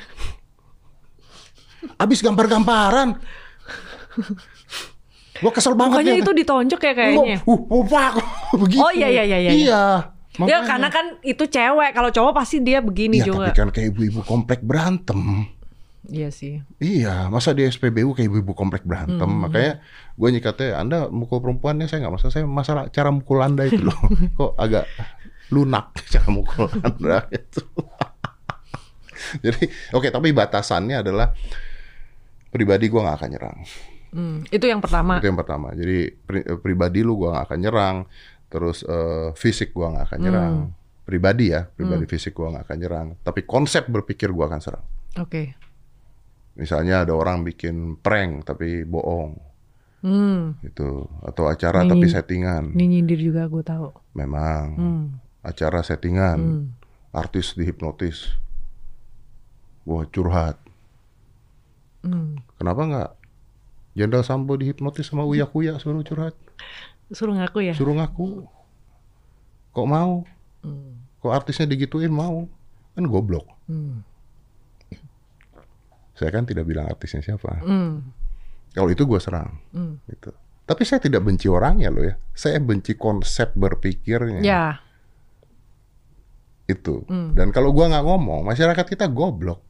Abis gampar-gamparan. Gue kesel banget. Bukannya ya. itu ditonjok ya kayaknya. Uh, uh, Pak, *laughs* begitu. Oh, iya, iya, iya, iya. Iya. Ya makanya. karena kan itu cewek. Kalau cowok pasti dia begini Iya, juga. tapi kan kayak ibu-ibu komplek berantem. Iya sih. Iya, masa di SPBU kayak ibu-ibu komplek berantem. Hmm. Makanya gue nyikatnya, Anda mukul perempuannya saya nggak masalah. Saya masalah cara mukul Anda itu loh. *laughs* Kok agak lunak *laughs* cara mukul Anda itu. *laughs* Jadi, oke, tapi batasannya adalah pribadi gue nggak akan nyerang. Hmm, Itu yang pertama. Itu yang pertama. Jadi pri- eh, pribadi lu gue nggak akan nyerang. Terus eh, fisik gue nggak akan nyerang. Hmm. Pribadi ya, pribadi fisik gue nggak akan nyerang. Tapi konsep berpikir gue akan serang. Oke. Misalnya ada orang bikin prank tapi bohong. Hmm. gitu atau acara Ini- tapi settingan Ini nyindir juga gue tahu. memang Hmm. acara settingan Hmm. artis dihipnotis wah curhat Hmm. kenapa nggak Jenderal Sambo dihipnotis sama Uya Kuya suruh curhat Suruh ngaku ya. suruh ngaku kok mau Hmm. kok artisnya digituin mau kan goblok Hmm. Saya kan tidak bilang artisnya siapa Hmm. kalau itu gue serang Hmm. gitu tapi saya tidak benci orangnya loh ya saya benci konsep berpikirnya Ya. itu. Hmm. Dan kalau gua nggak ngomong, masyarakat kita goblok.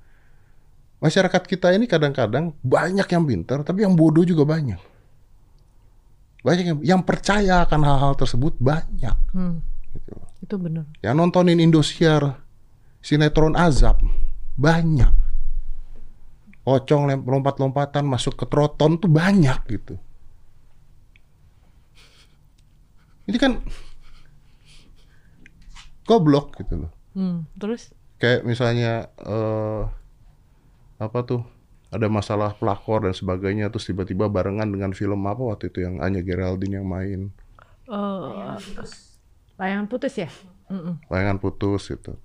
Masyarakat kita ini kadang-kadang banyak yang pintar, tapi yang bodoh juga banyak. Banyak yang, yang percaya akan hal-hal tersebut banyak. Hmm. Gitu. Itu benar. Yang nontonin Indosiar, sinetron azab banyak. Pocong lompat-lompatan masuk ke troton tuh banyak gitu. Ini kan goblok gitu loh. Hmm. Terus? kayak misalnya eh apa tuh ada masalah pelakor dan sebagainya terus tiba-tiba barengan dengan film apa waktu itu yang Anya Geraldine yang main eh layangan putus ya? Mm-mm. layangan putus gitu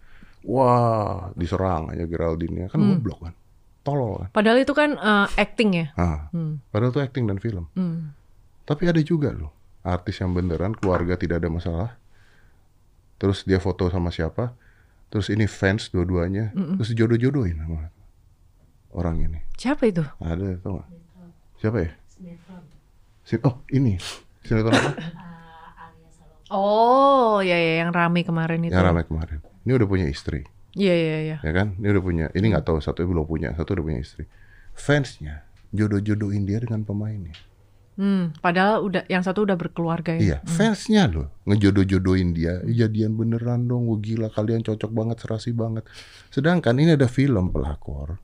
wah diserang Anya Geraldine kan goblok kan tolol kan Padahal itu kan eh, acting ya. nah, Hmm. padahal itu acting dan film Hmm. tapi ada juga loh artis yang beneran keluarga tidak ada masalah terus dia foto sama siapa terus ini fans dua-duanya terus jodoh-jodohin sama orang ini Siapa itu? Ada tau gak? Siapa ya? Si- oh ini sinetron apa? Oh, ya ya yang rame kemarin itu. yang ramai kemarin. Ini udah punya istri, Iya iya iya. ya kan? Ini udah punya. Ini nggak tahu satu belum punya, satu udah punya istri. Fansnya jodoh-jodohin dia dengan pemainnya. Hmm, padahal udah yang satu udah berkeluarga ya. Iya, fansnya loh ngejodoh-jodohin dia. "Ih, Jadian beneran dong, wah gila kalian cocok banget, serasi banget. Sedangkan ini ada film pelakor.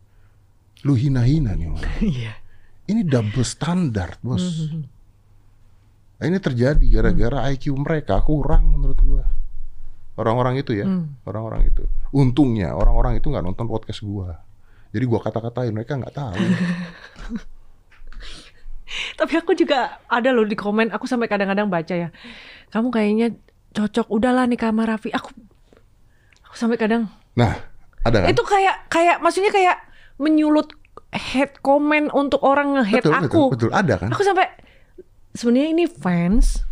Lu hina-hina nih orang. *laughs* Iya. Ini double standar, bos. Nah, ini terjadi gara-gara IQ mereka kurang menurut gua. Orang-orang itu ya, orang-orang itu. Untungnya orang-orang itu nggak nonton podcast gua. Jadi gua kata-katain mereka nggak tahu. *laughs* Tapi aku juga ada loh di komen, aku sampai kadang-kadang baca ya. Kamu kayaknya cocok udahlah nih sama Raffi. Aku aku sampai kadang Nah, ada kan? itu kayak kayak maksudnya kayak menyulut head comment untuk orang nge-head betul, aku. betul, betul, ada kan? Aku sampai sebenarnya ini fans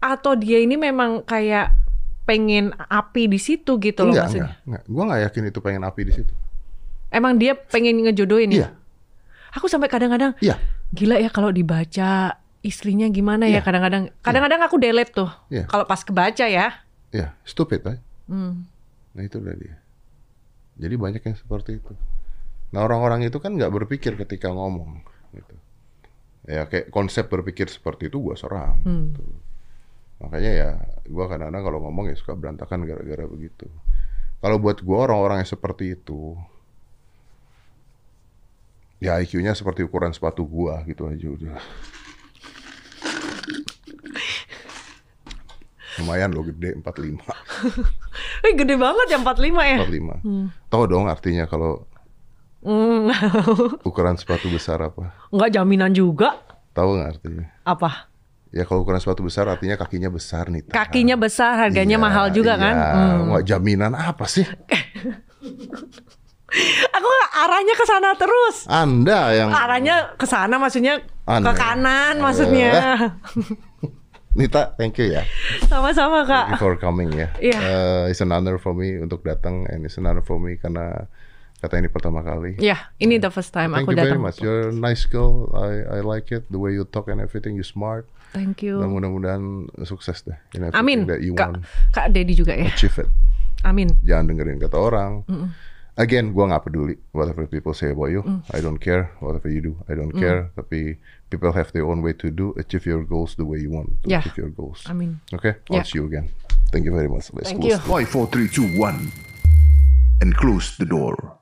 atau dia ini memang kayak pengen api di situ gitu loh enggak, maksudnya. enggak, enggak. Gue nggak yakin itu pengen api di situ. Emang dia pengen ngejodohin Iya, ya? Aku sampai kadang-kadang iya, gila ya kalau dibaca istrinya gimana ya Iya. kadang-kadang. Kadang-kadang aku delete tuh. Iya. Kalau pas kebaca ya. iya. Stupid, kan? Hmm. Nah itu udah dia. Jadi banyak yang seperti itu. Nah orang-orang itu kan nggak berpikir ketika ngomong. Gitu. Ya kayak konsep berpikir seperti itu gue serang. Hmm. gitu. Makanya ya gue kadang-kadang kalau ngomong ya suka berantakan gara-gara begitu. Kalau buat gue orang-orang yang seperti itu, ya IQ-nya seperti ukuran sepatu gua gitu aja udah. Lumayan loh gede 45. *laughs* Eh gede banget ya 45 ya. 45. Tahu dong artinya kalau Hmm. ukuran sepatu besar apa? Enggak jaminan juga. Tahu nggak artinya? Apa? Ya kalau ukuran sepatu besar artinya kakinya besar nih. Kakinya besar, harganya Iya, mahal juga iya. kan? Hmm. Nggak jaminan apa sih? *laughs* Aku arahnya ke sana terus. Anda yang Arahnya ke sana maksudnya ke Anda. kanan Eh. maksudnya. *laughs* Nita, thank you ya. Sama-sama Thank you Kak. for coming ya. Iya. Eh, it's an honor for me untuk datang and it's an honor for me karena kata ini pertama kali. Ya, ini the first time Thank aku you very datang. much. You're a nice girl. I I like it. The way you talk and everything. You smart. Thank Dan you. mudah-mudahan sukses deh. Amin. that you Kak, want. Kak Dedi juga ya. Achieve it. Amin. Jangan dengerin kata orang. Again, gua nggak peduli whatever people say about you. Mm. I don't care whatever you do. I don't care. Tapi people have their own way to do achieve your goals the way you want to Yeah. achieve your goals. Amin. Okay, I'll Yeah. see you again. Thank you very much. Let's Thank close you. Five, four, three, two, one, and close the door.